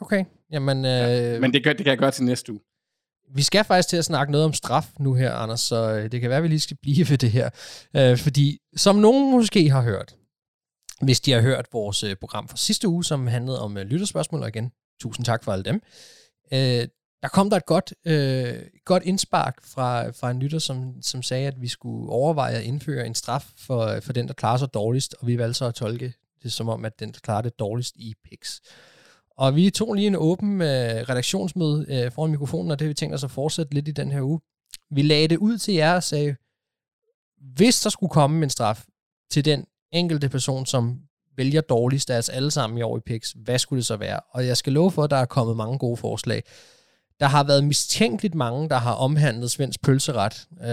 okay. Jamen, øh, Men det, gør, det kan jeg gøre til næste uge. vi skal faktisk til at snakke noget om straf nu her, Anders, så øh, det kan være, at vi lige skal blive ved det her. Øh, fordi som nogen måske har hørt, hvis de har hørt vores øh, program fra sidste uge, som handlede om øh, lytterspørgsmål, og igen, tusind tak for alle dem, øh, der kom der et godt, øh, godt indspark fra, fra en lytter, som, som sagde, at vi skulle overveje at indføre en straf for, for den, der klarer sig dårligst, og vi valgte så at tolke det som om, at den, der klarer det dårligst i PIX. Og vi tog lige en åben øh, redaktionsmøde øh, foran mikrofonen, og det har vi tænkt os at fortsætte lidt i den her uge. Vi lagde det ud til jer og sagde, hvis der skulle komme en straf til den enkelte person, som vælger dårligst af os alle sammen i år i PIX, hvad skulle det så være? Og jeg skal love for, at der er kommet mange gode forslag. Der har været mistænkeligt mange, der har omhandlet svensk pølseret. Øh,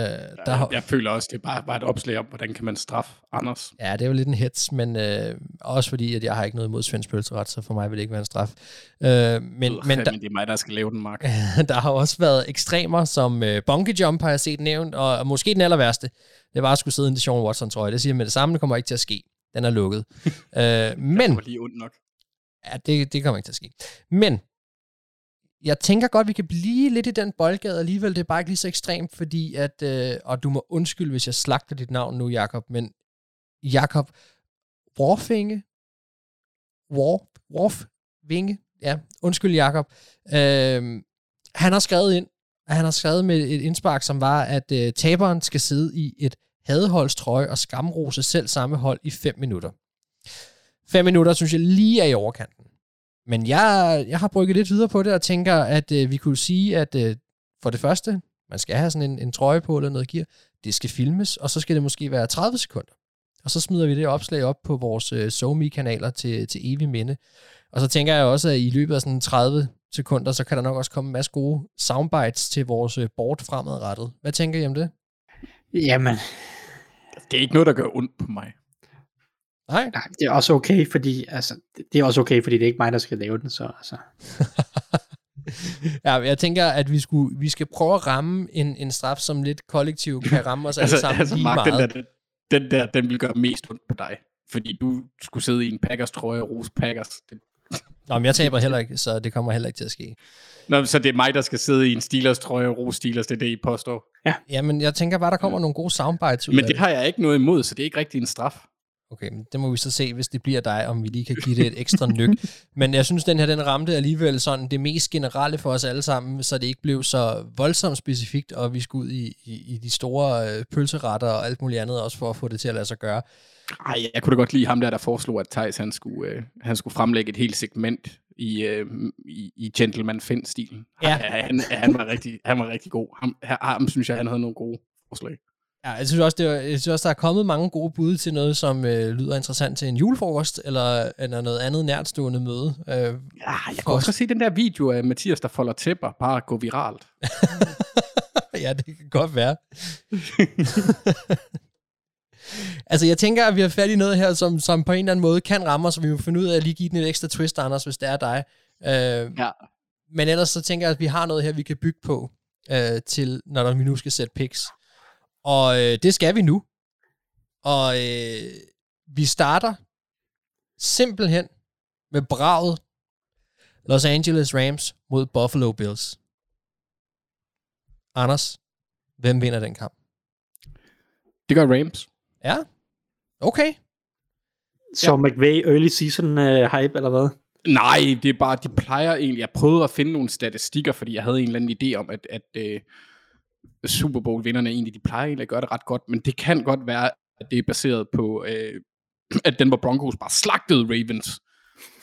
der har, Jeg føler også, det er bare, bare et opslag om, hvordan kan man straffe Anders. Ja, det er jo lidt en hets, men øh, også fordi, at jeg har ikke noget imod svensk pølseret, så for mig vil det ikke være en straf. Øh, men, men, men der, det er mig, der skal lave den, Mark. <laughs> der har også været ekstremer, som øh, bungee jump har jeg set nævnt, og, og måske den aller værste, det var at skulle sidde i en Sean Watson, tror jeg. Det siger jeg med det samme, det kommer ikke til at ske. Den er lukket. øh, <laughs> men, Det var lige ondt nok. ja, det, det kommer ikke til at ske. Men, jeg tænker godt, vi kan blive lidt i den boldgade alligevel. Det er bare ikke lige så ekstremt, fordi at, øh, og du må undskylde, hvis jeg slagter dit navn nu, Jakob, men Jakob Warfinge, Warf, Warfinge, ja, undskyld Jakob, øh, han har skrevet ind, han har skrevet med et indspark, som var, at øh, taberen skal sidde i et hadeholdstrøje og skamrose selv samme hold i 5 minutter. 5 minutter, synes jeg lige er i overkanten. Men jeg, jeg har brygget lidt videre på det, og tænker, at øh, vi kunne sige, at øh, for det første, man skal have sådan en, en trøje på eller noget gear, det skal filmes, og så skal det måske være 30 sekunder. Og så smider vi det opslag op på vores øh, SoMe-kanaler til, til evig minde. Og så tænker jeg også, at i løbet af sådan 30 sekunder, så kan der nok også komme en masse gode soundbites til vores øh, board fremadrettet. Hvad tænker I om det? Jamen, Det er ikke noget, der gør ondt på mig. Nej? nej, det er også okay, fordi, altså, det- det er også okay, fordi det er ikke mig, der skal lave den, så altså. <laughs> ja, jeg tænker, at vi, skulle, vi skal prøve at ramme en, en straf, som lidt kollektivt kan ramme os alle Altså, sammen altså lige Mark, den meget. der, den, den der, den vil gøre mest ondt på dig. Fordi du skulle sidde i en Packers trøje og rose Packers. Det, <laughs> Nå, men jeg taber heller ikke, så det kommer heller ikke til at ske. Nå, så det er mig, der skal sidde i en Steelers trøje og rose Steelers, det er det, I påstår. Jamen, jeg tænker bare, der kommer nogle gode soundbites ud Men af det har jeg ikke noget imod, så det er ikke rigtig en straf. Okay, men det må vi så se, hvis det bliver dig, om vi lige kan give det et ekstra nyk. <laughs> Men jeg synes, den her, den ramte alligevel sådan det mest generelle for os alle sammen, så det ikke blev så voldsomt specifikt, og vi skulle ud i, i, i de store øh, pølseretter og alt muligt andet, også for at få det til at lade sig gøre. Ej, jeg kunne da godt lide ham der, der foreslog, at Thijs han skulle, øh, han skulle fremlægge et helt segment i, øh, i, i Gentleman Finn-stilen. Ja. Han, han, var rigtig, han var rigtig god. Ham, ham synes jeg, han havde nogle gode forslag. Ja, jeg synes også, det var, jeg synes også, der er kommet mange gode bud til noget, som øh, lyder interessant til en julefrokost, eller, eller noget andet nærtstående møde. Øh, Ja, jeg kan også se den der video af Mathias, der folder tæpper, bare gå viralt. <laughs> ja, det kan godt være. <laughs> altså, jeg tænker, at vi har fat i noget her, som, som på en eller anden måde kan ramme os, og vi må finde ud af at lige give den et ekstra twist, Anders, hvis det er dig. Øh, Ja. Men ellers så tænker jeg, at vi har noget her, vi kan bygge på, øh, til når vi nu skal sætte picks. Og øh, det skal vi nu. Og øh, vi starter simpelthen med braget Los Angeles Rams mod Buffalo Bills. Anders, hvem vinder den kamp? Det gør Rams. Ja, okay. Så ja. McVay early season uh, hype, eller hvad? Nej, det er bare, de plejer egentlig, jeg prøvede at finde nogle statistikker, fordi jeg havde en eller anden idé om, at, at uh, Super Bowl-vinderne egentlig, de plejer egentlig at gøre det ret godt, men det kan godt være, at det er baseret på, uh, <clears throat> at Denver Broncos bare slagtede Ravens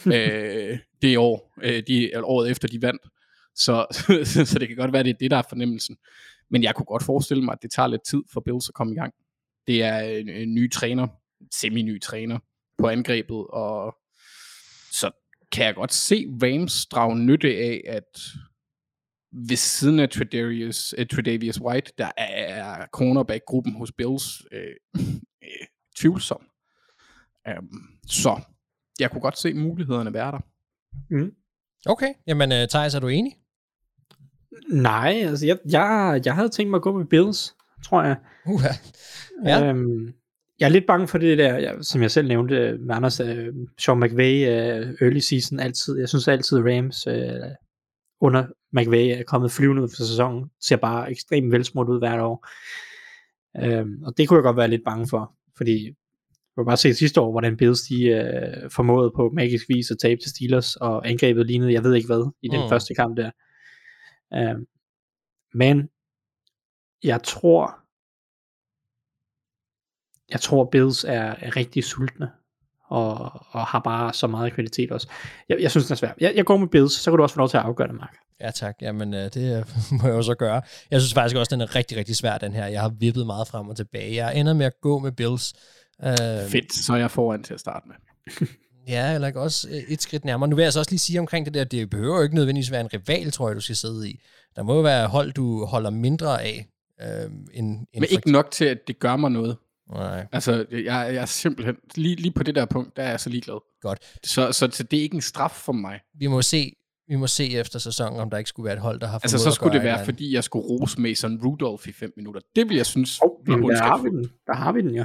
uh, <laughs> det år, uh, de, året efter de vandt. Så, <laughs> så det kan godt være, det er det, der er fornemmelsen. Men jeg kunne godt forestille mig, at det tager lidt tid for Bills at komme i gang. Det er en, en ny træner, semi-ny træner på angrebet, og så kan jeg godt se Rams drage nytte af, at ved siden af Tredavious, uh, Tredavious White, der er cornerback-gruppen hos Bills øh, øh, tvivlsom. Um, så jeg kunne godt se mulighederne være der. Mm. Okay, jamen uh, Thijs, er du enig? Nej, altså jeg, jeg, jeg havde tænkt mig at gå med Bills, tror jeg. Uh, Ja. Øhm, jeg er lidt bange for det der, jeg, som jeg selv nævnte med Anders, uh, Sean McVay uh, early season altid. Jeg synes altid Rams uh, under McVay er kommet flyvende ud for sæsonen, ser bare ekstremt velsmurt ud hvert år. Øhm, og det kunne jeg godt være lidt bange for, fordi du kan bare se sidste år, hvordan Bills de øh, formåede på magisk vis at tabe til Steelers, og angrebet lignede, jeg ved ikke hvad, i den Mm. første kamp der. Øhm, men jeg tror, jeg tror Bills er, er rigtig sultne, og, og har bare så meget kvalitet også. Jeg, jeg synes, det er svært. Jeg, jeg går med Bills, så kan du også få lov til at afgøre det, Mark. Ja tak, jamen øh, det øh, <laughs> må jeg jo så gøre. Jeg synes faktisk også, den er rigtig, rigtig svær, den her. Jeg har vippet meget frem og tilbage. Jeg ender med at gå med Bills. Øh, Fedt, så er jeg foran til at starte med. <laughs> Ja, eller ikke også øh, et skridt nærmere. Nu vil jeg så også lige sige omkring det der, det behøver jo ikke nødvendigvis være en rival, tror jeg, du skal sidde i. Der må jo være hold, du holder mindre af. Øh, end, end Men ikke nok til, at det gør mig noget. Nej, Altså, jeg, jeg er simpelthen, lige, lige på det der punkt, der er jeg så ligeglad. godt. Så, så, så det er ikke en straf for mig. Vi må se, vi må se efter sæsonen, om der ikke skulle være et hold, der har Altså, så skulle det være, fordi jeg skulle rose Mason Rudolph i fem minutter. Det vil jeg synes Oh, jamen, der har vi den. Der har vi den, ja.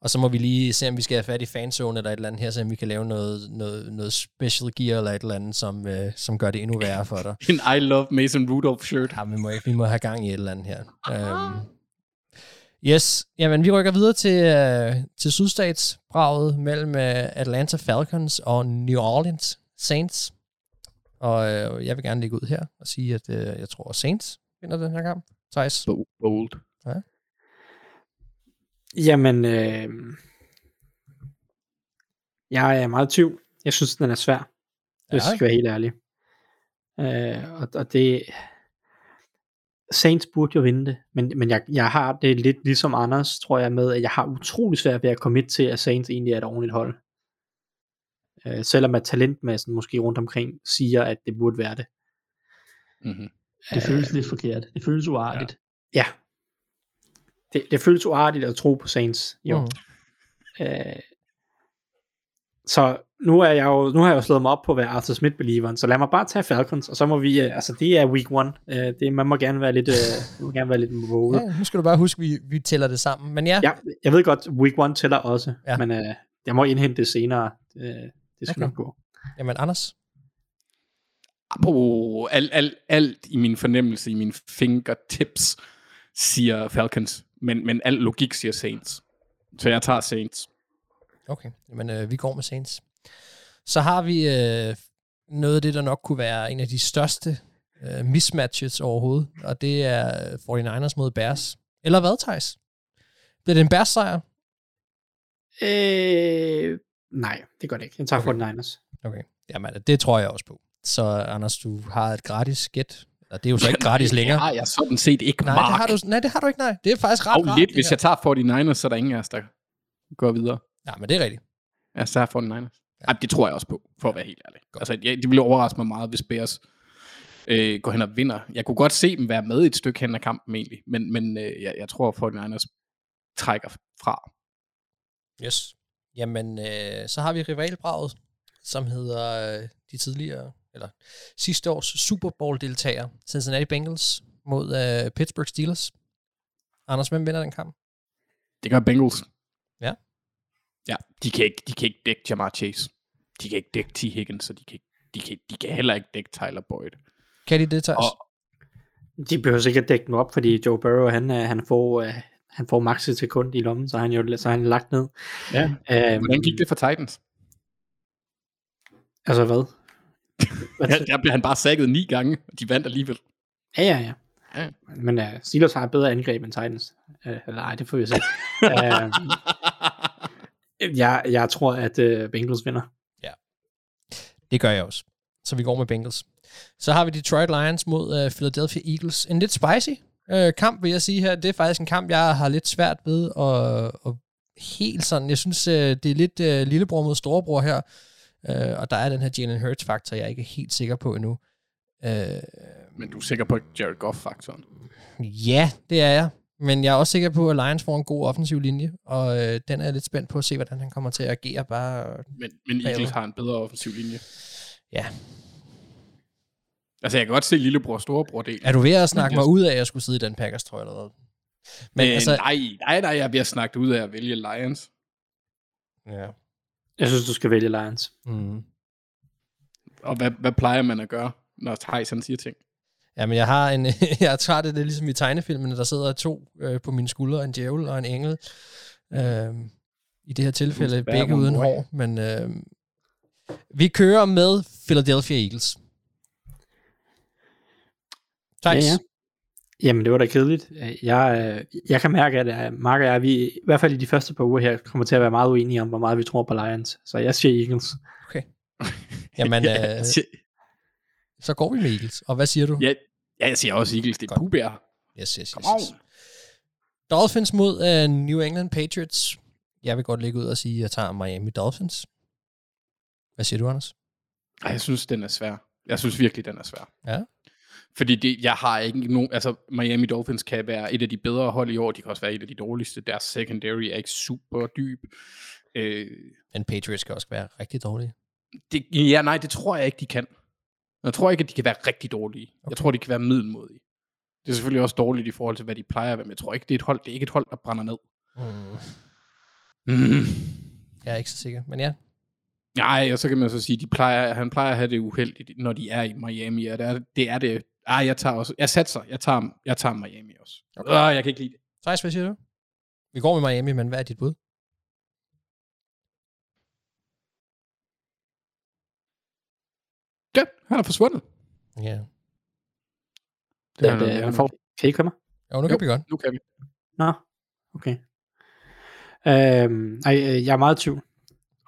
Og så må vi lige se, om vi skal have fat i fanzone eller et eller andet her, så om vi kan lave noget, noget, noget special gear eller et eller andet, som, øh, som gør det endnu værre for dig. <laughs> En I love Mason Rudolph shirt. Ja, vi må, vi må have gang i et eller andet her. Um, yes, jamen vi rykker videre til, uh, til sydstatsbraget mellem uh, Atlanta Falcons og New Orleans Saints. Og uh, jeg vil gerne lægge ud her og sige, at uh, jeg tror, Saints vinder den her kamp. Thijs? Bo- Bold. Jamen, øh, jeg er meget i tvivl. Jeg synes, den er svær. Hvis Ja. jeg skal være helt ærlig. Øh, og, og det... Saints burde jo vinde det, men, men jeg, jeg har det lidt ligesom Anders, tror jeg, med, at jeg har utrolig svært ved at komme til, at Saints egentlig er et ordentligt hold. Øh, selvom at talentmassen måske rundt omkring siger, at det burde være det. Mm-hmm. Det føles lidt forkert. Det føles uartigt. Ja. ja. Det, det føles uartigt at tro på Saints. Jo. Mm. Øh, så nu, er jeg jo, nu har jeg jo slået mig op på at være Arthur Smith-believeren, så lad mig bare tage Falcons, og så må vi, øh, altså det er week one, øh, det, man må gerne være lidt, øh, man må gerne være lidt våget. Ja, nu skal du bare huske, at vi, vi tæller det sammen. Men ja, Ja, jeg ved godt, week one tæller også, Ja. ja. men øh, jeg må indhente det senere. Øh, det skal Okay. nok gå. jamen Anders? Oh, alt, alt, alt i min fornemmelse, i mine fingertips, siger Falcons. Men, men al logik siger Saints. Så jeg tager Saints. Okay, jamen øh, vi går med Saints. Så har vi øh, noget af det, der nok kunne være en af de største øh, mismatches overhovedet, og det er 49ers mod Bears. Eller hvad, Thijs? Bliver det en Bears sejr? Øh, nej, det gør det ikke. Jeg tager Okay. okay. 49ers. Okay, jamen det tror jeg også på. Så Anders, du har et gratis gæt. Eller det er jo så ikke <laughs> gratis længere. Nej, jeg sådan set ikke, Nej, Mark. det har du, nej, det har du ikke, nej. Det er faktisk ret Og rart, lidt, hvis jeg tager 49ers, så er der ingen af os, der går videre. Nej, men det er rigtigt. Jeg tager 49ers. Ja. Ej, det tror jeg også på, for at være helt ærlig. Altså, jeg, det ville overraske mig meget, hvis Bears øh, går hen og vinder. Jeg kunne godt se dem være med et stykke hen ad kampen egentlig, men, men øh, jeg, jeg tror, at 49ers trækker fra. Yes. Jamen, øh, så har vi rivalbraget, som hedder øh, de tidligere, eller sidste års Super Bowl-deltager, Cincinnati Bengals mod øh, Pittsburgh Steelers. Anders, hvem vinder den kamp? Det gør Bengals. Ja. Ja, de kan ikke, de kan ikke dække Jamar Chase. De kan ikke dække T. Higgins, og de kan, ikke, de kan, de kan heller ikke dække Tyler Boyd. Kan de det, Thijs? Og- De behøver sikkert dække dem op, fordi Joe Burrow, han, øh, han får, øh, han får max et sekund i lommen, så han jo så han lagt ned. Ja. Øhm, Hvordan gik det for Titans? Altså hvad? Ja, der blev han bare sækket ni gange, og de vandt alligevel. Ja, ja, ja. Ja. Men uh, Steelers har et bedre angreb end Titans. Uh, eller nej, det får vi se. uh, <laughs> jeg, jeg tror, at uh, Bengals vinder. Det gør jeg også. Så vi går med Bengals. Så har vi Detroit Lions mod uh, Philadelphia Eagles. En lidt spicy uh, kamp, vil jeg sige her. Det er faktisk en kamp, jeg har lidt svært ved at, at helt sådan. Jeg synes, uh, det er lidt uh, lillebror mod storebror her. Uh, og der er den her Jalen Hurts-faktor, jeg er ikke helt sikker på endnu. Uh, Men du er sikker på Jared Goff-faktoren? ja, det er jeg. Men jeg er også sikker på, at Lions får en god offensiv linje, og øh, den er jeg lidt spændt på at se, hvordan han kommer til at agere. Bare, Men, men. Eagles har en bedre offensiv linje. ja. Altså, jeg kan godt se lillebror og storebror del. Er du ved at snakke <laughs> mig ud af, at jeg skulle sidde i den Packers, tror jeg, eller hvad? Men øh, altså, nej, nej, nej, jeg bliver snakket ud af at vælge Lions. ja. Jeg synes, du skal vælge Lions. Mm. Og hvad, hvad plejer man at gøre? når Thijs han siger ting. Ja, men jeg har en, <laughs> jeg tager det, det er ligesom i tegnefilmene, der sidder to øh, på mine skuldre, en djævel og en engel. Øh, I det her tilfælde begge uden hår, men øh, vi kører med Philadelphia Eagles. Tak. Ja, ja. Jamen, det var da kedeligt. Jeg, jeg kan mærke, at Mark og jeg, vi, i hvert fald i de første par uger her, kommer til at være meget uenige om, hvor meget vi tror på Lions. Så jeg siger Eagles. Jamen, <laughs> Ja, øh, så går vi med Eagles. Og hvad siger du? ja, ja, jeg siger også Eagles. Det er Pubær. Yes, yes, yes, Come yes. Dolphins mod uh, New England Patriots. Jeg vil godt lægge ud og sige, at jeg tager Miami Dolphins. Hvad siger du, Anders? Ej, jeg synes, den er svær. Jeg synes virkelig, den er svær. Ja. Fordi det, jeg har ikke nogen... Altså, Miami Dolphins kan være et af de bedre hold i år. De kan også være et af de dårligste. Deres secondary er ikke super dyb. Øh, Men Patriots kan også være rigtig dårlige. det, ja, nej, det tror jeg ikke, de kan. Jeg tror ikke, at de kan være rigtig dårlige. Okay. Jeg tror, de kan være middelmodige. Det er selvfølgelig også dårligt i forhold til, hvad de plejer at være, men jeg tror ikke, det er et hold, det er ikke et hold, der brænder ned. Mm. Mm. Jeg er ikke så sikker, men ja. Nej, og så kan man så sige, de plejer, han plejer at have det uheldigt, når de er i Miami, og det er det. Er det ah, jeg tager også, jeg satser, jeg tager, jeg tager Miami også. Okay. Uh, jeg kan ikke lide det. Thijs, hvad siger du? Vi går med Miami, men hvad er dit bud? Ja, han er forsvundet. Ja. Det Ja, er, det, det, man får, kan I ikke høre mig? Jo, nu kan vi godt. nu kan vi. Nå, okay. Øhm, ej, øh, jeg er meget i tvivl.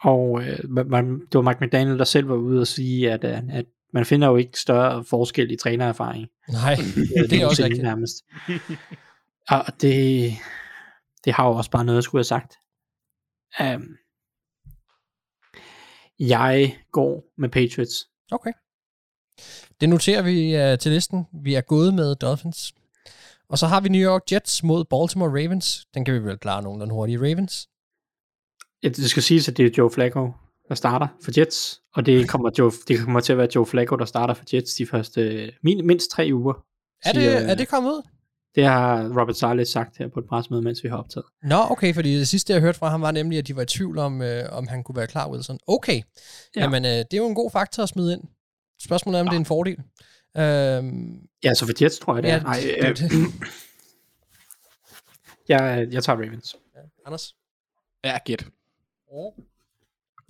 Og øh, man, det var Mike McDaniel, der selv var ude og sige, at, øh, at man finder jo ikke større forskel i trænererfaring. Nej, det er <laughs> også rigtigt. Nærmest. <laughs> Og det, det har jo også bare noget, jeg skulle have sagt. Um, jeg går med Patriots. Okay. Det noterer vi uh, til listen. Vi er gået med Dolphins. Og så har vi New York Jets mod Baltimore Ravens. Den kan vi vel klare nogenlunde hurtigt. Ravens. Ja, Det skal siges, at det er Joe Flacco, der starter for Jets, og det kommer, Joe, det kommer til at være Joe Flacco, der starter for Jets de første min, mindst tre uger. Er det, siger- er det kommet ud? Det har Robert Saleh sagt her på et pressemøde, mens vi har optaget. Nå, okay, fordi det sidste, jeg hørte fra ham, var nemlig, at de var i tvivl om, øh, om han kunne være klar, Wilson. Okay, ja. Ja. jamen øh, det er jo en god faktor at smide ind. Spørgsmålet er, om ja. det er en fordel. Øhm, Ja, så for Jets tror jeg det Ja, er. Nej, det- øh, det- <clears throat> jeg, jeg tager Ravens. Anders? Ja, gæt.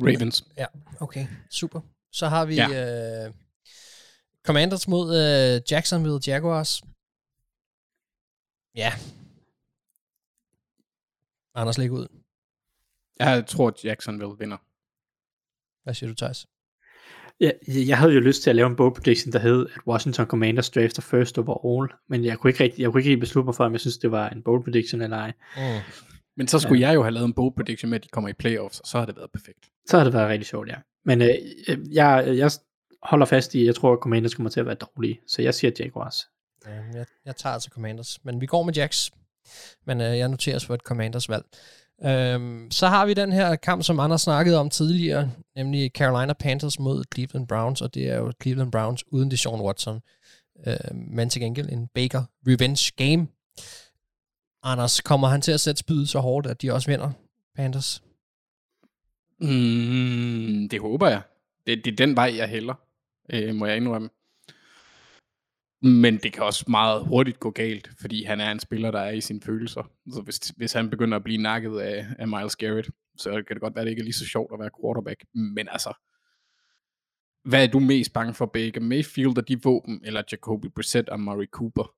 Ravens. Ja, okay, super. Så har vi Ja. øh, Commanders mod øh, Jacksonville Jaguars. Ja. Anders, læg ud. Jeg tror, at Jacksonville vinder. Hvad siger du, Thijs? Ja, jeg havde jo lyst til at lave en bold prediction, der hed, at Washington Commanders drafter first overall, men jeg kunne ikke rigtig, jeg kunne ikke helt beslutte mig for, om jeg synes, det var en bold prediction eller ej. Mm. Men så skulle ja. jeg jo have lavet en bold prediction med, at de kommer i playoffs, og så har det været perfekt. Så har det været rigtig sjovt, ja. Men øh, øh, jeg, jeg holder fast i, jeg tror, at Commanders kommer til at være dårlige, så jeg siger Jaguars. Ja, jeg, jeg tager altså Commanders. Men vi går med Jacks. Men øh, jeg noterer os for et Commanders valg. Øhm, så har vi den her kamp, som Anders snakkede om tidligere, nemlig Carolina Panthers mod Cleveland Browns, og det er jo Cleveland Browns uden Deshaun Watson. Øh, men til gengæld en Baker revenge game. Anders, kommer han til at sætte spydet så hårdt, at de også vinder Panthers? Mm, det håber jeg. Det, det er den vej, jeg hælder, øh, må jeg indrømme. Men det kan også meget hurtigt gå galt, fordi han er en spiller, der er i sine følelser. Så hvis, hvis han begynder at blive nakket af, af Miles Garrett, så kan det godt være, at det ikke er lige så sjovt at være quarterback. Men altså, hvad er du mest bange for, Baker Mayfield og de våben, eller Jacoby Brissett og Murray Cooper?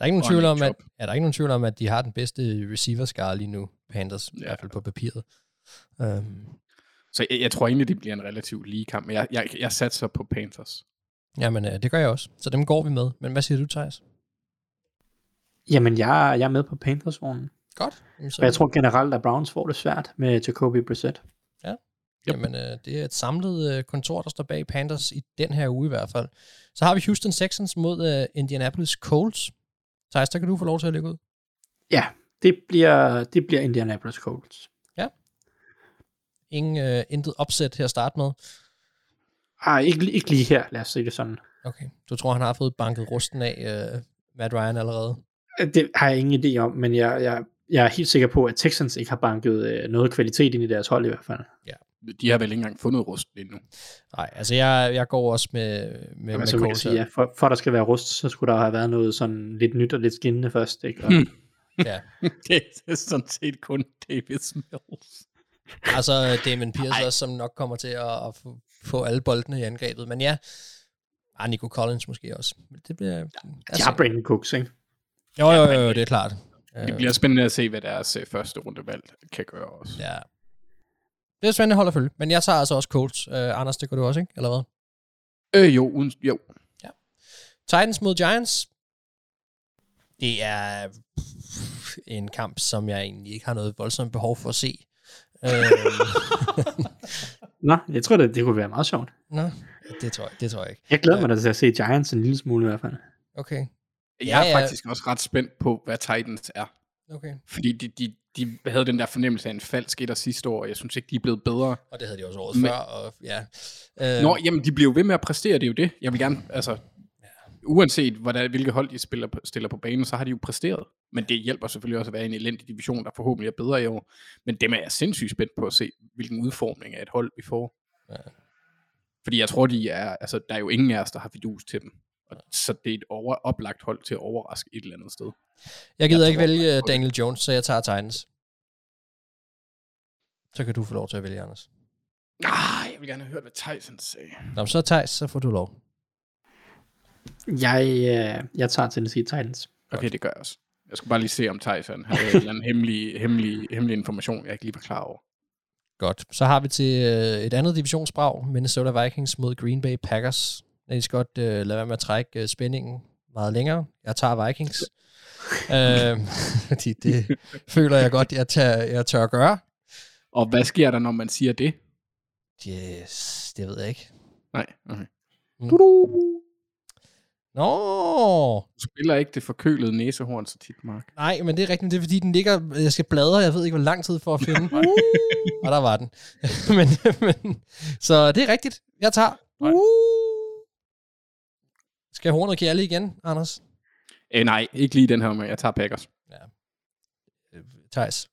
Der er ikke nogen Og tvivl om, at, ja, der er ikke nogen tvivl om, at de har den bedste receiver lige nu, Panthers, ja. i Ja. hvert fald på papiret. Um, Så jeg, jeg tror egentlig, det bliver en relativt lige kamp, men jeg, jeg, jeg satser på Panthers. jamen, øh, det gør jeg også. Så dem går vi med. Men hvad siger du, Thijs? Jamen, jeg, jeg er med på Panthers-vognen. Godt. Jamen, så, Og jeg tror generelt, at Browns får det svært med Jacoby Brissett. Jamen, øh, det er et samlet øh, kontor, der står bag Panthers i den her uge i hvert fald. Så har vi Houston Texans mod øh, Indianapolis Colts. Thijs, der kan du få lov til at lægge ud. Ja, det bliver, det bliver Indianapolis Colts. Ingen, øh, intet opsæt her at starte med. Ej, ikke, ikke lige her, lad os se det sådan. Okay. Du tror, han har fået banket rusten af øh, Matt Ryan allerede? Det har jeg ingen idé om, men jeg, jeg, jeg er helt sikker på, at Texans ikke har banket øh, noget kvalitet ind i deres hold i hvert fald. De har vel ikke engang fundet rust endnu. Nej, altså jeg, jeg går også med, med, Men med så kan jeg Colts sige, ja, for, for der skal være rust, så skulle der have været noget sådan lidt nyt og lidt skinnende først. Ikke? Og, Hmm. <laughs> Ja. <laughs> det er sådan set kun Davis Mills. Altså Damon Pierce også, som nok kommer til at, at få, alle boldene i angrebet. Men ja, ah, Nico Collins måske også. Men Det bliver... de har Brandon Cooks, ikke? Jo, jo, jo, det er klart. Det bliver spændende at se, hvad deres øh, første rundevalg kan gøre også. Ja. Det er spændende hold at følge. Men jeg tager altså også Colts. Uh, Anders, det gør du også, ikke? Eller hvad? Øh, jo, uden, jo. Titans mod Giants. Det er en kamp, som jeg egentlig ikke har noget voldsomt behov for at se. øhm, <laughs> Nå, jeg tror, det, det kunne være meget sjovt. Nå, det tror jeg, det tror jeg ikke. Jeg glæder mig da til at se Giants en lille smule i hvert fald. Okay, Jeg er Ja, ja. faktisk også ret spændt på, hvad Titans er. Okay. Fordi de, de, de havde den der fornemmelse af en falsk etter sidste år, og jeg synes ikke, de er blevet bedre. Og det havde de også året Men- før, og ja. Øh, Nå, jamen, de bliver jo ved med at præstere, det er jo det. Jeg vil gerne, altså, uanset hvordan, hvilke hold de spiller stiller på banen, så har de jo præsteret. Men det hjælper selvfølgelig også at være i en elendig division, der forhåbentlig er bedre i år. Men dem er jeg sindssygt spændt på at se, hvilken udformning af et hold vi får. Ja. Fordi jeg tror, de er, altså, der er jo ingen af os, der har fidus til dem. Og, så det er et over, oplagt hold til at overraske et eller andet sted. jeg gider jeg ikke vælge det. Daniel Jones, så jeg tager Titans. Så kan du få lov til at vælge, Anders. Ah, jeg vil gerne have hørt, hvad Tyson sagde. Nå, så Thijs, så får du lov. Jeg, øh, jeg tager Tennessee Titans. Okay, det gør jeg også. Jeg skulle bare lige se, om Tyson havde en eller anden hemmelig, hemmelig, hemmelig information, jeg ikke lige var klar over. Godt. Så har vi til øh, et andet divisionsbrag, Minnesota Vikings mod Green Bay Packers. Jeg skal godt øh, lade være med at trække øh, spændingen meget længere. Jeg tager Vikings. <laughs> øh, fordi det føler jeg godt, jeg, tager, jeg tør at gøre. Og hvad sker der, når man siger det? Yes, det ved jeg ikke. Nej, okay. Nå, Du spiller ikke det forkølede næsehorn så tit, Mark. nej, men det er rigtigt. Det er fordi, den ligger... Jeg skal bladre, jeg ved ikke, hvor lang tid for at finde. Og der var den. <laughs> men, men, så det er rigtigt. Jeg tager... Uh. Skal hornet kærlig igen, Anders? Øh, nej, ikke lige den her, men jeg tager Packers. Øh, Thijs.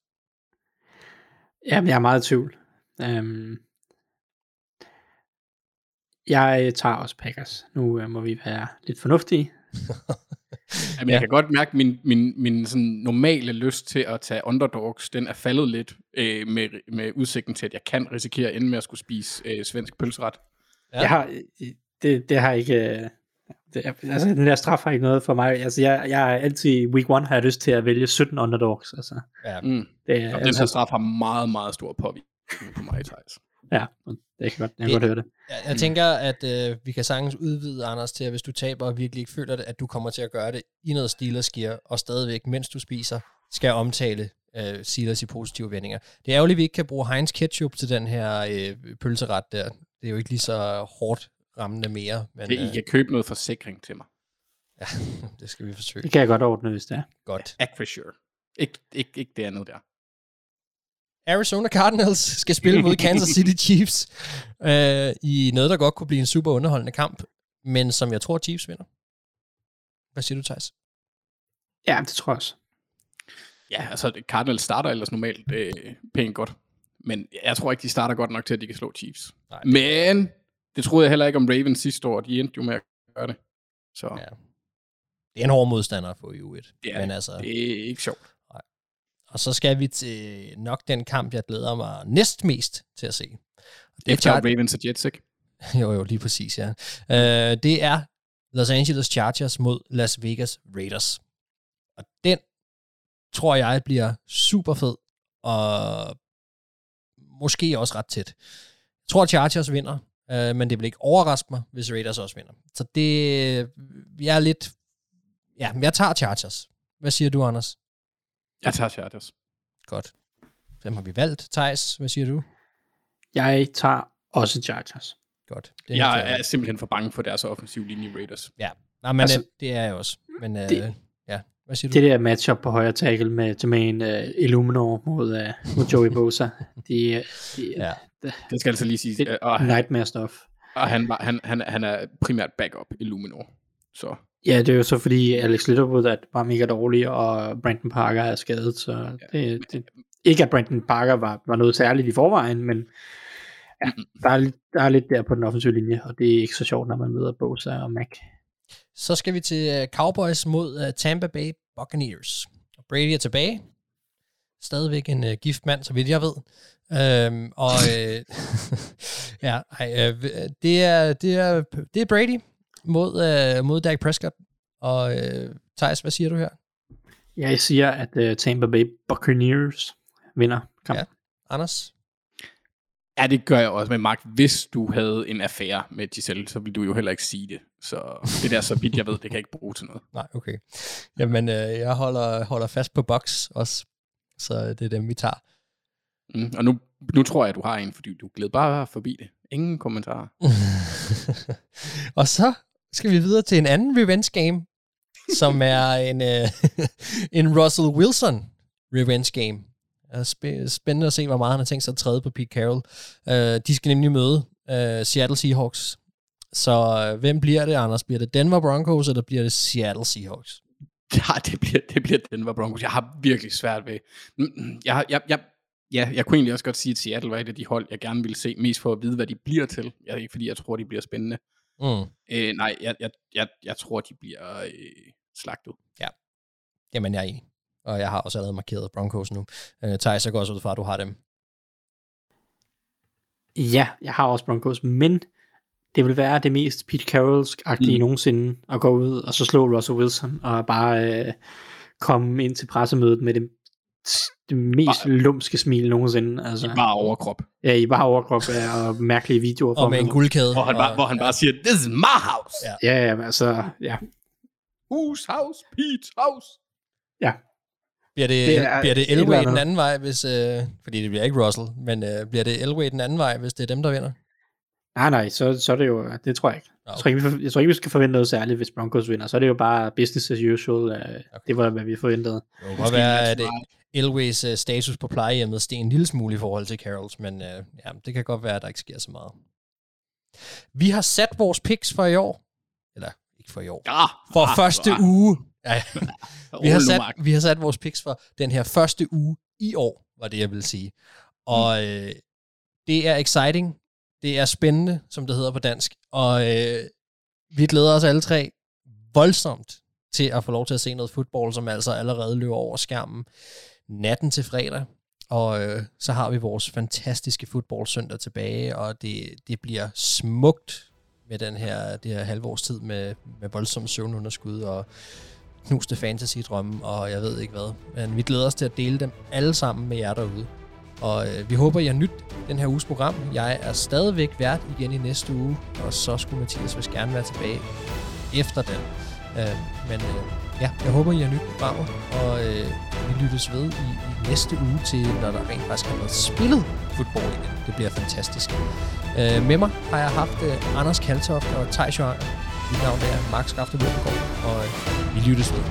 Jamen, jeg er meget i tvivl. Um, jeg tager også Packers. Nu uh, må vi være lidt fornuftige. <laughs> Jamen, Ja. jeg kan godt mærke, at min, min, min sådan normale lyst til at tage underdogs, den er faldet lidt øh, med, med udsigten til, at jeg kan risikere at ende med at skulle spise øh, svensk pølseret. Ja. Ja. Jeg har, øh, det, det har ikke... Det, er- altså, den der straf har ikke noget for mig. Altså, jeg, jeg er altid i week one har jeg lyst til at vælge 17 underdogs. Altså, Ja. Mm. det, er, Og den her altså, straf har meget, meget stor påvirkning på mig, Thijs. ja, det kan godt, jeg kan Det- godt høre det. Jeg, jeg tænker, at øh, vi kan sagtens udvide, Anders, til at hvis du taber og virkelig ikke føler det, at du kommer til at gøre det i noget Steelers gear, og stadigvæk, mens du spiser, skal omtale øh, Steelers i positive vendinger. Det er ærgerligt, at vi ikke kan bruge Heinz ketchup til den her øh, pølseret der. Det er jo ikke lige så hårdt rammende mere, men Det, I øh, kan købe noget forsikring til mig. <laughs> ja, det skal vi forsøge. Det kan jeg godt ordne, hvis det er. Godt. Acrisure. Ikke, ikke, ikke det andet der. Arizona Cardinals skal spille mod Kansas City Chiefs <laughs> øh, i noget, der godt kunne blive en super underholdende kamp, men som jeg tror, Chiefs vinder. Hvad siger du, Thijs? Ja, det tror jeg også. Ja, altså Cardinals starter ellers normalt øh, pænt godt. Men jeg tror ikke, de starter godt nok til, at de kan slå Chiefs. Nej. Men det troede jeg heller ikke om Ravens sidste år. De endte jo med at gøre det. Så Ja. Det er en hård modstander i U1. det, er, men altså, det er ikke sjovt. Og så skal vi til nok den kamp, jeg glæder mig næst mest til at se. Og det Efter er Ravens og Jets, ikke? <laughs> jo, jo, lige præcis, ja. Øh, det er Los Angeles Chargers mod Las Vegas Raiders. Og den tror jeg bliver super fed, og måske også ret tæt. Jeg tror, Chargers vinder, øh, men det vil ikke overraske mig, hvis Raiders også vinder. Så det, jeg er lidt, ja, jeg tager Chargers. Hvad siger du, Anders? Jeg tager Chargers. Godt. Hvem har vi valgt? Thijs, hvad siger du? Jeg tager også Chargers. Godt. Det Jeg noterer er simpelthen for bange for deres offensive linje Raiders. Nej, men Altså- altså, det er jeg også. Men øh, Det- ja, hvad siger du? Det der matchup på højre tackle med Jermaine uh, Illuminor mod, uh, mod Joey Bosa, <laughs> de, øh, de Ja. Det skal altså lige sige. det Og, nightmare stuff. og han, var, han, han, han er primært backup i Luminor. Så Ja, det er jo så fordi Alex Litterwood er bare mega dårlig, og Brandon Parker er skadet, så det, det, ikke at Brandon Parker var, var noget særligt i forvejen, men Der er, lidt- der er lidt der på den offensive linje, og det er ikke så sjovt, når man møder Bosa og Mac. Så skal vi til øh, Cowboys mod øh, Tampa Bay Buccaneers. Brady er tilbage. Stadigvæk en uh, gift mand, så vidt jeg ved. Øhm, og øh, <laughs> ja, ej, øh, det, er, det, er, det er Brady mod, øh, mod Dak Prescott. Og øh, Thijs, hvad siger du her? Jeg siger, at uh, Tampa Bay Buccaneers vinder kampen. Ja. Anders? Ja, det gør jeg også. Men Mark, hvis du havde en affære med Giselle, så ville du jo heller ikke sige det. Så det der, så vidt jeg ved, det kan jeg ikke bruge til noget. <laughs> Nej, okay. Jamen, øh, jeg holder, holder fast på box også. Så det er dem, vi tager. Mm. Og nu, nu tror jeg, at du har en, fordi du gled bare forbi det. Ingen kommentarer. <laughs> og så skal vi videre til en anden revenge game, som <laughs> er en, øh, <laughs> en Russell Wilson revenge game. Det er spæ- spændende at se, hvor meget han har tænkt sig at træde på Pete Carroll. Uh, de skal nemlig møde uh, Seattle Seahawks. Så uh, hvem bliver det, Anders? Bliver det Denver Broncos, eller bliver det Seattle Seahawks? Ja, det bliver, det bliver Denver Broncos. Jeg har virkelig svært ved... Mm, Jeg, jeg, jeg, ja, jeg kunne egentlig også godt sige, at Seattle var et af de hold, jeg gerne ville se, mest for at vide, hvad de bliver til. Jeg, ikke fordi jeg tror, de bliver spændende. Mm. Øh, nej, jeg, jeg, jeg, jeg tror, de bliver øh, slagtet. Jamen, jeg er enig. Og jeg har også allerede markeret Broncos nu. Uh, Thijs, jeg går også ud fra, at du har dem. Ja, jeg har også Broncos, men det vil være det mest Pete Carrollsk-agtige. Mm. nogensinde at gå ud og så slå Russell Wilson og bare øh, komme ind til pressemødet med det, det mest Bare- lumske smil nogensinde. Altså, I bare overkrop. Ja, i bare overkrop ja, og mærkelige videoer. Og med en guldkæde. Hvor han, bare, hvor han bare siger, this is my house. Ja. Ja, ja, altså, ja. Whose house? Pete's house. Bliver det, Det er bliver det Elway den anden vej, hvis, øh, fordi det bliver ikke Russell, men øh, bliver det Elway den anden vej, hvis det er dem, der vinder? Nej, nej, så, så er det jo, det tror jeg ikke. Nå, Jeg tror ikke, vi, jeg tror ikke, vi skal forvente noget særligt, hvis Broncos vinder. Så er det jo bare business as usual. Øh, Det var, hvad vi forventede. Det kan godt være, at Elways øh, status på plejehjemmet steg en lille smule i forhold til Carols, men øh, ja, det kan godt være, at der ikke sker så meget. Vi har sat vores picks for i år. Eller ikke for i år. Ja, For ah, første ah, uge. Ja, <laughs> <laughs> vi, har sat, vi har sat vores picks for den her første uge i år, var det, jeg vil sige. Og øh, det er exciting. Det er spændende, som det hedder på dansk. Og øh, vi glæder os alle tre voldsomt til at få lov til at se noget fodbold, som altså allerede løber over skærmen natten til fredag. Og øh, så har vi vores fantastiske fodboldsøndag tilbage, og det, det bliver smukt med den her, det her halvårs tid med, med voldsomme søvnunderskud og knuste fantasy-drømme, og jeg ved ikke hvad. Men vi glæder os til at dele dem alle sammen med jer derude. Og øh, vi håber, I har nyt den her uges program. Jeg er stadigvæk vært igen i næste uge, og så skulle Mathias vist gerne være tilbage efter den. Øh, men øh, ja, jeg håber, I har nyt programmet, og øh, vi lyttes ved i, i næste uge til, når der rent faktisk har været spillet fodbold igen. Det bliver fantastisk. Øh, med mig har jeg haft øh, Anders Kaltoft og Thijs Johanger. Mit navn er Max Skafte og øh, vi lyttes ved.